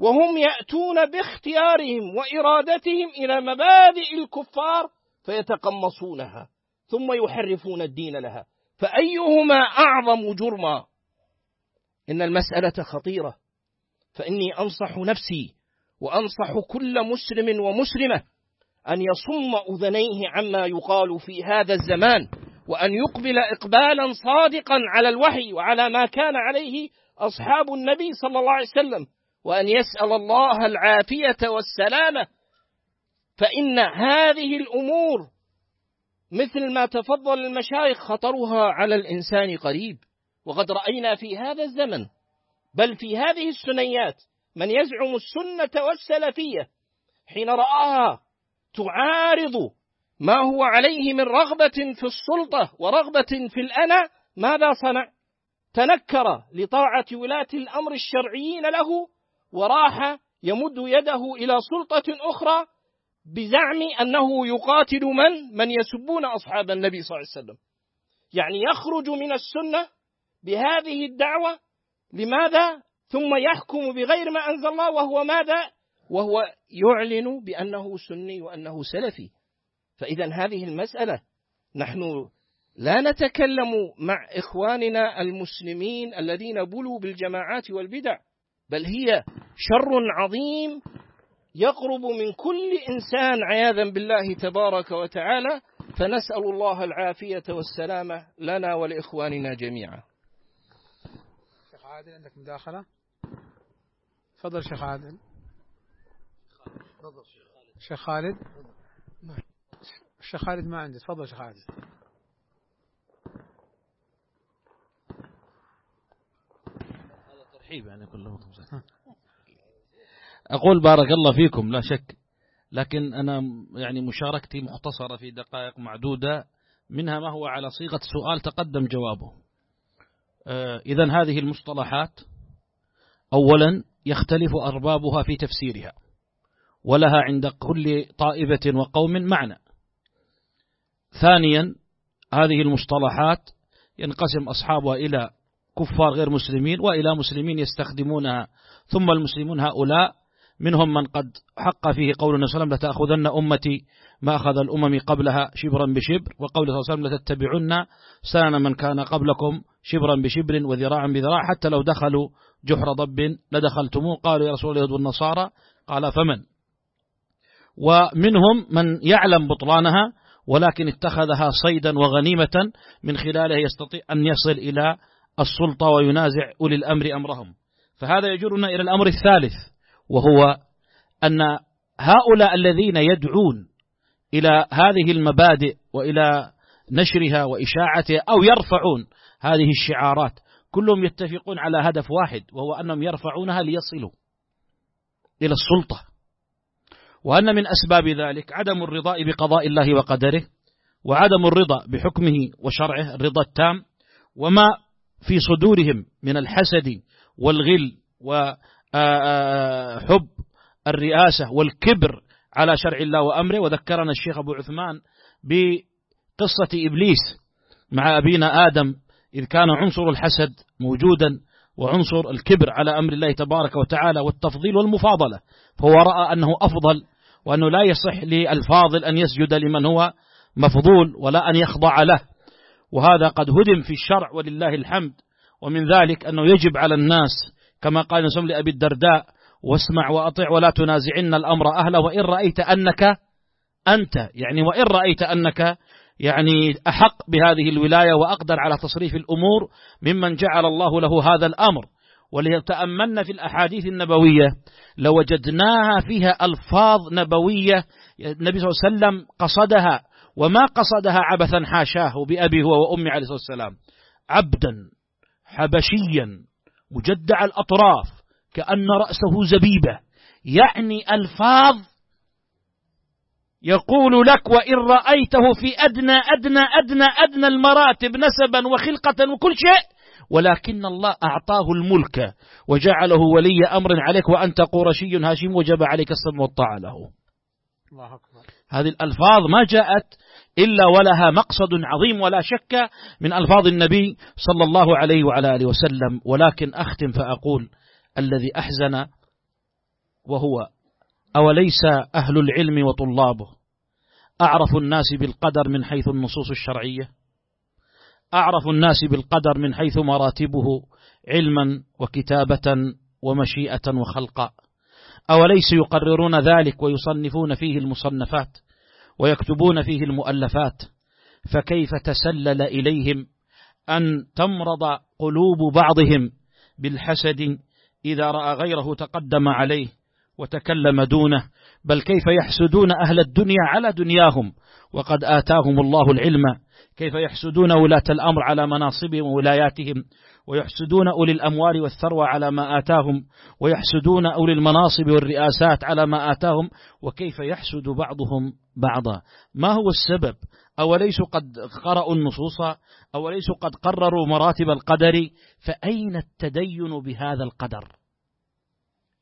وهم يأتون باختيارهم وإرادتهم إلى مبادئ الكفار فيتقمصونها ثم يحرفون الدين لها. فأيهما أعظم جرما؟ إن المسألة خطيرة. فإني أنصح نفسي وأنصح كل مسلم ومسلمة أن يصم أذنيه عما يقال في هذا الزمان وأن يقبل إقبالا صادقا على الوحي وعلى ما كان عليه أصحاب النبي صلى الله عليه وسلم وأن يسأل الله العافية والسلامة. فإن هذه الأمور مثل ما تفضل المشايخ خطرها على الإنسان قريب وقد رأينا في هذا الزمن بل في هذه السنيات من يزعم السنة والسلفية حين رآها تعارض ما هو عليه من رغبة في السلطة ورغبة في الأنا ماذا صنع؟ تنكر لطاعة ولاة الأمر الشرعيين له وراح يمد يده إلى سلطة أخرى بزعم أنه يقاتل من؟ من يسبون أصحاب النبي صلى الله عليه وسلم يعني يخرج من السنة بهذه الدعوة لماذا؟ ثم يحكم بغير ما أنزل الله وهو ماذا؟ وهو يعلن بأنه سني وأنه سلفي فإذا هذه المسألة نحن لا نتكلم مع إخواننا المسلمين الذين بلوا بالجماعات والبدع بل هي شر عظيم يقرب من كل إنسان عياذا بالله تبارك وتعالى فنسأل الله العافية والسلامة لنا ولإخواننا جميعا. شيخ عادل عندك مداخلة؟ تفضل شيخ عادل. شيخ خالد. الشيخ خالد؟ ما عنده. تفضل شيخ خالد هذا ترحيب يعني كله. أقول بارك الله فيكم لا شك. لكن أنا يعني مشاركتي مختصرة في دقائق معدودة منها ما هو على صيغة سؤال تقدم جوابه. آه، إذا هذه المصطلحات أولا يختلف أربابها في تفسيرها ولها عند كل طائفة وقوم معنى. ثانيا هذه المصطلحات ينقسم أصحابها إلى كفار غير مسلمين وإلى مسلمين يستخدمونها ثم المسلمون هؤلاء منهم من قد حق فيه قول النبي صلى الله عليه وسلم لتأخذن أمتي ما أخذ الأمم قبلها شبرا بشبر. وقول صلى الله عليه وسلم لتتبعن سنن من كان قبلكم شبرا بشبر وذراعا بذراع حتى لو دخلوا جحر ضب لدخلتموه. قالوا يا رسول الله والنصارى قال فمن؟ ومنهم من يعلم بطلانها ولكن اتخذها صيدا وغنيمة من خلاله يستطيع أن يصل إلى السلطة وينازع أولي الأمر أمرهم. فهذا يجرنا إلى الأمر الثالث. وهو أن هؤلاء الذين يدعون إلى هذه المبادئ وإلى نشرها وإشاعتها أو يرفعون هذه الشعارات كلهم يتفقون على هدف واحد وهو أنهم يرفعونها ليصلوا إلى السلطة. وأن من أسباب ذلك عدم الرضاء بقضاء الله وقدره وعدم الرضا بحكمه وشرعه الرضا التام وما في صدورهم من الحسد والغل وحب الرئاسة والكبر على شرع الله وأمره. وذكرنا الشيخ أبو عثمان بقصة إبليس مع أبينا آدم إذ كان عنصر الحسد موجودا وعنصر الكبر على أمر الله تبارك وتعالى والتفضيل والمفاضلة. فهو رأى أنه أفضل وأنه لا يصح للفاضل أن يسجد لمن هو مفضول ولا أن يخضع له. وهذا قد هدم في الشرع ولله الحمد. ومن ذلك أنه يجب على الناس كما قال نسم لأبي الدرداء واسمع وأطع ولا تنازعن الأمر أهله وإن رأيت أنك أنت. يعني وإن رأيت أنك يعني أحق بهذه الولاية وأقدر على تصريف الأمور ممن جعل الله له هذا الأمر. وليتأملن في الأحاديث النبوية لوجدناها فيها ألفاظ نبوية النبي صلى الله عليه وسلم قصدها وما قصدها عبثا حاشاه بأبي هو وأمي عليه الصلاة والسلام. عبدا حبشيا. مجدع الأطراف كأن رأسه زبيبة. يعني ألفاظ يقول لك وإن رأيته في أدنى أدنى أدنى أدنى المراتب نسبا وخلقة وكل شيء ولكن الله أعطاه الملك وجعله ولي أمر عليك وأنت قرشي هاشم وجب عليك السمع والطاعة له. الله أكبر. هذه الألفاظ ما جاءت إلا ولها مقصد عظيم ولا شك من ألفاظ النبي صلى الله عليه وعلى آله وسلم. ولكن أختم فأقول الذي أحزن وهو أوليس أهل العلم وطلابه؟ أعرف الناس بالقدر من حيث النصوص الشرعية. أعرف الناس بالقدر من حيث مراتبه علما وكتابة ومشيئة وخلقا. أوليس يقررون ذلك ويصنفون فيه المصنفات؟ ويكتبون فيه المؤلفات فكيف تسلل إليهم أن تمرض قلوب بعضهم بالحسد إذا رأى غيره تقدم عليه وتكلم دونه؟ بل كيف يحسدون أهل الدنيا على دنياهم وقد آتاهم الله العلم؟ كيف يحسدون ولاة الأمر على مناصبهم وولاياتهم؟ ويحسدون أولي الأموال والثروة على ما آتاهم ويحسدون أولي المناصب والرئاسات على ما آتاهم وكيف يحسد بعضهم بعضا. ما هو السبب؟ أوليسوا قد قرأوا النصوص؟ أوليسوا قد قرروا مراتب القدر؟ فأين التدين بهذا القدر؟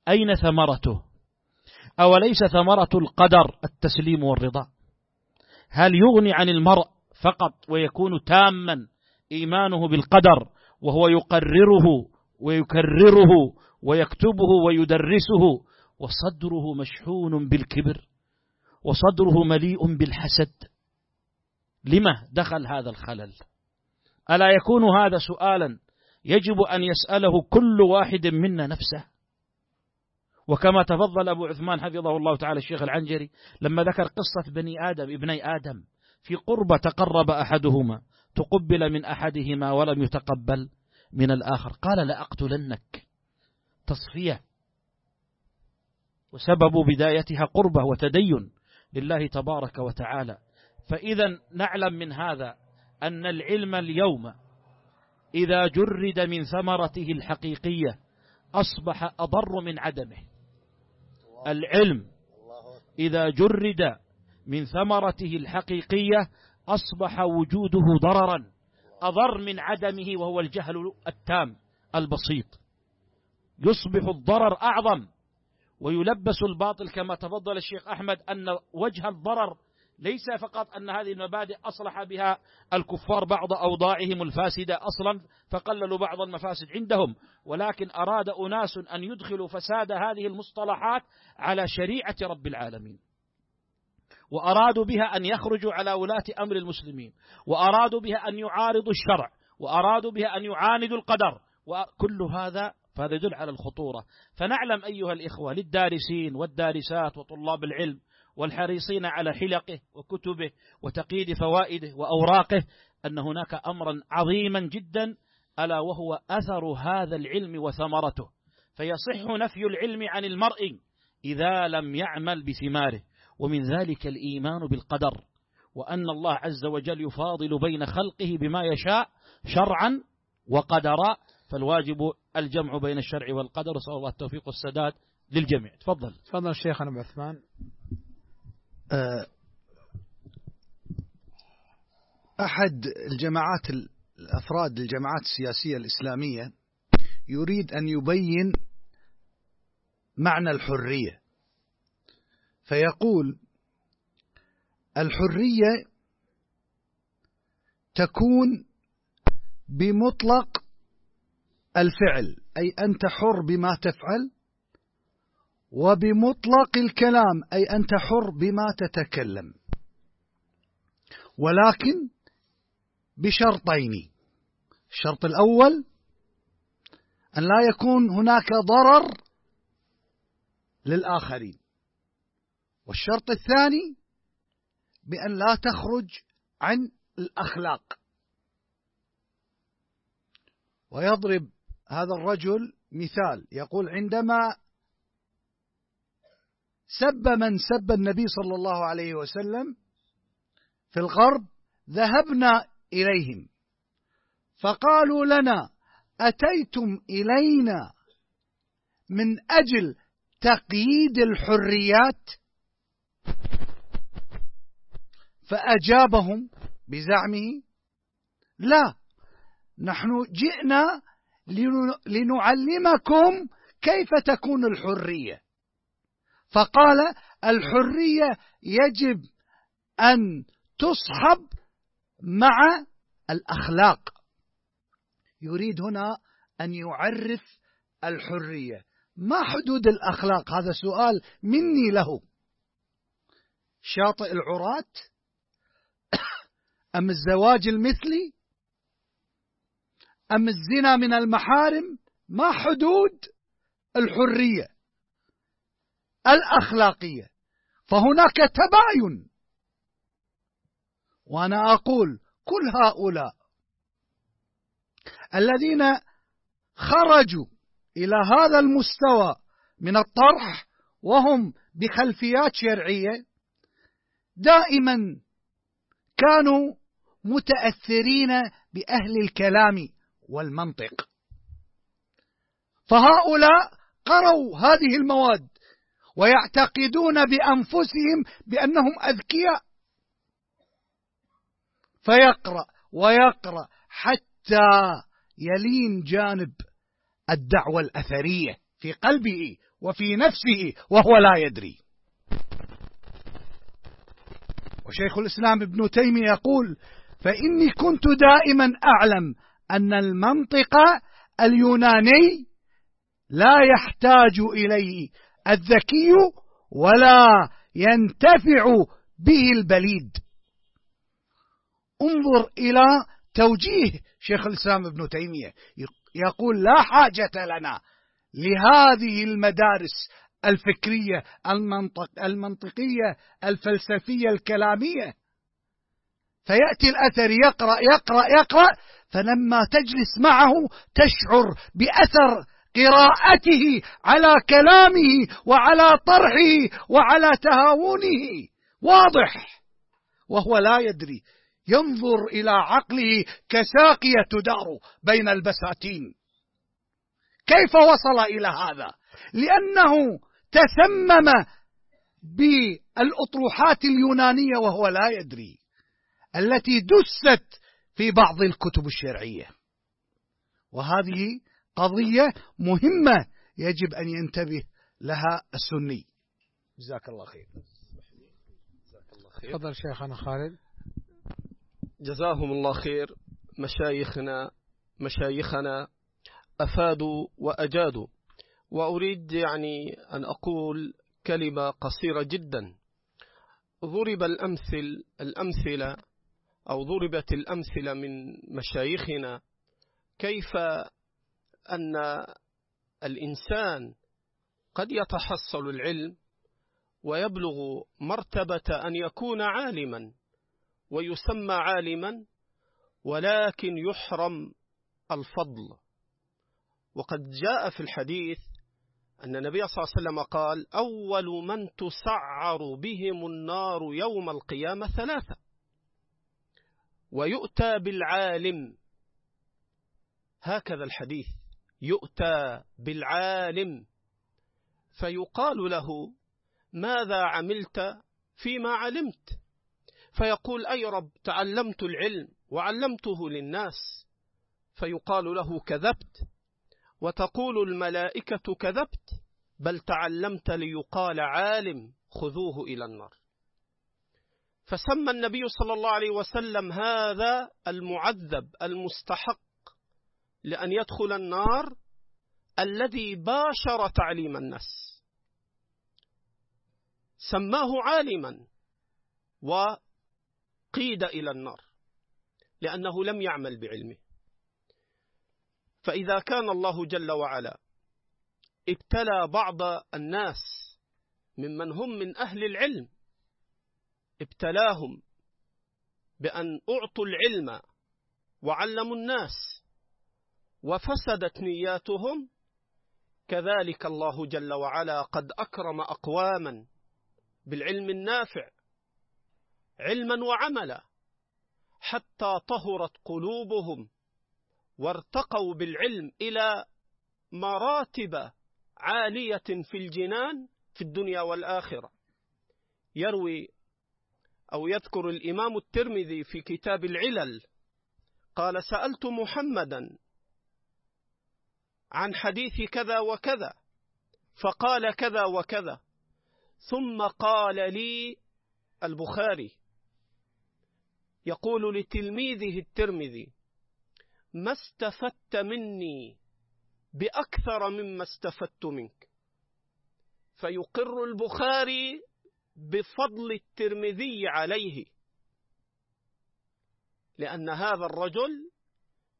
أين ثمرته؟ أوليس ثمرة القدر التسليم والرضا؟ هل يغني عن المرء فقط ويكون تاما إيمانه بالقدر وهو يقرره ويكرره ويكتبه ويدرسه وصدره مشحون بالكبر وصدره مليء بالحسد. لما دخل هذا الخلل؟ ألا يكون هذا سؤالا يجب أن يسأله كل واحد منا نفسه؟ وكما تفضل أبو عثمان حفظه الله تعالى الشيخ العنجري لما ذكر قصة بني آدم ابني آدم في قربة تقرب أحدهما تقبل من أحدهما ولم يتقبل من الآخر. قال لأقتلنك. تصفية. وسبب بدايتها قربة وتدين لله تبارك وتعالى. فإذا نعلم من هذا أن العلم اليوم إذا جرد من ثمرته الحقيقية أصبح أضر من عدمه. العلم إذا جرد من ثمرته الحقيقية أصبح وجوده ضررا أضر من عدمه وهو الجهل التام البسيط. يصبح الضرر أعظم ويلبس الباطل كما تفضل الشيخ أحمد أن وجه الضرر ليس فقط أن هذه المبادئ أصلح بها الكفار بعض أوضاعهم الفاسدة أصلا فقللوا بعض المفاسد عندهم ولكن أراد أناس أن يدخلوا فساد هذه المصطلحات على شريعة رب العالمين. وأرادوا بها أن يخرجوا على ولاة أمر المسلمين وأرادوا بها أن يعارضوا الشرع وأرادوا بها أن يعاندوا القدر وكل هذا فهذا يدل على الخطورة. فنعلم أيها الإخوة للدارسين والدارسات وطلاب العلم والحريصين على حلقه وكتبه وتقييد فوائده وأوراقه أن هناك أمرا عظيما جدا ألا وهو أثر هذا العلم وثمرته. فيصح نفي العلم عن المرء إذا لم يعمل بثماره. ومن ذلك الإيمان بالقدر وأن الله عز وجل يفاضل بين خلقه بما يشاء شرعا وقدرا فالواجب الجمع بين الشرع والقدر. صلى الله التوفيق والسداد للجميع. تفضل. تفضل شيخنا أبو عثمان. آه، أحد الجماعات الأفراد الجماعات السياسية الإسلامية يريد أن يبين معنى الحرية. فيقول الحرية تكون بمطلق الفعل أي أنت حر بما تفعل وبمطلق الكلام أي أنت حر بما تتكلم. ولكن بشرطين الشرط الأول أن لا يكون هناك ضرر للآخرين. والشرط الثاني بأن لا تخرج عن الأخلاق. ويضرب هذا الرجل مثال يقول عندما سب من سب النبي صلى الله عليه وسلم في الغرب ذهبنا إليهم فقالوا لنا أتيتم إلينا من أجل تقييد الحريات فأجابهم بزعمه لا نحن جئنا لنعلمكم كيف تكون الحرية. فقال الحرية يجب أن تصحب مع الأخلاق. يريد هنا أن يعرف الحرية. ما حدود الأخلاق؟ هذا سؤال مني له. شاطئ العراة؟ أم الزواج المثلي؟ أم الزنا من المحارم؟ ما حدود الحرية الأخلاقية. فهناك تباين. وأنا أقول كل هؤلاء الذين خرجوا إلى هذا المستوى من الطرح وهم بخلفيات شرعية دائما كانوا متأثرين بأهل الكلام والمنطق. فهؤلاء قروا هذه المواد ويعتقدون بأنفسهم بأنهم أذكياء. فيقرأ ويقرأ حتى يلين جانب الدعوة الأثرية في قلبه وفي نفسه وهو لا يدري. وشيخ الإسلام ابن تيمية يقول فإني كنت دائما أعلم أن المنطق اليوناني لا يحتاج إليه الذكي ولا ينتفع به البليد. انظر إلى توجيه شيخ الإسلام ابن تيمية. يقول لا حاجة لنا لهذه المدارس الفكرية المنطق المنطقية الفلسفية الكلامية. فيأتي الأثر يقرأ يقرأ يقرأ فلما تجلس معه تشعر بأثر قراءته على كلامه وعلى طرحه وعلى تهاونه. واضح. وهو لا يدري. ينظر إلى عقله كساقية تدار بين البساتين. كيف وصل إلى هذا؟ لأنه تسمم بالأطروحات اليونانية وهو لا يدري التي دست في بعض الكتب الشرعية. وهذه قضية مهمة يجب أن ينتبه لها السني. جزاك الله خير. جزاك الله خير تفضل شيخنا خالد. جزاهم الله خير. مشايخنا مشايخنا أفادوا وأجادوا. وأريد يعني أن أقول كلمة قصيرة جدا. ضرب الأمثل الأمثلة أو ضربت الأمثلة من مشايخنا كيف أن الإنسان قد يتحصل العلم ويبلغ مرتبة أن يكون عالما ويسمى عالما ولكن يحرم الفضل. وقد جاء في الحديث أن النبي صلى الله عليه وسلم قال أول من تسعر بهم النار يوم القيامة ثلاثة. ويؤتى بالعالم. هكذا الحديث. يؤتى بالعالم. فيقال له ماذا عملت فيما علمت؟ فيقول أي رب تعلمت العلم وعلمته للناس. فيقال له كذبت. وتقول الملائكة كذبت بل تعلمت ليقال عالم خذوه إلى النار. فسمى النبي صلى الله عليه وسلم هذا المعذب المستحق لأن يدخل النار الذي باشر تعليم الناس. سماه عالما وقيد إلى النار لأنه لم يعمل بعلمه. فإذا كان الله جل وعلا ابتلى بعض الناس ممن هم من أهل العلم ابتلاهم بأن أعطوا العلم وعلموا الناس وفسدت نياتهم كذلك الله جل وعلا قد أكرم أقواما بالعلم النافع علما وعملا حتى طهرت قلوبهم وارتقوا بالعلم إلى مراتب عالية في الجنان في الدنيا والآخرة. يروي أو يذكر الإمام الترمذي في كتاب العلل قال سألت محمدا عن حديث كذا وكذا فقال كذا وكذا ثم قال لي البخاري يقول لتلميذه الترمذي ما استفدت مني بأكثر مما استفدت منك. فيقر البخاري بفضل الترمذي عليه لأن هذا الرجل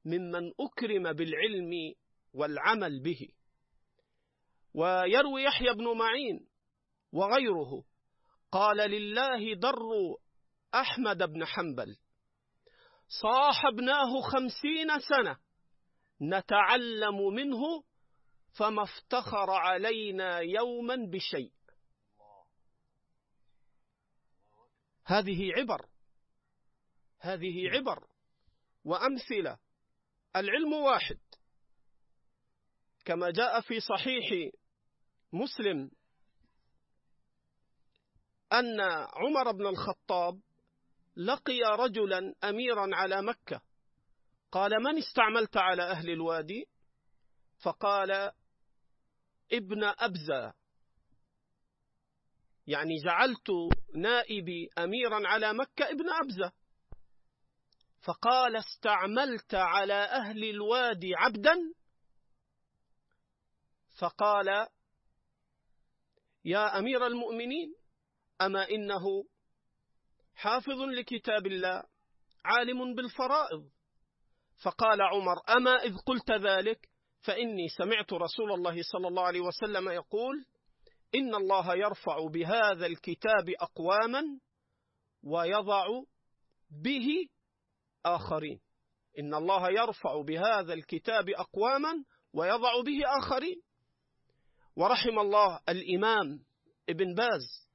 ممن أكرم بالعلم والعمل به. ويروي يحيى بن معين وغيره قال لله در أحمد بن حنبل صاحبناه خمسين سنة نتعلم منه فما افتخر علينا يوما بشيء. هذه عبر هذه عبر وأمثلة. العلم واحد. كما جاء في صحيح مسلم أن عمر بن الخطاب لقي رجلا أميرا على مكة. قال من استعملت على أهل الوادي؟ فقال ابن أبزة. يعني جعلت نائبي أميرا على مكة ابن أبزة. فقال استعملت على أهل الوادي عبدا؟ فقال يا أمير المؤمنين أما إنه حافظ لكتاب الله عالم بالفرائض. فقال عمر أما إذ قلت ذلك فإني سمعت رسول الله صلى الله عليه وسلم يقول إن الله يرفع بهذا الكتاب أقواما ويضع به آخرين. إن الله يرفع بهذا الكتاب أقواما ويضع به آخرين. ورحم الله الإمام ابن باز.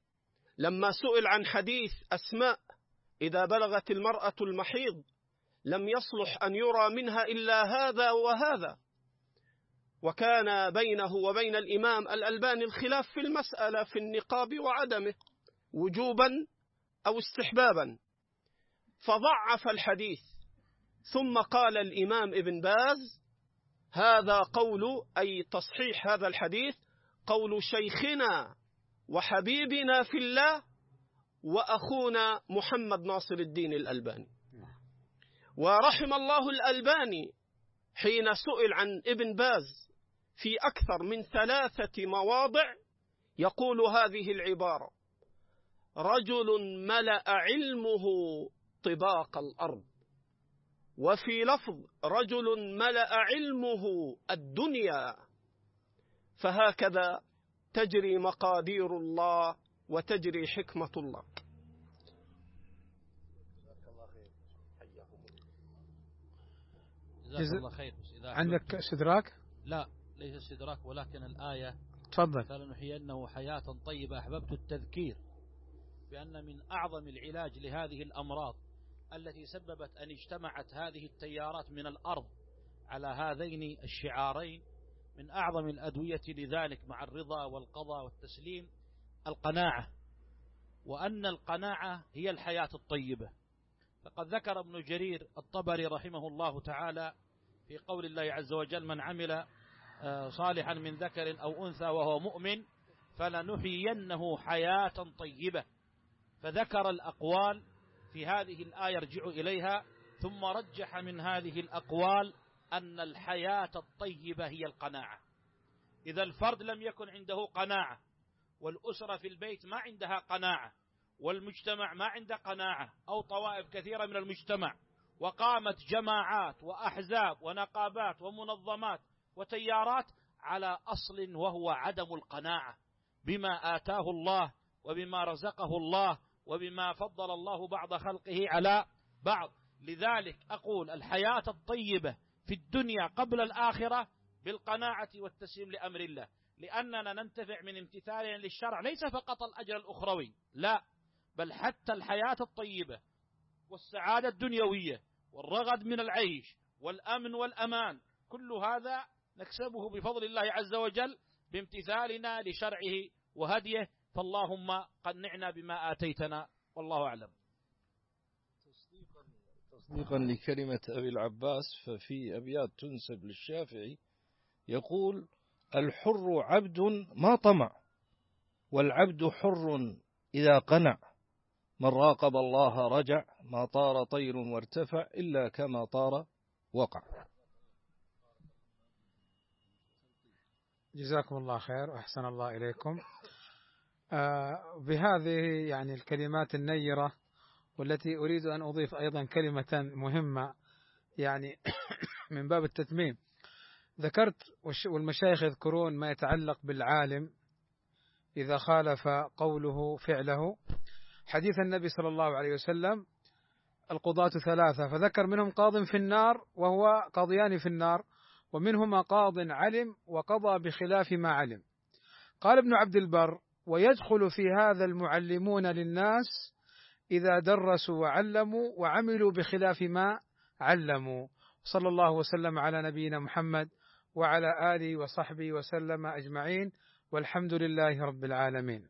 لما سئل عن حديث أسماء إذا بلغت المرأة المحيض لم يصلح أن يرى منها إلا هذا وهذا. وكان بينه وبين الإمام الألباني الخلاف في المسألة في النقاب وعدمه وجوبا أو استحبابا. فضعف الحديث ثم قال الإمام ابن باز هذا قول أي تصحيح هذا الحديث قول شيخنا وحبيبنا في الله وأخونا محمد ناصر الدين الألباني. ورحم الله الألباني حين سئل عن ابن باز في أكثر من ثلاثة مواضع يقول هذه العبارة رجل ملأ علمه طباق الأرض وفي لفظ رجل ملأ علمه الدنيا فهكذا تجري مقادير الله وتجري حكمة الله. جزاك الله خير. إذا عندك استدراك؟ لا ليس استدراك ولكن الآية تفضل. فلنحيينه حياة طيبة. أحببت التذكير بأن من أعظم العلاج لهذه الأمراض التي سببت أن اجتمعت هذه التيارات من الأرض على هذين الشعارين من أعظم الأدوية لذلك مع الرضا والقضاء والتسليم القناعة. وأن القناعة هي الحياة الطيبة. فقد ذكر ابن جرير الطبري رحمه الله تعالى في قول الله عز وجل من عمل آه، صالحا من ذكر أو أنثى وهو مؤمن فلنحيينه حياة طيبة. فذكر الأقوال في هذه الآية يرجع إليها ثم رجح من هذه الأقوال أن الحياة الطيبة هي القناعة. إذا الفرد لم يكن عنده قناعة والأسرة في البيت ما عندها قناعة والمجتمع ما عنده قناعة أو طوائف كثيرة من المجتمع وقامت جماعات وأحزاب ونقابات ومنظمات وتيارات على أصل وهو عدم القناعة بما آتاه الله وبما رزقه الله وبما فضل الله بعض خلقه على بعض. لذلك أقول الحياة الطيبة في الدنيا قبل الآخرة بالقناعة والتسليم لأمر الله. لأننا ننتفع من امتثالنا للشرع ليس فقط الأجر الأخروي لا بل حتى الحياة الطيبة والسعادة الدنيوية والرغد من العيش والأمن والأمان. كل هذا نكسبه بفضل الله عز وجل بامتثالنا لشرعه وهديه. فاللهم قنعنا بما آتيتنا والله أعلم. تصديقا لكلمة أبي العباس ففي أبيات تنسب للشافعي يقول الحر عبد ما طمع والعبد حر إذا قنع. من راقب الله رجع ما طار طير وارتفع إلا كما طار وقع. جزاكم الله خير وأحسن الله إليكم. آه بهذه يعني الكلمات النيرة والتي أريد أن أضيف أيضا كلمة مهمة يعني من باب التتميم. ذكرت والمشايخ يذكرون ما يتعلق بالعالم إذا خالف قوله فعله. حديث النبي صلى الله عليه وسلم القضاة ثلاثة فذكر منهم قاض في النار وهو قاضيان في النار ومنهما قاض علم وقضى بخلاف ما علم. قال ابن عبد البر ويدخل في هذا المعلمون للناس إذا درسوا وعلموا وعملوا بخلاف ما علموا. صلى الله وسلم على نبينا محمد وعلى آله وصحبه وسلم أجمعين. والحمد لله رب العالمين.